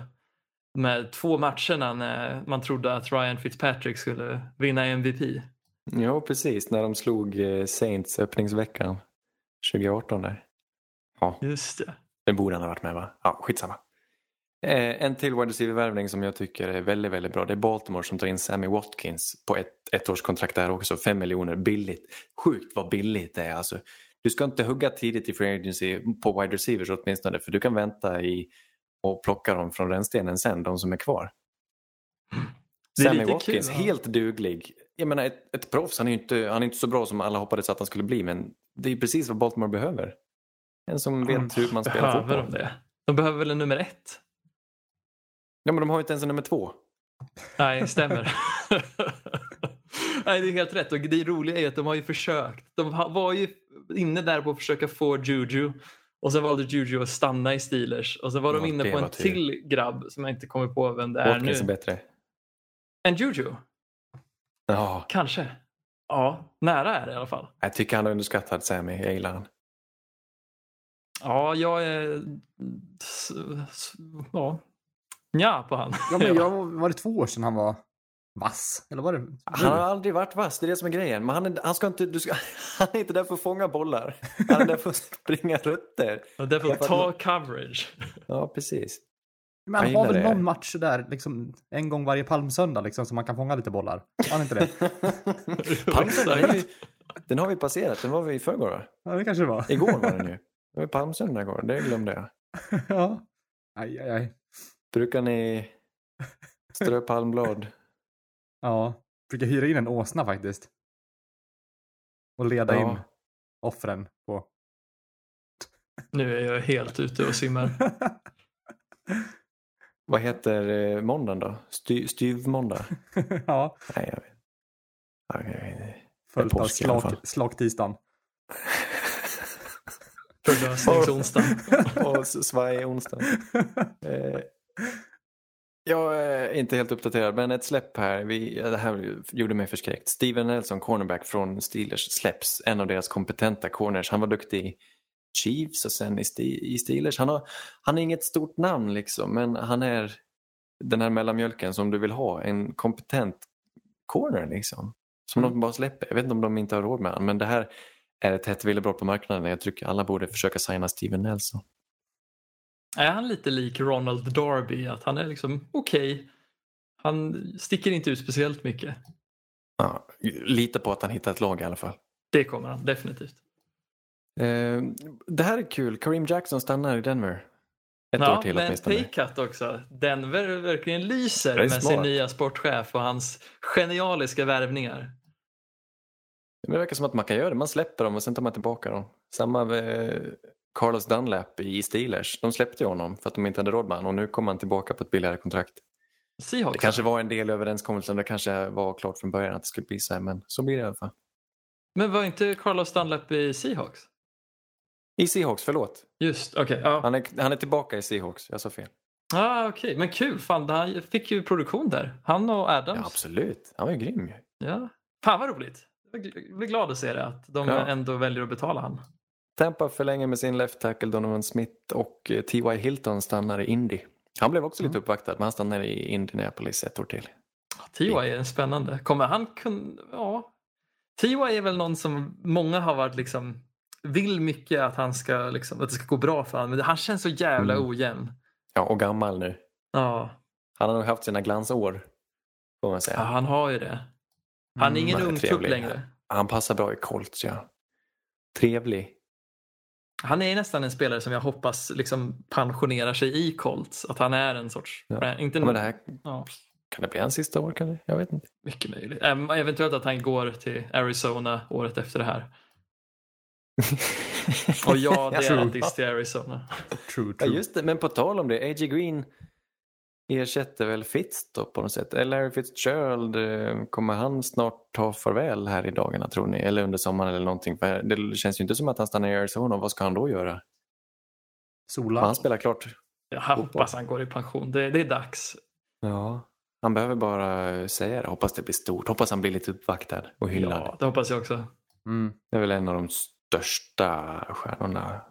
Speaker 4: med två matcherna när man trodde att Ryan Fitzpatrick skulle vinna MVP?
Speaker 5: Ja, precis. När de slog eh, Saints öppningsveckan 2018 där. Ja,
Speaker 4: Just det.
Speaker 5: det borde han ha varit med va? Ja, skitsamma. Eh, en till wide receiver-värvning som jag tycker är väldigt, väldigt bra. Det är Baltimore som tar in Sammy Watkins på ett ettårskontrakt där också. Fem miljoner billigt. Sjukt vad billigt det är alltså. Du ska inte hugga tidigt i free agency på wide receivers åtminstone för du kan vänta i och plocka dem från rännstenen sen, de som är kvar. Sammy Watkins,
Speaker 4: kul,
Speaker 5: helt duglig. Jag menar ett, ett proffs, han är ju inte, han är inte så bra som alla hoppades att han skulle bli men det är precis vad Baltimore behöver. En som vet hur man spelar
Speaker 4: Behöver
Speaker 5: fotboll.
Speaker 4: de det? De behöver väl en nummer ett?
Speaker 5: Ja men de har ju inte ens en nummer två.
Speaker 4: Nej, stämmer. Nej, det är helt rätt. Och det roliga är att de har ju försökt. De var ju inne där på att försöka få Juju. Och sen valde Juju att stanna i Steelers. Och sen var de inne på en till grabb som jag inte kommer på vem det är nu.
Speaker 5: Watkins är bättre.
Speaker 4: En Juju?
Speaker 5: Ja,
Speaker 4: Kanske. Ja, nära är det i alla fall.
Speaker 5: jag tycker han är underskattad Sammy, jag gillar han.
Speaker 4: Ja, jag är... Ja, ja på han.
Speaker 3: Ja, men jag, var det två år sedan han var vass? Eller var det?
Speaker 5: Han har aldrig varit vass, det är det som är grejen. Men han är, han ska inte, du ska, han är inte där för att fånga bollar. Han är där för att springa rötter.
Speaker 4: Och därför ta coverage.
Speaker 5: Ja, precis.
Speaker 3: Men han har väl
Speaker 5: det.
Speaker 3: någon match där liksom en gång varje palmsöndag liksom så man kan fånga lite bollar. Har han inte det?
Speaker 5: Palmsöndag, den har vi passerat. Den var vi i förrgår va?
Speaker 3: Ja, det kanske det var.
Speaker 5: Igår var den ju. Det var palmsöndag igår, det glömde jag.
Speaker 3: ja. Aj, aj, aj.
Speaker 5: Brukar ni strö palmblad?
Speaker 3: Ja. Brukar hyra in en åsna faktiskt. Och leda
Speaker 5: Ja.
Speaker 3: in offren på.
Speaker 4: Nu är jag helt ute och simmar.
Speaker 5: Vad heter eh, måndagen då? Sty, styvmåndag?
Speaker 3: ja.
Speaker 5: Nej, jag vet.
Speaker 3: Följt av slak, slaktisdagen.
Speaker 4: Förlösningsonsdagen.
Speaker 5: Och s- svaj onsdag. Eh, Jag är inte helt uppdaterad, men ett släpp här. Vi, det här gjorde mig förskräckt. Steven Nelson, cornerback från Steelers, släpps. En av deras kompetenta corners. Han var duktig Chiefs och sen i, Ste- i Steelers. Han har, han är inget stort namn liksom, men han är den här mellanmjölken som du vill ha. En kompetent corner liksom. Som de bara släpper. Jag vet inte om de inte har råd med honom, men det här är ett hett villebrott på marknaden. Jag tycker alla borde försöka signa Steven Nelson.
Speaker 4: Är han lite lik Ronald Darby? Att han är liksom okej. Han sticker inte ut speciellt mycket.
Speaker 5: Ja, lita på att han hittar ett lag i alla fall.
Speaker 4: Det kommer han definitivt.
Speaker 5: Eh, det här är kul. Kareem Jackson stannar i Denver. Ett
Speaker 4: ja,
Speaker 5: år till
Speaker 4: men
Speaker 5: åtminstone.
Speaker 4: paycut också. Denver verkligen lyser med
Speaker 5: smart.
Speaker 4: sin nya sportchef och hans genialiska värvningar.
Speaker 5: Men det verkar som att man kan göra det. Man släpper dem och sen tar man tillbaka dem. Samma med Carlos Dunlap i Steelers. De släppte ju honom för att de inte hade råd med honom och nu kommer han tillbaka på ett billigare kontrakt.
Speaker 4: Seahawks.
Speaker 5: Det kanske var en del i överenskommelsen. Det kanske var klart från början att det skulle bli så här men så blir det i alla fall.
Speaker 4: Men var inte Carlos Dunlap i Seahawks?
Speaker 5: I Seahawks, förlåt.
Speaker 4: Just, okej. ja.
Speaker 5: Han är, han är tillbaka i Seahawks. Jag sa fel.
Speaker 4: Ah, okej. Men kul, fan han fick ju produktion där. Han och Adams.
Speaker 5: Ja, absolut. Han var ju grym.
Speaker 4: Ja. Fan vad roligt. Jag blir glad att se det, att de
Speaker 5: Ja.
Speaker 4: ändå väljer att betala han.
Speaker 5: Tampa förlänger med sin left tackle Donovan Smith och eh, T.Y. Hilton stannar i Indy. Han blev också lite
Speaker 4: Mm.
Speaker 5: uppvaktad men han stannar i Indianapolis ett år till.
Speaker 4: T.Y. är spännande. Kommer han kunna... Ja. T.Y. är väl någon som många har varit liksom... Vill mycket att han ska liksom, att det ska gå bra för honom. Men han känns så jävla
Speaker 5: Mm.
Speaker 4: ojämn.
Speaker 5: Ja, och gammal nu.
Speaker 4: Ja,
Speaker 5: Han har nog haft sina glansår. Får man säga.
Speaker 4: ja han har ju det. Han är ingen
Speaker 5: han är
Speaker 4: ung tupp längre.
Speaker 5: Han passar bra i Colts, ja. Trevlig.
Speaker 4: Han är nästan en spelare som jag hoppas liksom pensionerar sig i Colts. Att han är en sorts...
Speaker 5: Ja.
Speaker 4: Inte
Speaker 5: Ja, men det här,
Speaker 4: ja,
Speaker 5: kan det bli hans sista år? Kan det? Jag vet inte.
Speaker 4: mycket möjligt. Eventuellt att han går till Arizona året efter det här. Och ja, det är diss till Arizona.
Speaker 3: True,
Speaker 5: Ja,
Speaker 3: true.
Speaker 5: just det. Men på tal om det, A.J. Green ersätter väl Fitz då på något sätt? Eller Larry Fitzgerald, eh, kommer han snart ta farväl här i dagarna tror ni? Eller under sommaren eller någonting? För det känns ju inte som att han stannar i Arizona. Vad ska han då göra?
Speaker 3: Sola.
Speaker 5: Han spelar klart.
Speaker 4: Jag hoppas han går i pension. Det, det är dags.
Speaker 5: Ja. Han behöver bara säga det. Hoppas det blir stort. Hoppas han blir lite uppvaktad och hyllad.
Speaker 4: Ja, det hoppas jag också.
Speaker 3: Mm.
Speaker 5: Det är väl en av de största stjärnorna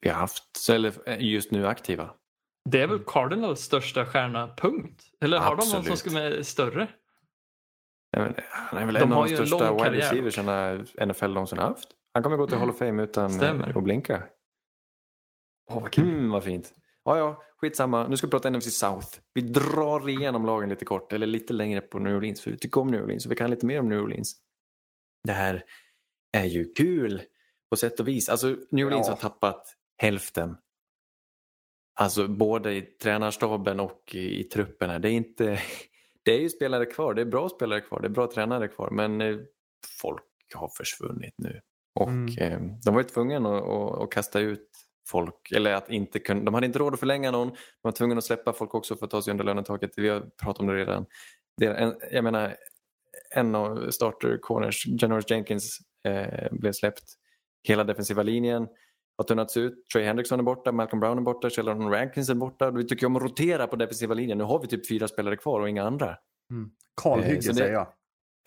Speaker 5: vi har haft. Så- Eller eh, just nu aktiva.
Speaker 4: Det är väl Cardinals största stjärna, punkt? Eller har de någon som
Speaker 5: Absolut.
Speaker 4: är större?
Speaker 5: Vet inte, Han är väl
Speaker 4: De
Speaker 5: en av de största wide receiversarna NFL någonsin haft. Han kommer gå till Hall of Fame utan
Speaker 4: Stämmer.
Speaker 5: att blinka.
Speaker 4: Åh, vad kul.
Speaker 5: Mm, vad fint. Ja, ja, skitsamma. Nu ska vi prata NFC South. Vi drar igenom lagen lite kort, eller lite längre på New Orleans, för vi tycker om New Orleans och vi kan lite mer om New Orleans. Det här är ju kul på sätt och vis. Alltså, New Orleans
Speaker 3: Ja.
Speaker 5: har tappat hälften. Alltså både i tränarstaben och i, i trupperna. Det är inte... Det är ju spelare kvar, det är bra spelare kvar, det är bra tränare kvar, men eh, folk har försvunnit nu. Och
Speaker 3: Mm.
Speaker 5: eh, de var ju tvungna att, att, att kasta ut folk, eller att inte kunna, de hade inte råd att förlänga någon, de var tvungna att släppa folk också för att ta sig under lönetaket. Vi har pratat om det redan. Det en, jag menar, en av starter corners, Janoris Jenkins, eh, blev släppt. Hela defensiva linjen har tunnats ut. Trey Hendrickson är borta, Malcolm Brown är borta, Sheldon Rankins är borta. Vi tycker om att rotera på defensiva linjen. Nu har vi typ fyra spelare kvar och inga andra.
Speaker 3: Mm.
Speaker 5: Eh,
Speaker 3: Kalhygge
Speaker 5: så det-
Speaker 3: säger jag.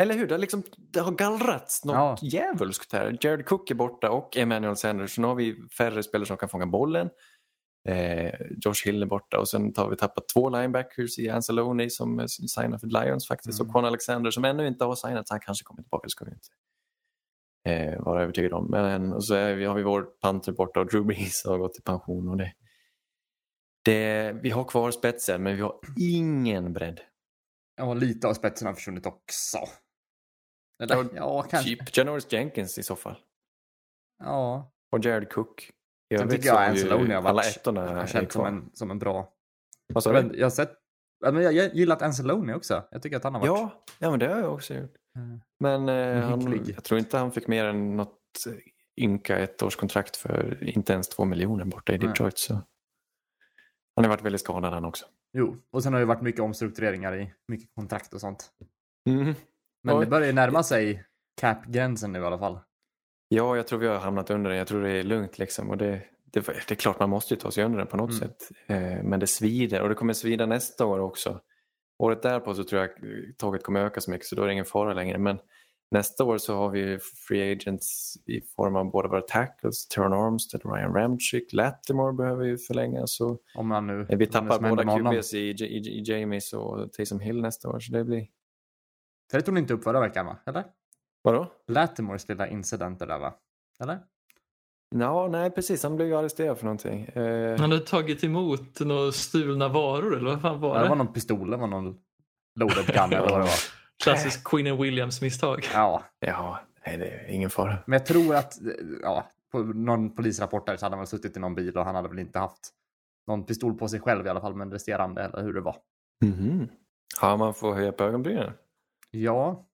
Speaker 5: Eller hur? Det har, liksom, det har gallrats något
Speaker 3: Ja.
Speaker 5: djävulskt här. Jared Cook är borta och Emmanuel Sanders. Nu har vi färre spelare som kan fånga bollen. Eh, Josh Hill är borta och sen har vi tappat två linebackers i Anzalone som eh, signar för Lions faktiskt.
Speaker 3: Mm.
Speaker 5: Och Quan Alexander som ännu inte har signat så han kanske kommer tillbaka, det ska vi inte eh, vara övertygade om. Men och så är vi, har vi vår panter borta och Drew Brees har gått i pension. Och det, det, vi har kvar spetsen men vi har ingen bredd.
Speaker 3: Ja, lite av spetsen har försvunnit också. Eller,
Speaker 5: Ja,
Speaker 3: ja, kanske.
Speaker 5: Typ Janoris Jenkins i så fall.
Speaker 3: Ja.
Speaker 5: Och Jared Cook. I
Speaker 3: Sen tycker jag Anzalone har
Speaker 5: alla
Speaker 3: varit
Speaker 5: ettorna
Speaker 3: har känt som en, som en bra...
Speaker 5: Vad sa
Speaker 3: Jag,
Speaker 5: du?
Speaker 3: jag har sett... Jag, jag gillat Anzalone också. Jag tycker att han har varit...
Speaker 5: Ja, ja, men det har jag också gjort.
Speaker 3: Mm.
Speaker 5: Men eh, han, jag tror inte han fick mer än något ynka ettårskontrakt för inte ens två miljoner borta i. Detroit. Så. Han har varit väldigt skadad han också.
Speaker 3: Jo, och sen har det varit mycket omstruktureringar i mycket kontrakt och sånt.
Speaker 5: Mm.
Speaker 3: Men
Speaker 5: Oj.
Speaker 3: det börjar närma sig cap-gränsen nu i alla fall.
Speaker 5: Ja, jag tror vi har hamnat under den. Jag tror det är lugnt liksom. Och det, det, det är klart man måste ju ta sig under den på något
Speaker 3: Mm.
Speaker 5: sätt. Eh, men det svider och det kommer svida nästa år också. Året därpå så tror jag taget kommer öka så mycket så då är det ingen fara längre. Men nästa år så har vi free agents i form av båda våra tackles, Teron Armstead, Ryan Ramchick, Lattimore behöver ju förlängas. Så
Speaker 3: Om man nu...
Speaker 5: vi tappar båda? QBs i, i, i Jamies och Taysom Hill nästa år så det blir...
Speaker 3: Det tog ni inte upp förra veckan va? Eller?
Speaker 5: Vadå?
Speaker 3: Latimores lilla incidenter där va? Eller?
Speaker 5: Ja, nej precis, han blev ju arresterad för någonting. Eh,
Speaker 4: Han hade tagit emot några stulna varor eller vad fan var det?
Speaker 3: det var någon pistol, det var någon loaded gun eller vad det var.
Speaker 4: Klassiskt Queen and Williams-misstag.
Speaker 3: Ja,
Speaker 5: ja, nej det är ingen fara.
Speaker 3: men jag tror att, ja, på någon polisrapport där så hade han väl suttit i någon bil och han hade väl inte haft någon pistol på sig själv i alla fall, men resterande eller hur det var.
Speaker 5: Mhm. Ja, man får höja på ögonbrynen.
Speaker 3: Ja,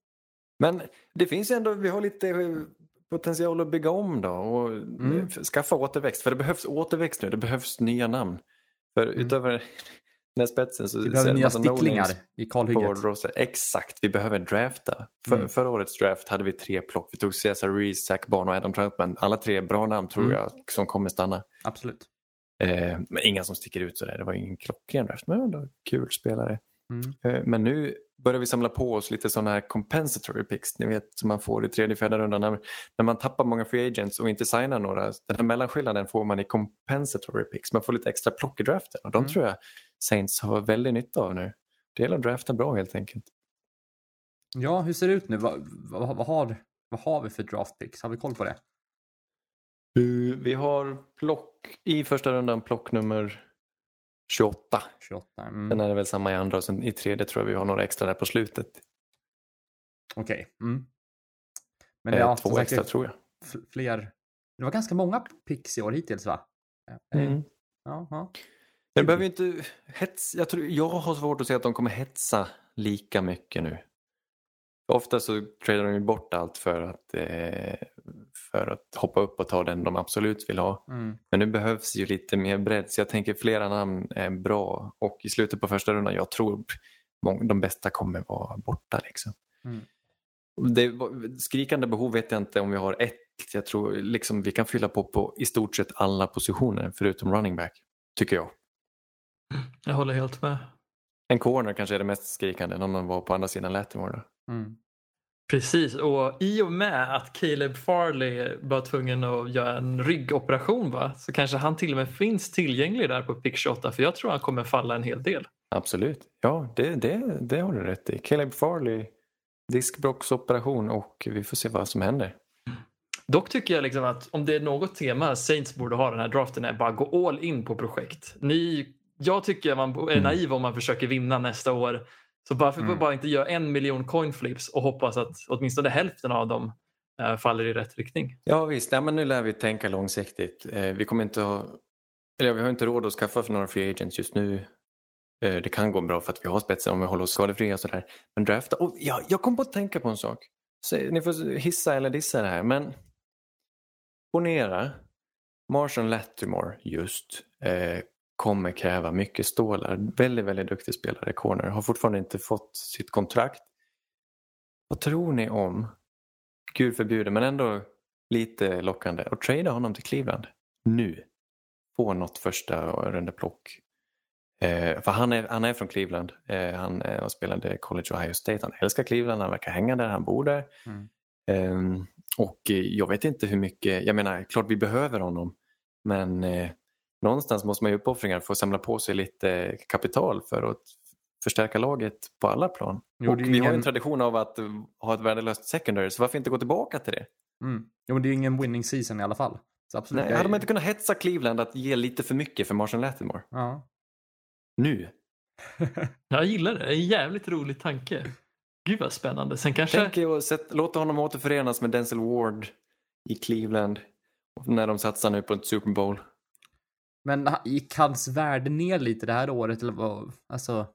Speaker 5: Men det finns ju ändå, vi har lite eh, potential att bygga om då och
Speaker 3: Mm.
Speaker 5: eh, skaffa återväxt. För det behövs återväxt nu, det behövs nya namn. För utöver den här spetsen så
Speaker 3: vi behöver nya sticklingar i kalhygget.
Speaker 5: Exakt, vi behöver drafta. För,
Speaker 3: Mm.
Speaker 5: Förra årets draft hade vi tre plock. Vi tog Cesar Reese, Zach Barn och Adam Troutman. Alla tre bra namn tror
Speaker 3: Mm.
Speaker 5: jag som kommer stanna.
Speaker 3: Absolut.
Speaker 5: Eh, men inga som sticker ut sådär. Det var ingen klockren draft, men ändå kul spelare.
Speaker 3: Mm.
Speaker 5: Eh, Men nu börjar vi samla på oss lite sådana här compensatory picks, ni vet som man får i tredje, fjärde rundan. När, när man tappar många free agents och inte signar några, den här mellanskillnaden får man i compensatory picks. Man får lite extra plock i draften och de
Speaker 3: Mm.
Speaker 5: tror jag Saints har väldigt nytta av nu. Det gäller att drafta bra helt enkelt.
Speaker 3: Ja, hur ser det ut nu? Vad, vad, vad, har, vad har vi för draft picks? Har vi koll på det?
Speaker 5: Uh, vi har plock i första rundan plock nummer 28.
Speaker 3: 28.
Speaker 5: Sen
Speaker 3: Mm.
Speaker 5: är det väl samma i andra och sen i tredje tror jag vi har några extra där på slutet.
Speaker 3: Okej. Mm. Men
Speaker 5: Eh,
Speaker 3: ja,
Speaker 5: Två
Speaker 3: som sagt,
Speaker 5: extra tror jag.
Speaker 3: fler. Det var ganska många picks i år hittills va? Eh,
Speaker 5: Mm.
Speaker 3: Ja, ja.
Speaker 5: Det behöver ju inte hets, jag, tror, jag har svårt att se att de kommer hetsa lika mycket nu. Ofta så tradar de ju bort allt för att, eh, för att hoppa upp och ta den de absolut vill ha.
Speaker 3: Mm.
Speaker 5: Men nu behövs ju lite mer bredd så jag tänker flera namn är bra och i slutet på första rundan jag tror de bästa kommer vara borta. Liksom.
Speaker 3: Mm.
Speaker 5: Det, skrikande behov vet jag inte om vi har ett. Jag tror liksom vi kan fylla på på i stort sett alla positioner förutom running back. Tycker jag.
Speaker 4: Jag håller helt med.
Speaker 5: En corner kanske är det mest skrikande, om man var på andra sidan Latimore.
Speaker 3: Mm.
Speaker 4: Precis, och i och med att Caleb Farley var tvungen att göra en ryggoperation va? så kanske han till och med finns tillgänglig där på pick 28 för jag tror han kommer falla en hel del.
Speaker 5: Absolut, ja det, det, det har du rätt i. Caleb Farley, diskbråcksoperation och vi får se vad som händer.
Speaker 4: Dock tycker jag liksom att om det är något tema Saints borde ha den här draften är bara gå all in på projekt. Ni, jag tycker man är
Speaker 5: Mm.
Speaker 4: naiv om man försöker vinna nästa år. Så varför
Speaker 3: Mm.
Speaker 4: bara inte göra en miljon coin flips och hoppas att åtminstone hälften av dem eh, faller i rätt riktning.
Speaker 5: Ja visst, ja, men nu lär vi tänka långsiktigt. Eh, vi kommer inte ha, eller vi har inte råd att skaffa för några free agents just nu. Eh, det kan gå bra för att vi har spetsen om vi håller oss skadefria och sådär. Men drafta, oh, ja, jag kom på att tänka på en sak. Så, ni får hissa eller dissa det här men ponera Marshall Lattimore just eh, kommer kräva mycket stålar. Väldigt, väldigt duktig spelare, corner. Har fortfarande inte fått sitt kontrakt. Vad tror ni om, gud förbjude, men ändå lite lockande, att trada honom till Cleveland nu? Få något första rundeplock. Eh, för han är, han är från Cleveland. Eh, han eh, spelade college Ohio State. Han älskar Cleveland, han verkar hänga där, han bor där.
Speaker 3: Mm.
Speaker 5: Eh, och jag vet inte hur mycket, jag menar klart vi behöver honom. Men eh, någonstans måste man ju uppoffringar för att samla på sig lite kapital för att förstärka laget på alla plan.
Speaker 3: Jo,
Speaker 5: och
Speaker 3: är
Speaker 5: vi har ju en
Speaker 3: ingen-
Speaker 5: tradition av att ha ett värdelöst secondary så varför inte gå tillbaka till det?
Speaker 3: Mm. Jo, men det är ju ingen winning season i alla fall. Så absolut.
Speaker 5: Nej,
Speaker 3: jag-
Speaker 5: hade man inte kunnat hetsa Cleveland att ge lite för mycket för Marshall Lattimore?
Speaker 3: Ja.
Speaker 5: Nu?
Speaker 4: Jag gillar det, det är en jävligt rolig tanke. Gud vad spännande. Sen kanske...
Speaker 5: Tänk er att låta honom återförenas med Denzel Ward i Cleveland när de satsar nu på ett Super Bowl.
Speaker 3: Men gick hans värde ner lite det här året eller vad? Alltså.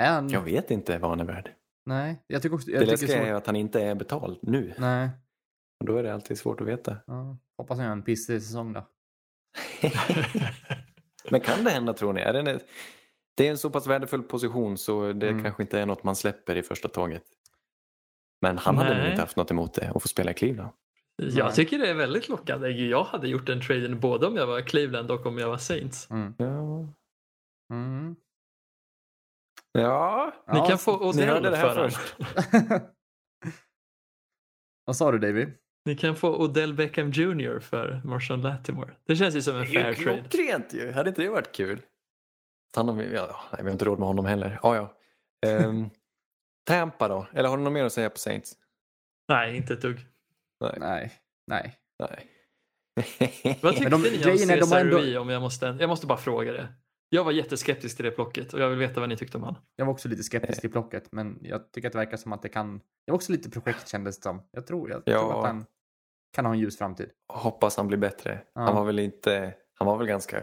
Speaker 3: Är han?
Speaker 5: Jag vet inte vad han är värd.
Speaker 3: Nej, jag tycker också. Jag
Speaker 5: Det läskiga är att han inte är betald nu.
Speaker 3: Nej.
Speaker 5: Och då är det alltid svårt att veta.
Speaker 3: Ja. Hoppas han gör en pissig säsong då.
Speaker 5: Men kan det hända tror ni? Är det, en, det är en så pass värdefull position så det
Speaker 3: Mm.
Speaker 5: kanske inte är något man släpper i första taget. Men han hade nog
Speaker 4: Nej.
Speaker 5: inte haft något emot det att få spela i Cleveland.
Speaker 4: Jag tycker det är väldigt lockande. Jag hade gjort den traden både om jag var Cleveland och om jag var Saints.
Speaker 3: Mm.
Speaker 5: Ja.
Speaker 3: Mm.
Speaker 5: Ja,
Speaker 4: Ni kan få Odell
Speaker 5: det här
Speaker 4: för
Speaker 5: först.
Speaker 3: Vad sa du Davy?
Speaker 4: Ni kan få Odell Beckham Jr för Marshall Latimore. Det känns ju som en
Speaker 5: Det är
Speaker 4: fair
Speaker 5: ju
Speaker 4: trade.
Speaker 5: klockrent ju. Hade inte det varit kul? Han ja, nej, vi har inte råd med honom heller. Ja, ja. Ehm, Tampa då? Eller har du något mer att säga på Saints?
Speaker 4: Nej, inte ett dugg.
Speaker 3: Nej, nej.
Speaker 5: Nej.
Speaker 4: Vad tyckte
Speaker 3: Men de-
Speaker 4: ni om Cesar
Speaker 3: ändå-
Speaker 4: Rui? Om jag, måste, jag måste bara fråga det. Jag var jätteskeptisk till det plocket och jag vill veta vad ni tyckte om han.
Speaker 3: Jag var också lite skeptisk till plocket, men jag tycker att det verkar som att det kan... Det var också lite projekt kändes det som. Jag tror, jag
Speaker 5: Ja.
Speaker 3: tror att han kan ha en ljus framtid.
Speaker 5: Hoppas han blir bättre.
Speaker 3: Ja.
Speaker 5: Han var väl inte... Han var väl ganska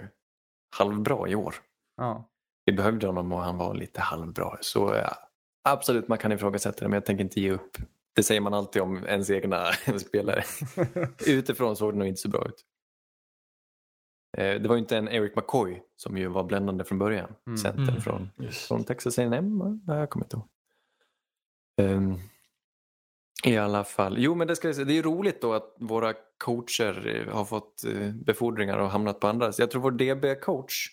Speaker 5: halvbra i år.
Speaker 3: Ja.
Speaker 5: Vi behövde honom och han var lite halvbra. Så ja, absolut, man kan ifrågasätta det, men jag tänker inte ge upp. Det säger man alltid om ens egna spelare. Utifrån såg det nog inte så bra ut. Eh, Det var ju inte en Eric McCoy som ju var bländande från början.
Speaker 3: Mm.
Speaker 5: Centern
Speaker 4: Mm.
Speaker 5: från, från Texas A&M. Nej, jag kommer inte ihåg. Ehm, I alla fall. Jo, men det, ska jag säga, det är roligt då att våra coacher eh, har fått eh, befordringar och hamnat på andra. Så jag tror vår DB-coach,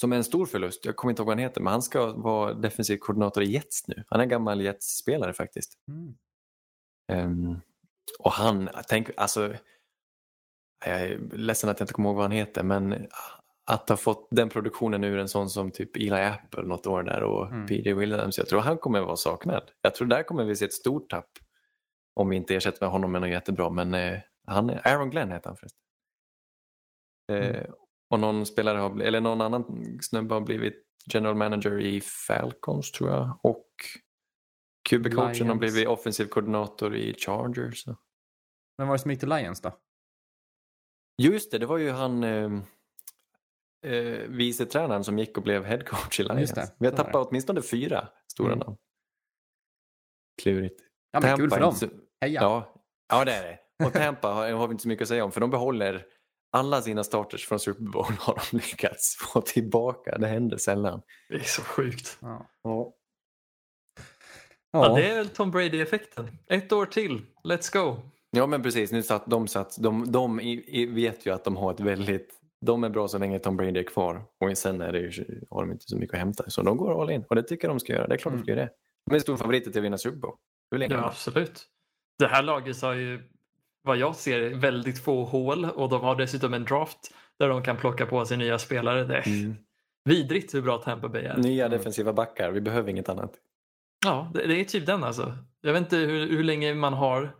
Speaker 5: som är en stor förlust, jag kommer inte ihåg vad han heter, men han ska vara defensiv koordinator i Jets nu. Han är en gammal Jets-spelare faktiskt.
Speaker 3: Mm.
Speaker 5: Ehm, och han, tänk, alltså, jag är ledsen att jag inte kommer ihåg vad han heter, men att ha fått den produktionen ur en sån som typ Eli Apple något år där och
Speaker 3: Mm.
Speaker 5: PJ Williams, jag tror han kommer vara saknad. Jag tror där kommer vi se ett stort tapp om vi inte ersätter honom med något jättebra, men eh, han, är- Aaron Glenn heter han förresten. Eh, Och någon spelare har, eller någon annan snubbe har blivit general manager i Falcons tror jag och QB-coachen har blivit offensiv koordinator i Chargers.
Speaker 3: Men var det som gick till Lions då?
Speaker 5: Just det, det var ju han eh, eh, vice tränaren som gick och blev head coach i Lions.
Speaker 3: Just det,
Speaker 5: Vi har tappat åtminstone fyra stora
Speaker 3: Mm.
Speaker 5: namn. Klurigt.
Speaker 3: Ja, men kul för dem.
Speaker 5: så-
Speaker 3: Heja!
Speaker 5: Ja, ja, det är det. Och Tampa har, har vi inte så mycket att säga om för de behåller alla sina starters från Super Bowl har de lyckats få tillbaka. Det händer sällan.
Speaker 4: Det är så sjukt.
Speaker 3: Ja.
Speaker 5: Ja.
Speaker 4: Ja, det är väl Tom Brady-effekten. Ett år till. Let's go.
Speaker 5: Ja men precis, nu satt de satt, de, de i, i, vet ju att de har ett väldigt, de är bra så länge Tom Brady är kvar och sen är det ju, har de inte så mycket att hämta. Så de går all in och det tycker jag de ska göra, det är klart de ska göra det. De är stora favoriter till att vinna Super Bowl.
Speaker 4: Ja, absolut. Det här laget har ju, vad jag ser, väldigt få hål och de har dessutom en draft där de kan plocka på sig nya spelare. Det är
Speaker 5: Mm.
Speaker 4: vidrigt hur bra Tampa Bay är.
Speaker 5: Nya defensiva backar, vi behöver inget annat.
Speaker 4: Ja, det, det är typ den alltså. Jag vet inte hur, hur länge man har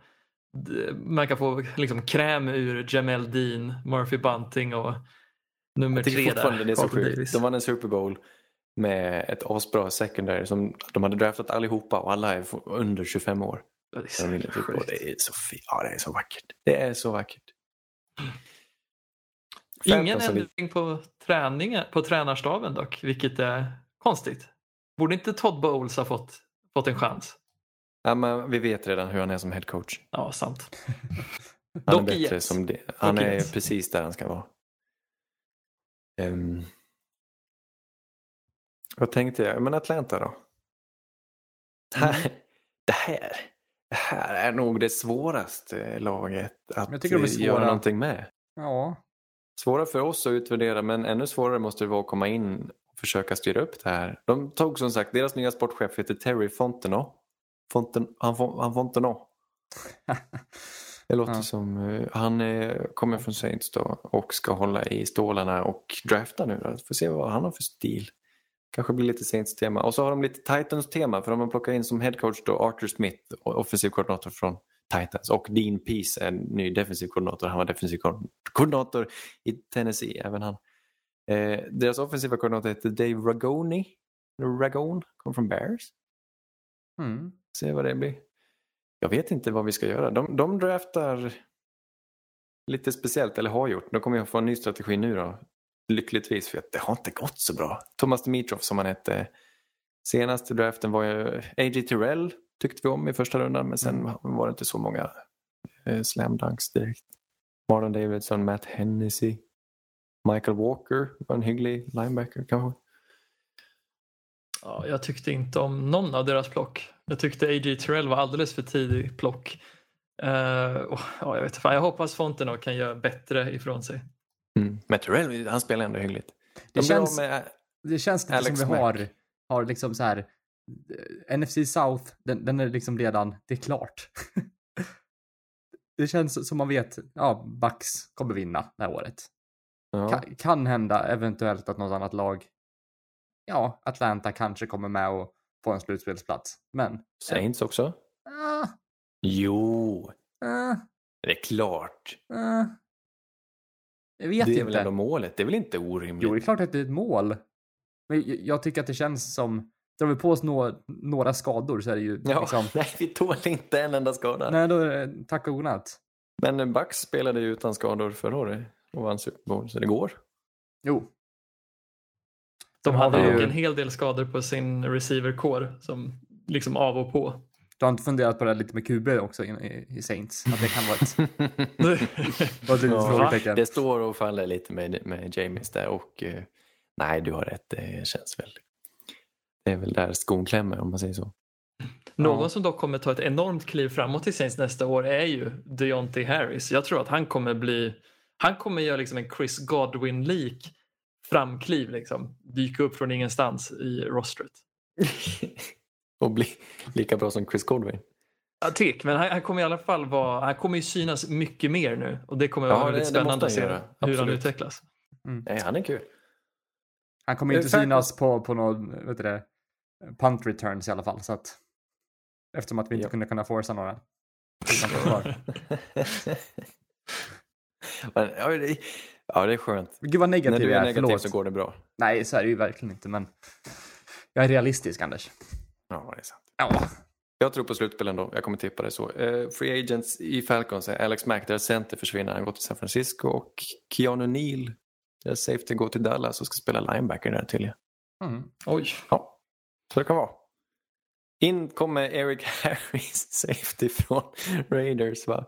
Speaker 4: man kan få liksom kräm ur Jamel Dean, Murphy Bunting och nummer tre där,
Speaker 5: det är så sjukt. De vann en Super Bowl med ett asbra secondary som de hade draftat allihopa och alla är under 25 år.
Speaker 4: Det är
Speaker 5: De
Speaker 4: så sjukt.
Speaker 5: Det är så. Ja, det är så vackert. Det är så vackert.
Speaker 4: Ingen
Speaker 5: vi-
Speaker 4: ändring på, träningen, på tränarstaben dock, vilket är konstigt. Borde inte Todd Bowles ha fått, fått en chans?
Speaker 5: Ja, men vi vet redan hur han är som head coach.
Speaker 4: Ja, sant.
Speaker 5: Han
Speaker 4: Dock
Speaker 5: är bättre
Speaker 4: Jets.
Speaker 5: som det. Han
Speaker 4: Dock
Speaker 5: är
Speaker 4: Jets.
Speaker 5: precis där han ska vara. Ehm, vad tänkte jag? Men Atlanta då? Det här,
Speaker 3: Mm.
Speaker 5: det här, det här är nog det svåraste laget att
Speaker 3: Jag tycker de är
Speaker 5: göra någonting med.
Speaker 3: Ja.
Speaker 5: Svåra för oss att utvärdera men ännu svårare måste det vara att komma in försöka styra upp det här. De tog som sagt, deras nya sportchef heter Terry Fontenot. Fonten, han, han Fontenot. Det låter
Speaker 3: Ja.
Speaker 5: som, eh, han eh, kommer från Saints då och ska hålla i stålarna och drafta nu då. Får se vad han har för stil. Kanske blir lite Saints-tema. Och så har de lite Titans-tema för de har plockat in som headcoach då Arthur Smith, offensiv koordinator från Titans. Och Dean Pease är en ny defensiv koordinator. Han var defensiv ko- koordinator i Tennessee, även han. Eh, deras offensiva koordinator heter Dave Ragoni. Ragone, kom från Bears.
Speaker 3: Mm.
Speaker 5: Se vad det blir. Jag vet inte vad vi ska göra. De, de draftar lite speciellt, eller har gjort. De kommer ju få en ny strategi nu då. Lyckligtvis, för att det har inte gått så bra. Thomas Dimitrov som han hette. Senaste draften var ju A.J. Terrell tyckte vi om i första rundan, men sen
Speaker 3: Mm.
Speaker 5: var det inte så många eh, slam dunks direkt. Marlon Davidson, Matt Hennessy, Michael Walker var en hygglig linebacker kanske.
Speaker 4: Ja, jag tyckte inte om någon av deras plock. Jag tyckte A.J. Terrell var alldeles för tidig plock. Eh, och, ja, jag, vet, inte fan, jag hoppas Fontenot kan göra bättre ifrån sig.
Speaker 5: Mm. Men Terrell, han spelar ändå hyggligt.
Speaker 3: Det
Speaker 5: De av
Speaker 3: känns-
Speaker 5: med
Speaker 3: Det känns lite
Speaker 5: Alex
Speaker 3: som vi
Speaker 5: Mack.
Speaker 3: har, har liksom så här eh, NFC South, den, den är liksom redan, det är klart. det känns som man vet, ja, Bucks kommer vinna det här året.
Speaker 5: Ja.
Speaker 3: Kan, kan hända eventuellt att något annat lag, ja, Atlanta kanske kommer med och får en slutspelsplats. Men,
Speaker 5: Saints också?
Speaker 3: ah,
Speaker 5: Jo,
Speaker 3: ah,
Speaker 5: det är klart.
Speaker 3: ah. Jag vet
Speaker 5: det är
Speaker 3: inte.
Speaker 5: väl ändå målet. Det är väl inte orimligt?
Speaker 3: Jo, det är klart att det är ett mål. Men jag, jag tycker att det känns som, drar vi på oss några, några skador så är det ju
Speaker 5: Ja,
Speaker 3: liksom,
Speaker 5: nej, vi tål inte en enda skada.
Speaker 3: nej då är det tack och godnatt.
Speaker 5: Men Bucks spelade ju utan skador förra året och vann Super Bowl, så det går.
Speaker 3: Jo,
Speaker 4: De hade ju en hel del skador på sin receiver-core som liksom av och på.
Speaker 3: du har inte funderat på det här lite med QB också i, Saints? Att det kan vara ett, ett litet
Speaker 5: Ja,
Speaker 3: frågetecken.
Speaker 5: det står och faller lite med, med Jamies där och eh, nej, du har rätt. Det känns väl. Det är väl där skon klämmer om man säger så.
Speaker 4: Någon
Speaker 3: Ja.
Speaker 4: som dock kommer ta ett enormt kliv framåt i Saints nästa år är ju Deontay Harris. Jag tror att han kommer bli, han kommer göra liksom en Chris Godwin-lik framkliv liksom. Dyka upp från ingenstans i rostret.
Speaker 5: och bli lika bra som Chris Godwin.
Speaker 4: Ja, tick, men han, han kommer i alla fall vara, han kommer ju synas mycket mer nu och det kommer
Speaker 5: Ja,
Speaker 4: vara
Speaker 5: det-
Speaker 4: väldigt spännande att
Speaker 5: han
Speaker 4: se hur han
Speaker 5: Absolut.
Speaker 4: utvecklas.
Speaker 5: Nej, han är kul.
Speaker 3: Han kommer inte
Speaker 5: Eh,
Speaker 3: synas på, på någon, vet du det, punt returns i alla fall. Så att, eftersom att vi inte
Speaker 5: Ja.
Speaker 3: kunde kunna forsa några.
Speaker 5: Men, ja, det, är skönt.
Speaker 3: Gud vad
Speaker 5: När
Speaker 3: negativ
Speaker 5: du
Speaker 3: jag
Speaker 5: är
Speaker 3: är,
Speaker 5: negativ
Speaker 3: förlåt.
Speaker 5: så går det bra.
Speaker 3: Nej, så är det ju verkligen inte, men jag är realistisk, Anders.
Speaker 5: Ja, det är sant.
Speaker 3: Ja,
Speaker 5: Jag tror på slutspel ändå. Jag kommer tippa det så. Eh, free agents i Falcons är Alex Mack, deras center försvinner. Han går till San Francisco och Keanu Neal, deras safety, går till Dallas och ska spela linebacker där tydligen.
Speaker 3: mm.
Speaker 4: Oj.
Speaker 5: Ja, så det kan vara. In kommer Eric Harris, safety från Raiders va?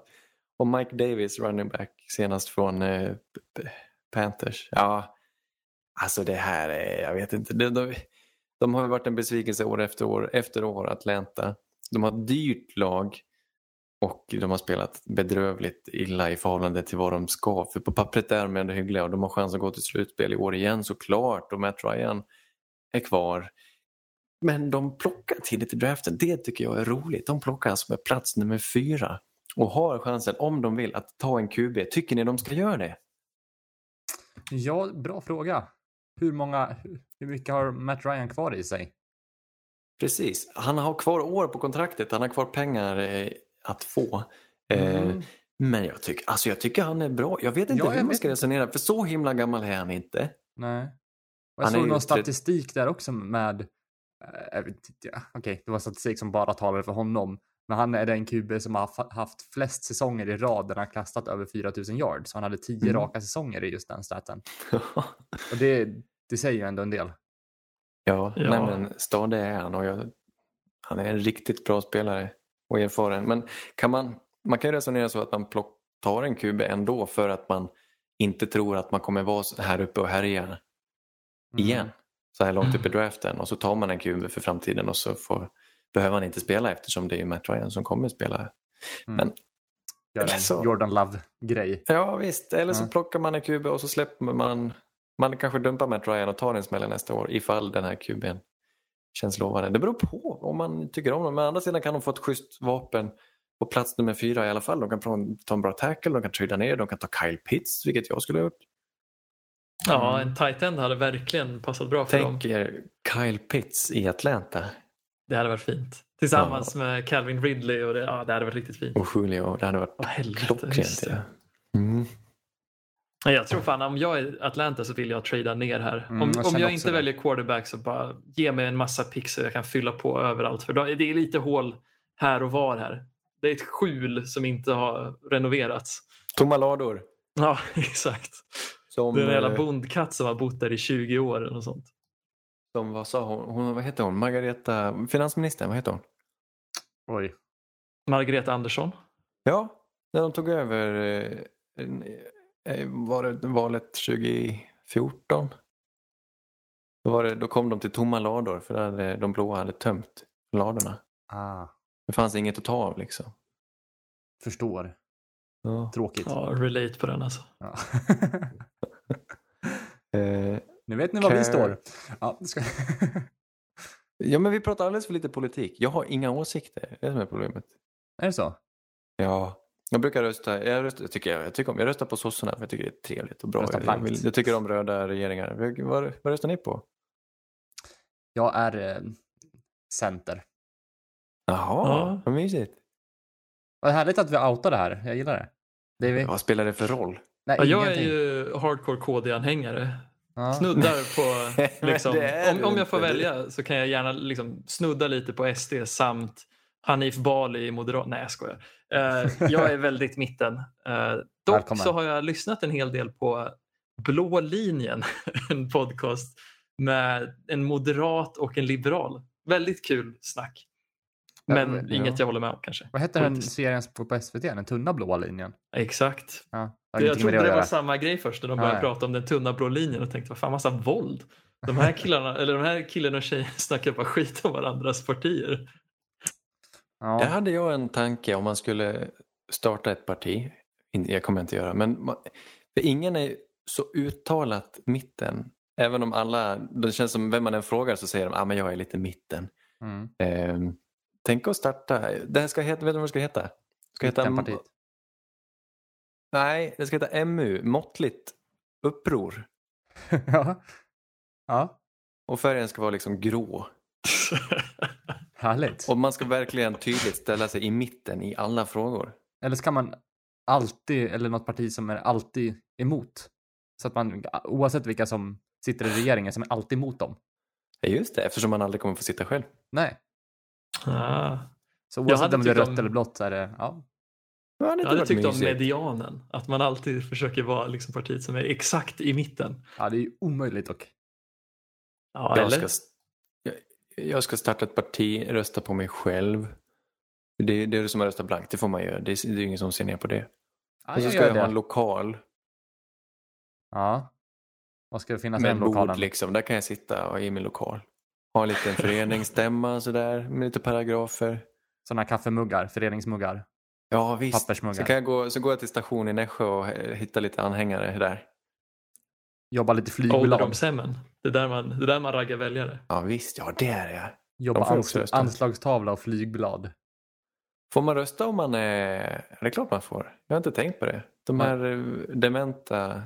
Speaker 5: Och Mike Davis, running back, senast från eh, Panthers. Ja, alltså det här är, jag vet inte. De, de, de har varit en besvikelse år efter år efter år, Atlanta. De har ett dyrt lag och de har spelat bedrövligt illa i förhållande till vad de ska. För på pappret är de ändå hyggliga och de har chans att gå till slutspel i år igen såklart och Matt Ryan är kvar. Men de plockar tidigt i draften. Det tycker jag är roligt. De plockar alltså med plats nummer fyra och har chansen, om de vill, att ta en QB. Tycker ni de ska göra det?
Speaker 3: ja, bra fråga. Hur många, hur mycket har Matt Ryan kvar i sig?
Speaker 5: Precis. Han har kvar år på kontraktet. Han har kvar pengar eh, att få. Eh,
Speaker 3: Mm.
Speaker 5: Men jag tycker, alltså jag tycker han är bra. Jag vet inte
Speaker 3: Ja,
Speaker 5: hur man ska resonera, för så himla gammal är han inte.
Speaker 3: Nej. Och jag
Speaker 5: Han
Speaker 3: såg någon statistik där också med, ja, okej, det var statistik som bara talade för honom. Men han är den QB som har haft- flest säsonger i rad där han har kastat över 4000 yards. Så han hade tio
Speaker 5: Mm.
Speaker 3: raka säsonger i just den staten. Och det, det säger ju ändå en del.
Speaker 5: ja,
Speaker 4: Ja.
Speaker 5: Nej, men stadig är han och jag, han är en riktigt bra spelare och erfaren. Men kan man, man kan ju resonera så att man plock, tar en QB ändå för att man inte tror att man kommer vara här uppe och härja
Speaker 3: Mm.
Speaker 5: igen. Så här långt upp i draften och så tar man en QB för framtiden och så får, behöver han inte spela eftersom det är Matt Ryan som kommer spela.
Speaker 3: Mm.
Speaker 5: Men
Speaker 3: Gör en
Speaker 5: Så-
Speaker 3: Jordan Love-grej.
Speaker 5: Ja visst, eller så
Speaker 3: Ja.
Speaker 5: plockar man en QB och så släpper man, man kanske dumpar Matt Ryan och tar en smäll nästa år ifall den här QBn känns lovande. Det beror på om man tycker om dem. Men å andra sidan kan de få ett schysst vapen på plats nummer fyra i alla fall. De kan ta en- ta en bra tackle, de kan trada ner, de kan ta Kyle Pitts, vilket jag skulle ha gjort.
Speaker 4: Ja, en tight end hade verkligen passat bra för dem.
Speaker 5: Tänk er Kyle Pitts i Atlanta
Speaker 4: Det hade varit fint. Tillsammans med Calvin Ridley och det, ja, det hade varit riktigt fint.
Speaker 5: och Julio. Det hade varit
Speaker 4: helvete,
Speaker 5: klockrent. Mm.
Speaker 4: Jag tror fan om jag är Atlanta så vill jag trada ner här.
Speaker 3: Mm,
Speaker 4: om
Speaker 3: jag
Speaker 4: om inte
Speaker 3: det.
Speaker 4: väljer quarterback så bara ge mig en massa picks så jag kan fylla på överallt. För det är lite hål här och var här. Det är ett skjul som inte har renoverats.
Speaker 5: Tomma lador.
Speaker 4: Ja, exakt.
Speaker 5: Som,
Speaker 4: Det är en jävla
Speaker 5: eh,
Speaker 4: bondkatt som har bott där i 20 år något sånt.
Speaker 5: Som vad sa hon? hon? Vad heter hon? Margareta, finansministern, vad heter hon?
Speaker 3: Oj.
Speaker 4: Margareta Andersson.
Speaker 5: Ja, när de tog över eh, eh, var det valet 2014. Då, var det, då kom de till tomma lador för hade, de blåa hade tömt ladorna.
Speaker 3: Ah,
Speaker 5: Det fanns inget att ta av liksom.
Speaker 3: förstår.
Speaker 5: Ja.
Speaker 3: Tråkigt.
Speaker 4: Ja, relate på den alltså.
Speaker 3: Ja.
Speaker 5: Eh,
Speaker 3: nu vet ni var vi
Speaker 5: Care-
Speaker 3: står. Ja, ska...
Speaker 5: Ja, men vi pratar alldeles för lite politik. Jag har inga åsikter. Det är det som är problemet.
Speaker 3: Är det så?
Speaker 5: Ja, jag brukar rösta, jag, röstar, jag, tycker, jag, tycker om, jag röstar på sossarna för jag tycker det är trevligt och bra. Jag, vill, jag tycker om röda regeringar. Vad, vad röstar ni på?
Speaker 3: Jag är eh, center.
Speaker 5: Jaha,
Speaker 4: Ja.
Speaker 5: vad mysigt.
Speaker 3: Vad härligt att vi outar det här. Jag gillar det. det är vi...
Speaker 5: Vad spelar det för roll?
Speaker 3: Nej,
Speaker 4: Ja, jag är ju hardcore KD-anhängare.
Speaker 3: Ja.
Speaker 4: Snuddar på, liksom, om, om jag får välja så kan jag gärna liksom snudda lite på SD samt Hanif Bali i Moderat. Nej, jag skojar. Eh, jag är väldigt mitten. Eh, dock
Speaker 3: Välkommen.
Speaker 4: så har jag lyssnat en hel del på Blå linjen, en podcast med en moderat och en liberal. Väldigt kul snack.
Speaker 3: Ja,
Speaker 4: Men
Speaker 3: men-
Speaker 4: inget
Speaker 3: ja.
Speaker 4: jag håller med om kanske.
Speaker 3: Vad heter den serien på på SVT? Den tunna blåa linjen?
Speaker 4: Exakt.
Speaker 3: Ja,
Speaker 4: Jag trodde
Speaker 3: det
Speaker 4: det var samma grej först när de
Speaker 3: Ja,
Speaker 4: började
Speaker 3: ja.
Speaker 4: prata om den tunna blå linjen och tänkte vad fan massa våld. De här killarna, eller de här killarna och tjejerna snackar bara skit om varandras partier.
Speaker 5: Där
Speaker 3: Ja.
Speaker 5: hade jag en tanke om man skulle starta ett parti. Jag kommer inte göra, men ingen är så uttalat mitten. Även om alla, det känns som vem man än frågar så säger de att ah, men jag är lite mitten.
Speaker 3: Mm.
Speaker 5: Ehm, tänk att starta, det här ska heta, vet du vad det ska heta? Det ska heta. Nej, det ska heta MU, måttligt uppror.
Speaker 3: ja. ja,
Speaker 5: Och färgen ska vara liksom grå.
Speaker 3: härligt.
Speaker 5: Och man ska verkligen tydligt ställa sig i mitten i alla frågor.
Speaker 3: Eller ska man alltid, eller något parti som är alltid emot? Så att man, oavsett vilka som sitter i regeringen, som är alltid emot dem.
Speaker 5: Ja, just det, eftersom man aldrig kommer få sitta själv.
Speaker 3: Nej.
Speaker 4: Ah.
Speaker 3: Så
Speaker 4: Jag
Speaker 3: oavsett
Speaker 4: hade
Speaker 3: om det är rött
Speaker 4: om-
Speaker 3: eller blått så är det, ja.
Speaker 5: Ja, det
Speaker 4: Jag hade tyckt om
Speaker 5: mysigt.
Speaker 4: medianen. Att man alltid försöker vara liksom partiet som är exakt i mitten.
Speaker 3: Ja, det är ju omöjligt dock.
Speaker 4: Ja,
Speaker 5: Jag
Speaker 4: eller?
Speaker 5: ska, jag, jag ska starta ett parti, rösta på mig själv. Det, det är det som att rösta blankt, det får man göra. Det är, det är ju ingen som ser ner på det.
Speaker 3: Ja,
Speaker 5: och så
Speaker 3: jag
Speaker 5: ska jag ha en lokal
Speaker 3: Ja. Vad ska det finnas i
Speaker 5: med
Speaker 3: den
Speaker 5: en bord
Speaker 3: lokalen?
Speaker 5: liksom. Där kan jag sitta och i min lokal. Ha en liten föreningsstämma sådär med lite paragrafer.
Speaker 3: Sådana kaffemuggar, föreningsmuggar,
Speaker 5: Ja visst. Så,
Speaker 3: pappersmuggar.
Speaker 5: kan jag gå, så går jag till station i Nässjö och hittar lite anhängare där.
Speaker 3: Jobba lite flygbolag.
Speaker 4: Ålderdomshemmen. Det är där man, det är där man raggar väljare.
Speaker 5: Ja visst, ja det är jag.
Speaker 3: Jobba
Speaker 5: De får också
Speaker 3: ans- anslagstavla och flygblad.
Speaker 5: Får man rösta om man är... Det är klart man får. Jag har inte tänkt på det. De
Speaker 3: Nej.
Speaker 5: här eh, dementa,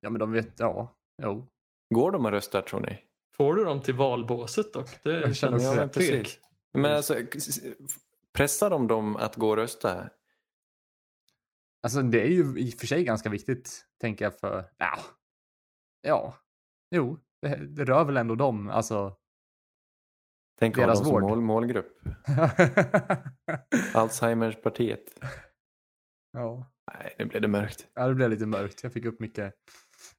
Speaker 3: Ja, men de vet, ja, jo.
Speaker 5: går de och röstar tror ni?
Speaker 4: Får du dem till valbåset dock? Det
Speaker 3: Jag känner
Speaker 4: känns
Speaker 3: också
Speaker 5: Ja,
Speaker 3: det.
Speaker 5: precis.
Speaker 4: fegt.
Speaker 5: Men alltså, pressar de dem att gå och rösta?
Speaker 3: Alltså det är ju i och för sig ganska viktigt, tänker jag för, ja. Ja. Jo, det, det rör väl ändå dem, alltså.
Speaker 5: Tänk
Speaker 3: Deras
Speaker 5: dem som
Speaker 3: vård.
Speaker 5: mål, målgrupp. Alzheimers-partiet.
Speaker 3: ja.
Speaker 5: Nej, nu blev det mörkt.
Speaker 3: ja, det blev lite mörkt. Jag fick upp mycket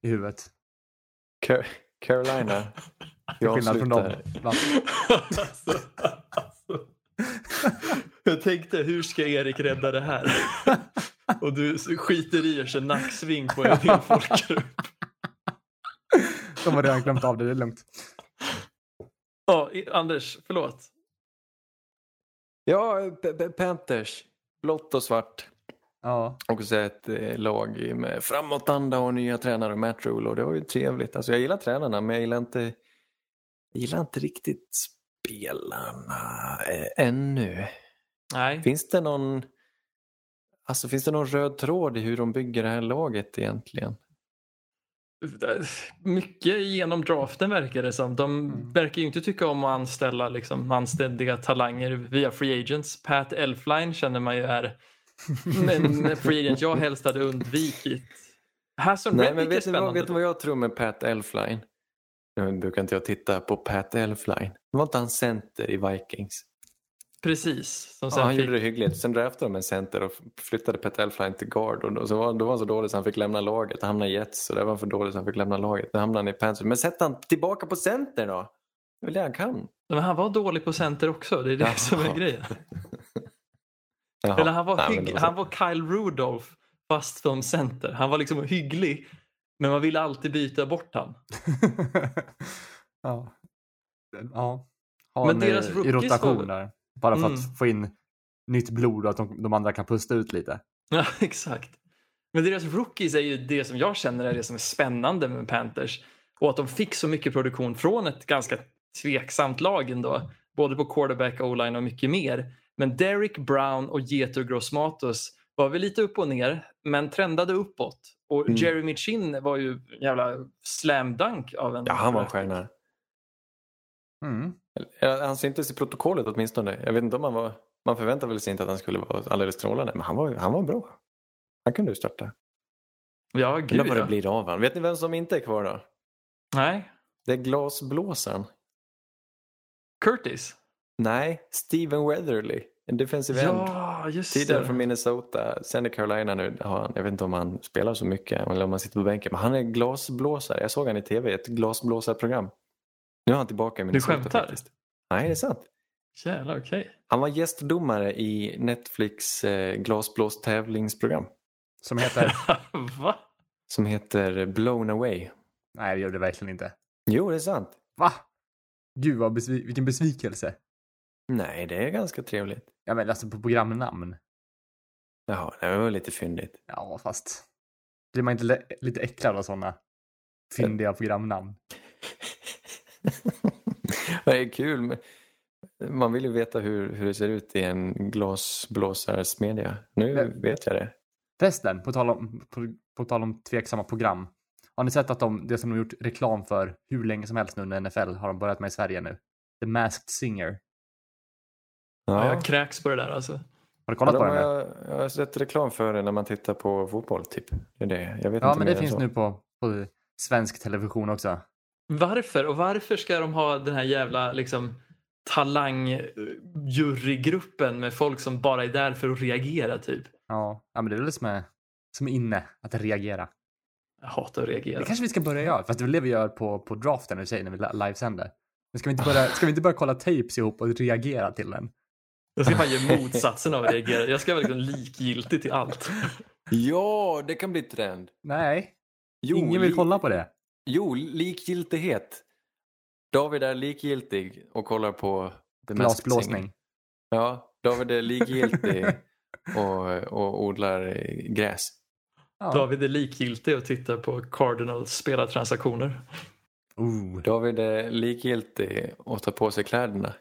Speaker 3: i huvudet.
Speaker 5: Ca- Carolina.
Speaker 3: Till skillnad från dem.
Speaker 4: alltså, alltså. Jag tänkte, hur ska Erik rädda det här? Och du skiter i och kör nacksving på en hel folkgrupp.
Speaker 3: De har redan glömt av det, det är lugnt.
Speaker 4: Ja, i- Anders, förlåt.
Speaker 5: Ja, Panthers. Blått och svart.
Speaker 3: Ja,
Speaker 5: Och så ett eh, lag med framåtanda och nya tränare och Matt Rule och det var ju trevligt. Alltså jag gillar tränarna men jag gillar inte, jag gillar inte riktigt spelarna eh, ännu.
Speaker 4: Nej,
Speaker 5: Finns det någon Alltså finns det någon röd tråd i hur de bygger det här laget egentligen?
Speaker 4: mycket genom draften verkar det som. De
Speaker 3: Mm.
Speaker 4: verkar ju inte tycka om att anställa liksom, anständiga talanger via free agents. Pat Elfline känner man ju är en free agent jag helst hade undvikit. Hassan
Speaker 5: Nej men vet vad, vet du vad jag tror med Pat Elfline? Nu brukar inte jag titta på Pat Elfline. Var inte han center i Vikings?
Speaker 4: Precis.
Speaker 5: Ja, han
Speaker 4: fick...
Speaker 5: gjorde det hyggligt. Sen draftade de en center och flyttade Pat Elfline till guard. Och då, så var, då var han så dålig så han fick lämna laget. Han hamnade i Jets och där var han för dålig så han fick lämna laget. Då hamnade han i Panthers. Men sätt han tillbaka på center då! Det är väl det han kan.
Speaker 4: Men han var dålig på center också. Det är det
Speaker 5: Jaha.
Speaker 4: som är grejen.
Speaker 5: Jaha.
Speaker 4: Eller han var,
Speaker 5: Nej,
Speaker 4: hygg... han var Kyle Rudolph fast som center. Han var liksom hygglig. Men man ville alltid byta bort han.
Speaker 3: ja. ja. Ha
Speaker 4: Men
Speaker 3: en,
Speaker 4: deras
Speaker 3: eh, i rotation
Speaker 4: var-
Speaker 3: där. Bara för
Speaker 4: Mm.
Speaker 3: att få in nytt blod och att de, de andra kan pusta ut lite.
Speaker 4: Ja, exakt. Men deras rookies är ju det som jag känner är det som är spännande med Panthers. Och att de fick så mycket produktion från ett ganska tveksamt lag ändå. Både på quarterback, o-line och mycket mer. Men Derek Brown och Jeter Grossmatos var väl lite upp och ner, men trendade uppåt. Och
Speaker 5: Mm.
Speaker 4: Jeremy Chin var ju jävla slam dunk av en...
Speaker 5: Ja, han var en stjärna.
Speaker 3: Mm.
Speaker 5: Eller, Han syntes i protokollet åtminstone. Jag vet inte om han var... Man förväntade väl sig inte att han skulle vara alldeles strålande, men han var, han var bra. Han kunde ju starta.
Speaker 4: Ja,
Speaker 5: Undrar
Speaker 4: gud
Speaker 5: vad det
Speaker 4: ja.
Speaker 5: blir av han. Vet ni vem som inte är kvar då?
Speaker 4: Nej,
Speaker 5: Det är glasblåsaren.
Speaker 4: Curtis.
Speaker 5: Nej, Steven Weatherly. En defensive end.
Speaker 4: Ja, just
Speaker 5: Tidigare
Speaker 4: det.
Speaker 5: från Minnesota, sen i Carolina nu. Har han, jag vet inte om han spelar så mycket eller om han sitter på bänken. Men han är glasblåsare. Jag såg han i tv, ett glasblåsarprogram. Nu är han tillbaka i Minnesota
Speaker 4: skämtar?
Speaker 5: faktiskt. Nej, det är sant.
Speaker 4: Jävlar, okej.
Speaker 5: Han var gästdomare i Netflix eh, glasblåstävlingsprogram
Speaker 3: Som heter...
Speaker 4: Va?
Speaker 5: som heter Blown Away.
Speaker 3: Nej, det gör det verkligen inte.
Speaker 5: Jo, det är sant.
Speaker 3: Va? Gud, vad besvi... vilken besvikelse.
Speaker 5: Nej, det är ganska trevligt.
Speaker 3: Ja, men alltså på programnamn.
Speaker 5: Jaha, det var lite fyndigt.
Speaker 3: Ja, fast... Blir man inte lite äcklad av sådana fyndiga programnamn?
Speaker 5: det är kul. men Man vill ju veta hur, hur det ser ut i en glasblåsarsmedja. Nu
Speaker 3: Men-
Speaker 5: vet jag det.
Speaker 3: Förresten, på tal, om, på, på tal om tveksamma program. Har ni sett att de, det som de gjort reklam för hur länge som helst nu under NFL har de börjat med i Sverige nu? The Masked Singer.
Speaker 4: Ja.
Speaker 5: Ja,
Speaker 4: Jag kräks på det där alltså.
Speaker 3: Har du
Speaker 5: ja,
Speaker 3: kollat
Speaker 5: de
Speaker 3: på den?
Speaker 5: jag, jag har sett reklam för det när man tittar på fotboll. Typ. Det är det. Jag vet
Speaker 3: Ja,
Speaker 5: inte
Speaker 3: men det finns
Speaker 5: så.
Speaker 3: nu på, på svensk television också.
Speaker 4: Varför? Och varför ska de ha den här jävla liksom, talangjurygruppen med folk som bara är där för att reagera typ?
Speaker 3: Ja, ja men det är väl det som är, som är inne, att reagera.
Speaker 4: Jag hatar att reagera.
Speaker 3: Det kanske vi ska börja göra, fast det är väl det vi gör på, på draften i sig när vi li- livesänder. Men ska vi, inte börja, ska vi inte börja kolla tapes ihop och reagera till den?
Speaker 4: Jag ska fan ge motsatsen av att reagera. Jag ska vara liksom likgiltig till allt.
Speaker 5: Ja, det kan bli trend.
Speaker 3: Nej,
Speaker 5: Jo,
Speaker 3: ingen vill kolla på det.
Speaker 5: Jo, likgiltighet. David är likgiltig och kollar på The.
Speaker 3: Glasblåsning.
Speaker 5: Ja, David är likgiltig och, och odlar gräs.
Speaker 3: Ja.
Speaker 4: David är likgiltig och tittar på Cardinals spelartransaktioner.
Speaker 3: Oh.
Speaker 5: David är likgiltig och tar på sig kläderna.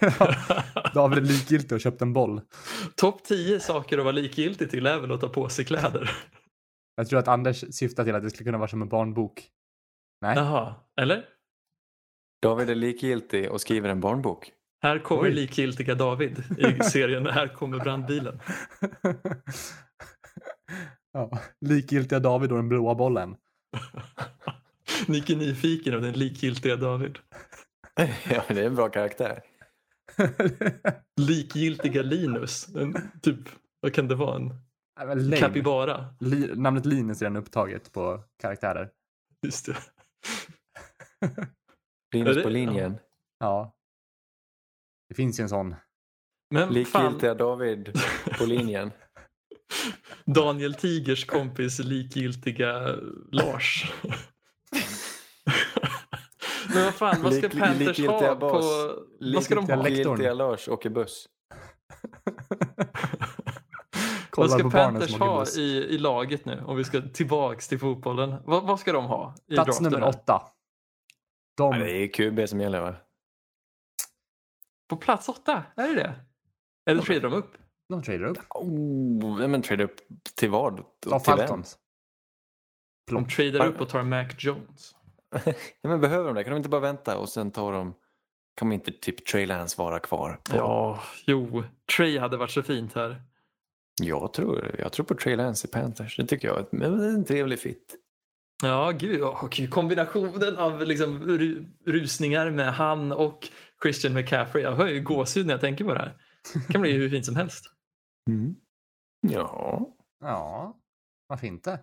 Speaker 3: David är likgiltig och köpt en boll.
Speaker 4: Topp 10 saker att vara likgiltig till är väl att ta på sig kläder.
Speaker 3: Jag tror att Anders syftar till att det skulle kunna vara som en barnbok. Nej.
Speaker 4: Jaha, eller?
Speaker 5: David är likgiltig och skriver en barnbok.
Speaker 4: Här kommer
Speaker 3: Oj.
Speaker 4: likgiltiga David i serien Här kommer brandbilen.
Speaker 3: ja. Likgiltiga David och den blåa bollen.
Speaker 4: Nick är nyfiken av den likgiltiga David.
Speaker 5: ja, det är en bra karaktär.
Speaker 4: Likgiltiga Linus. En, typ, vad kan det vara? En
Speaker 3: lame.
Speaker 4: kapibara.
Speaker 3: Li- namnet Linus är redan upptaget på karaktärer.
Speaker 4: Just det.
Speaker 5: Linus
Speaker 4: det-
Speaker 5: på linjen.
Speaker 3: Ja. Det finns ju en sån.
Speaker 4: Men fan,
Speaker 5: Likgiltiga David på linjen.
Speaker 4: Daniel Tigers kompis likgiltiga Lars. Men vad fan, vad ska
Speaker 5: Lik-
Speaker 4: Panthers ha
Speaker 5: bas.
Speaker 4: på... Vad ska de ha?
Speaker 5: Likgiltiga Lars åker buss.
Speaker 4: Vad ska Panthers ha
Speaker 3: buss.
Speaker 4: i, i laget nu? Om vi ska tillbaks till fotbollen. Vad, vad ska de ha i
Speaker 3: Plats
Speaker 4: draften
Speaker 3: nummer åtta. De,
Speaker 5: Ja, det är QB som gäller va?
Speaker 4: På plats åtta? Är det det? Eller tradar de upp?
Speaker 3: de tradar upp.
Speaker 5: Oh, nej, men trade upp till vad?
Speaker 3: Ta
Speaker 5: till vem?
Speaker 3: Falcons.
Speaker 4: De tradar upp och tar Mac Jones.
Speaker 5: ja, men behöver de det? Kan de inte bara vänta och sen tar de... Kan inte typ Trey Lance vara kvar? På...
Speaker 4: Ja, jo. Trey hade varit så fint här.
Speaker 5: Jag, tror, jag tror på Trey Lance i Panthers. Det tycker jag är en- trevlig fit.
Speaker 4: Ja, gud. gud. Kombinationen av liksom ru- rusningar med han och Christian McCaffrey. Jag har ju gåshud när jag tänker på det här. Det kan bli hur fint som helst.
Speaker 5: Mm. Ja,
Speaker 3: Ja, varför inte?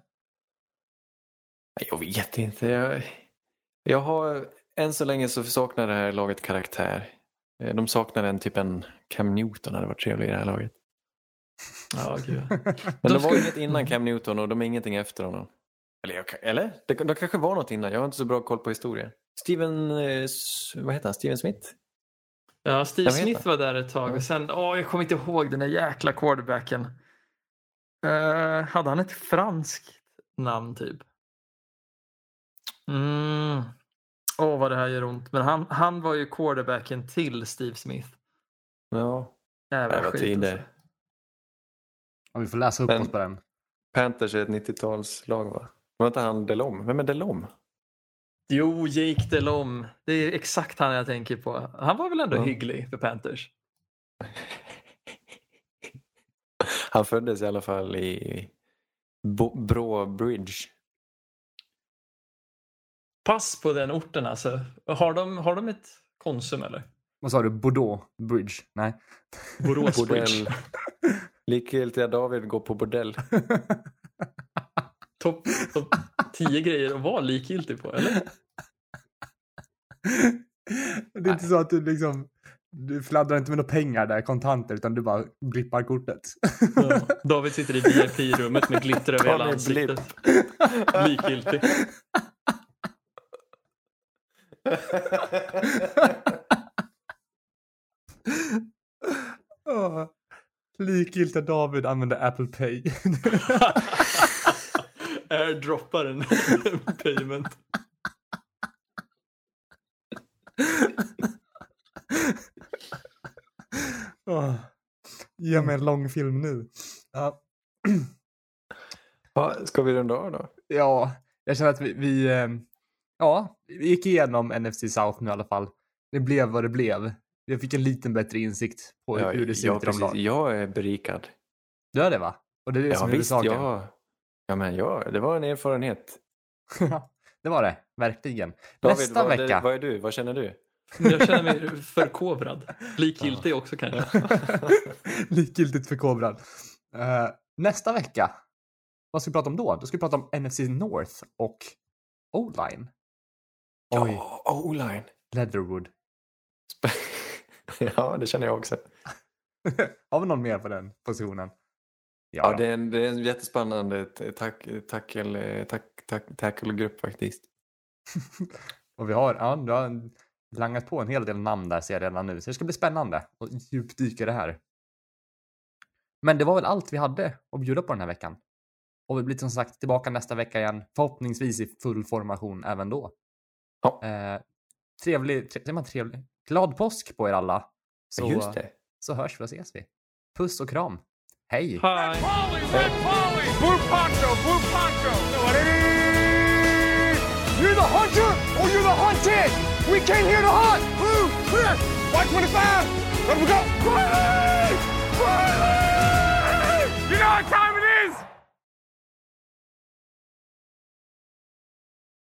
Speaker 5: jag vet inte. Jag, jag har... Än så länge så saknar det här laget karaktär. Eh, De saknar en typ en Cam Newton hade varit trevlig i det här laget.
Speaker 4: Ja, gud.
Speaker 5: Men
Speaker 4: De
Speaker 5: det var
Speaker 4: skulle-
Speaker 5: inget innan Cam Newton och de är ingenting efter honom. Eller? Jag, eller? Det, det kanske var något innan. Jag har inte så bra koll på historien. Steven... eh, Vad heter han? Steven Smith?
Speaker 4: Ja, Steve Smith var där ett tag och sen, åh, jag kommer inte ihåg den där jäkla quarterbacken. Eh, hade han ett franskt namn typ? Mm. Åh, vad det här gör ont. Men han, han var ju quarterbacken till Steve Smith.
Speaker 5: Ja,
Speaker 4: Jävla skit
Speaker 5: tider.
Speaker 4: alltså.
Speaker 3: Ja, vi får läsa upp
Speaker 5: Men-
Speaker 3: oss på den.
Speaker 5: Panthers är ett 90-talslag va? Var inte han Delom? Vem är Delom?
Speaker 4: Jo, Jake Delhomme. Det är exakt han jag tänker på. Han var väl ändå
Speaker 5: Ja.
Speaker 4: hygglig för Panthers.
Speaker 5: Han föddes i alla fall i Bo- Brå Bridge.
Speaker 4: Pass på den orten alltså. Har de, har de ett Konsum eller?
Speaker 3: Vad sa du? Bordeaux Bridge? Nej.
Speaker 4: Borås Bridge.
Speaker 5: Likgiltiga David går på bordell.
Speaker 4: Topp top 10 grejer att vara likgiltig på, eller?
Speaker 3: det är inte så att du liksom, du fladdrar inte med några pengar där, kontanter, utan du bara blippar kortet.
Speaker 4: Ja. David sitter i VIP-rummet med glitter över hela ansiktet. Likgiltig.
Speaker 3: oh. Likgiltiga David använder Apple Pay.
Speaker 4: Airdroppar en payment.
Speaker 3: oh. Ge mig en lång film nu. Ja.
Speaker 5: Ja, ska vi runda av då?
Speaker 3: Ja, jag känner att vi, vi, eh, ja, vi gick igenom NFC South nu i alla fall. Det blev vad det blev. Jag fick en liten bättre insikt på
Speaker 5: Ja,
Speaker 3: hur det ser
Speaker 5: ja,
Speaker 3: ut i
Speaker 5: precis. Jag är berikad.
Speaker 3: Du är det va? Och det är det
Speaker 5: Ja
Speaker 3: som är
Speaker 5: visst,
Speaker 3: huvudsaken.
Speaker 5: ja. Ja, men ja, det var en erfarenhet.
Speaker 3: det var det, verkligen.
Speaker 5: David,
Speaker 3: Nästa
Speaker 5: vad,
Speaker 3: vecka.
Speaker 5: vad är du? Vad känner du?
Speaker 4: Jag känner mig förkovrad. Likgiltig också kanske.
Speaker 3: Likgiltigt förkovrad. Uh, nästa vecka. Vad ska vi prata om då? Då ska vi prata om NFC North och O-line. Oj,
Speaker 5: Ja, O-line.
Speaker 3: Leatherwood.
Speaker 5: ja, det känner jag också.
Speaker 3: Har vi någon mer på den positionen?
Speaker 5: Ja,
Speaker 3: då.
Speaker 5: det är en, det är en jättespännande tack, tackle, tack, tack, tackle-grupp faktiskt.
Speaker 3: Och vi har, ja, du har langat på en hel del namn där ser jag redan nu. Så det ska bli spännande att djupdyka det här. Men det var väl allt vi hade att bjuda på den här veckan. Och vi blir som sagt tillbaka nästa vecka igen. Förhoppningsvis i full formation även då.
Speaker 5: Ja.
Speaker 3: Eh, trevlig, tre, man trevlig, glad påsk på er alla. Så,
Speaker 5: Just det.
Speaker 3: så hörs vi och ses vi. Puss och kram. Hej!
Speaker 2: You're the hunter or you're the hunted! We came here to hunt! Blue, clear! White 25! Let we go! Quietly! Quietly! You know what time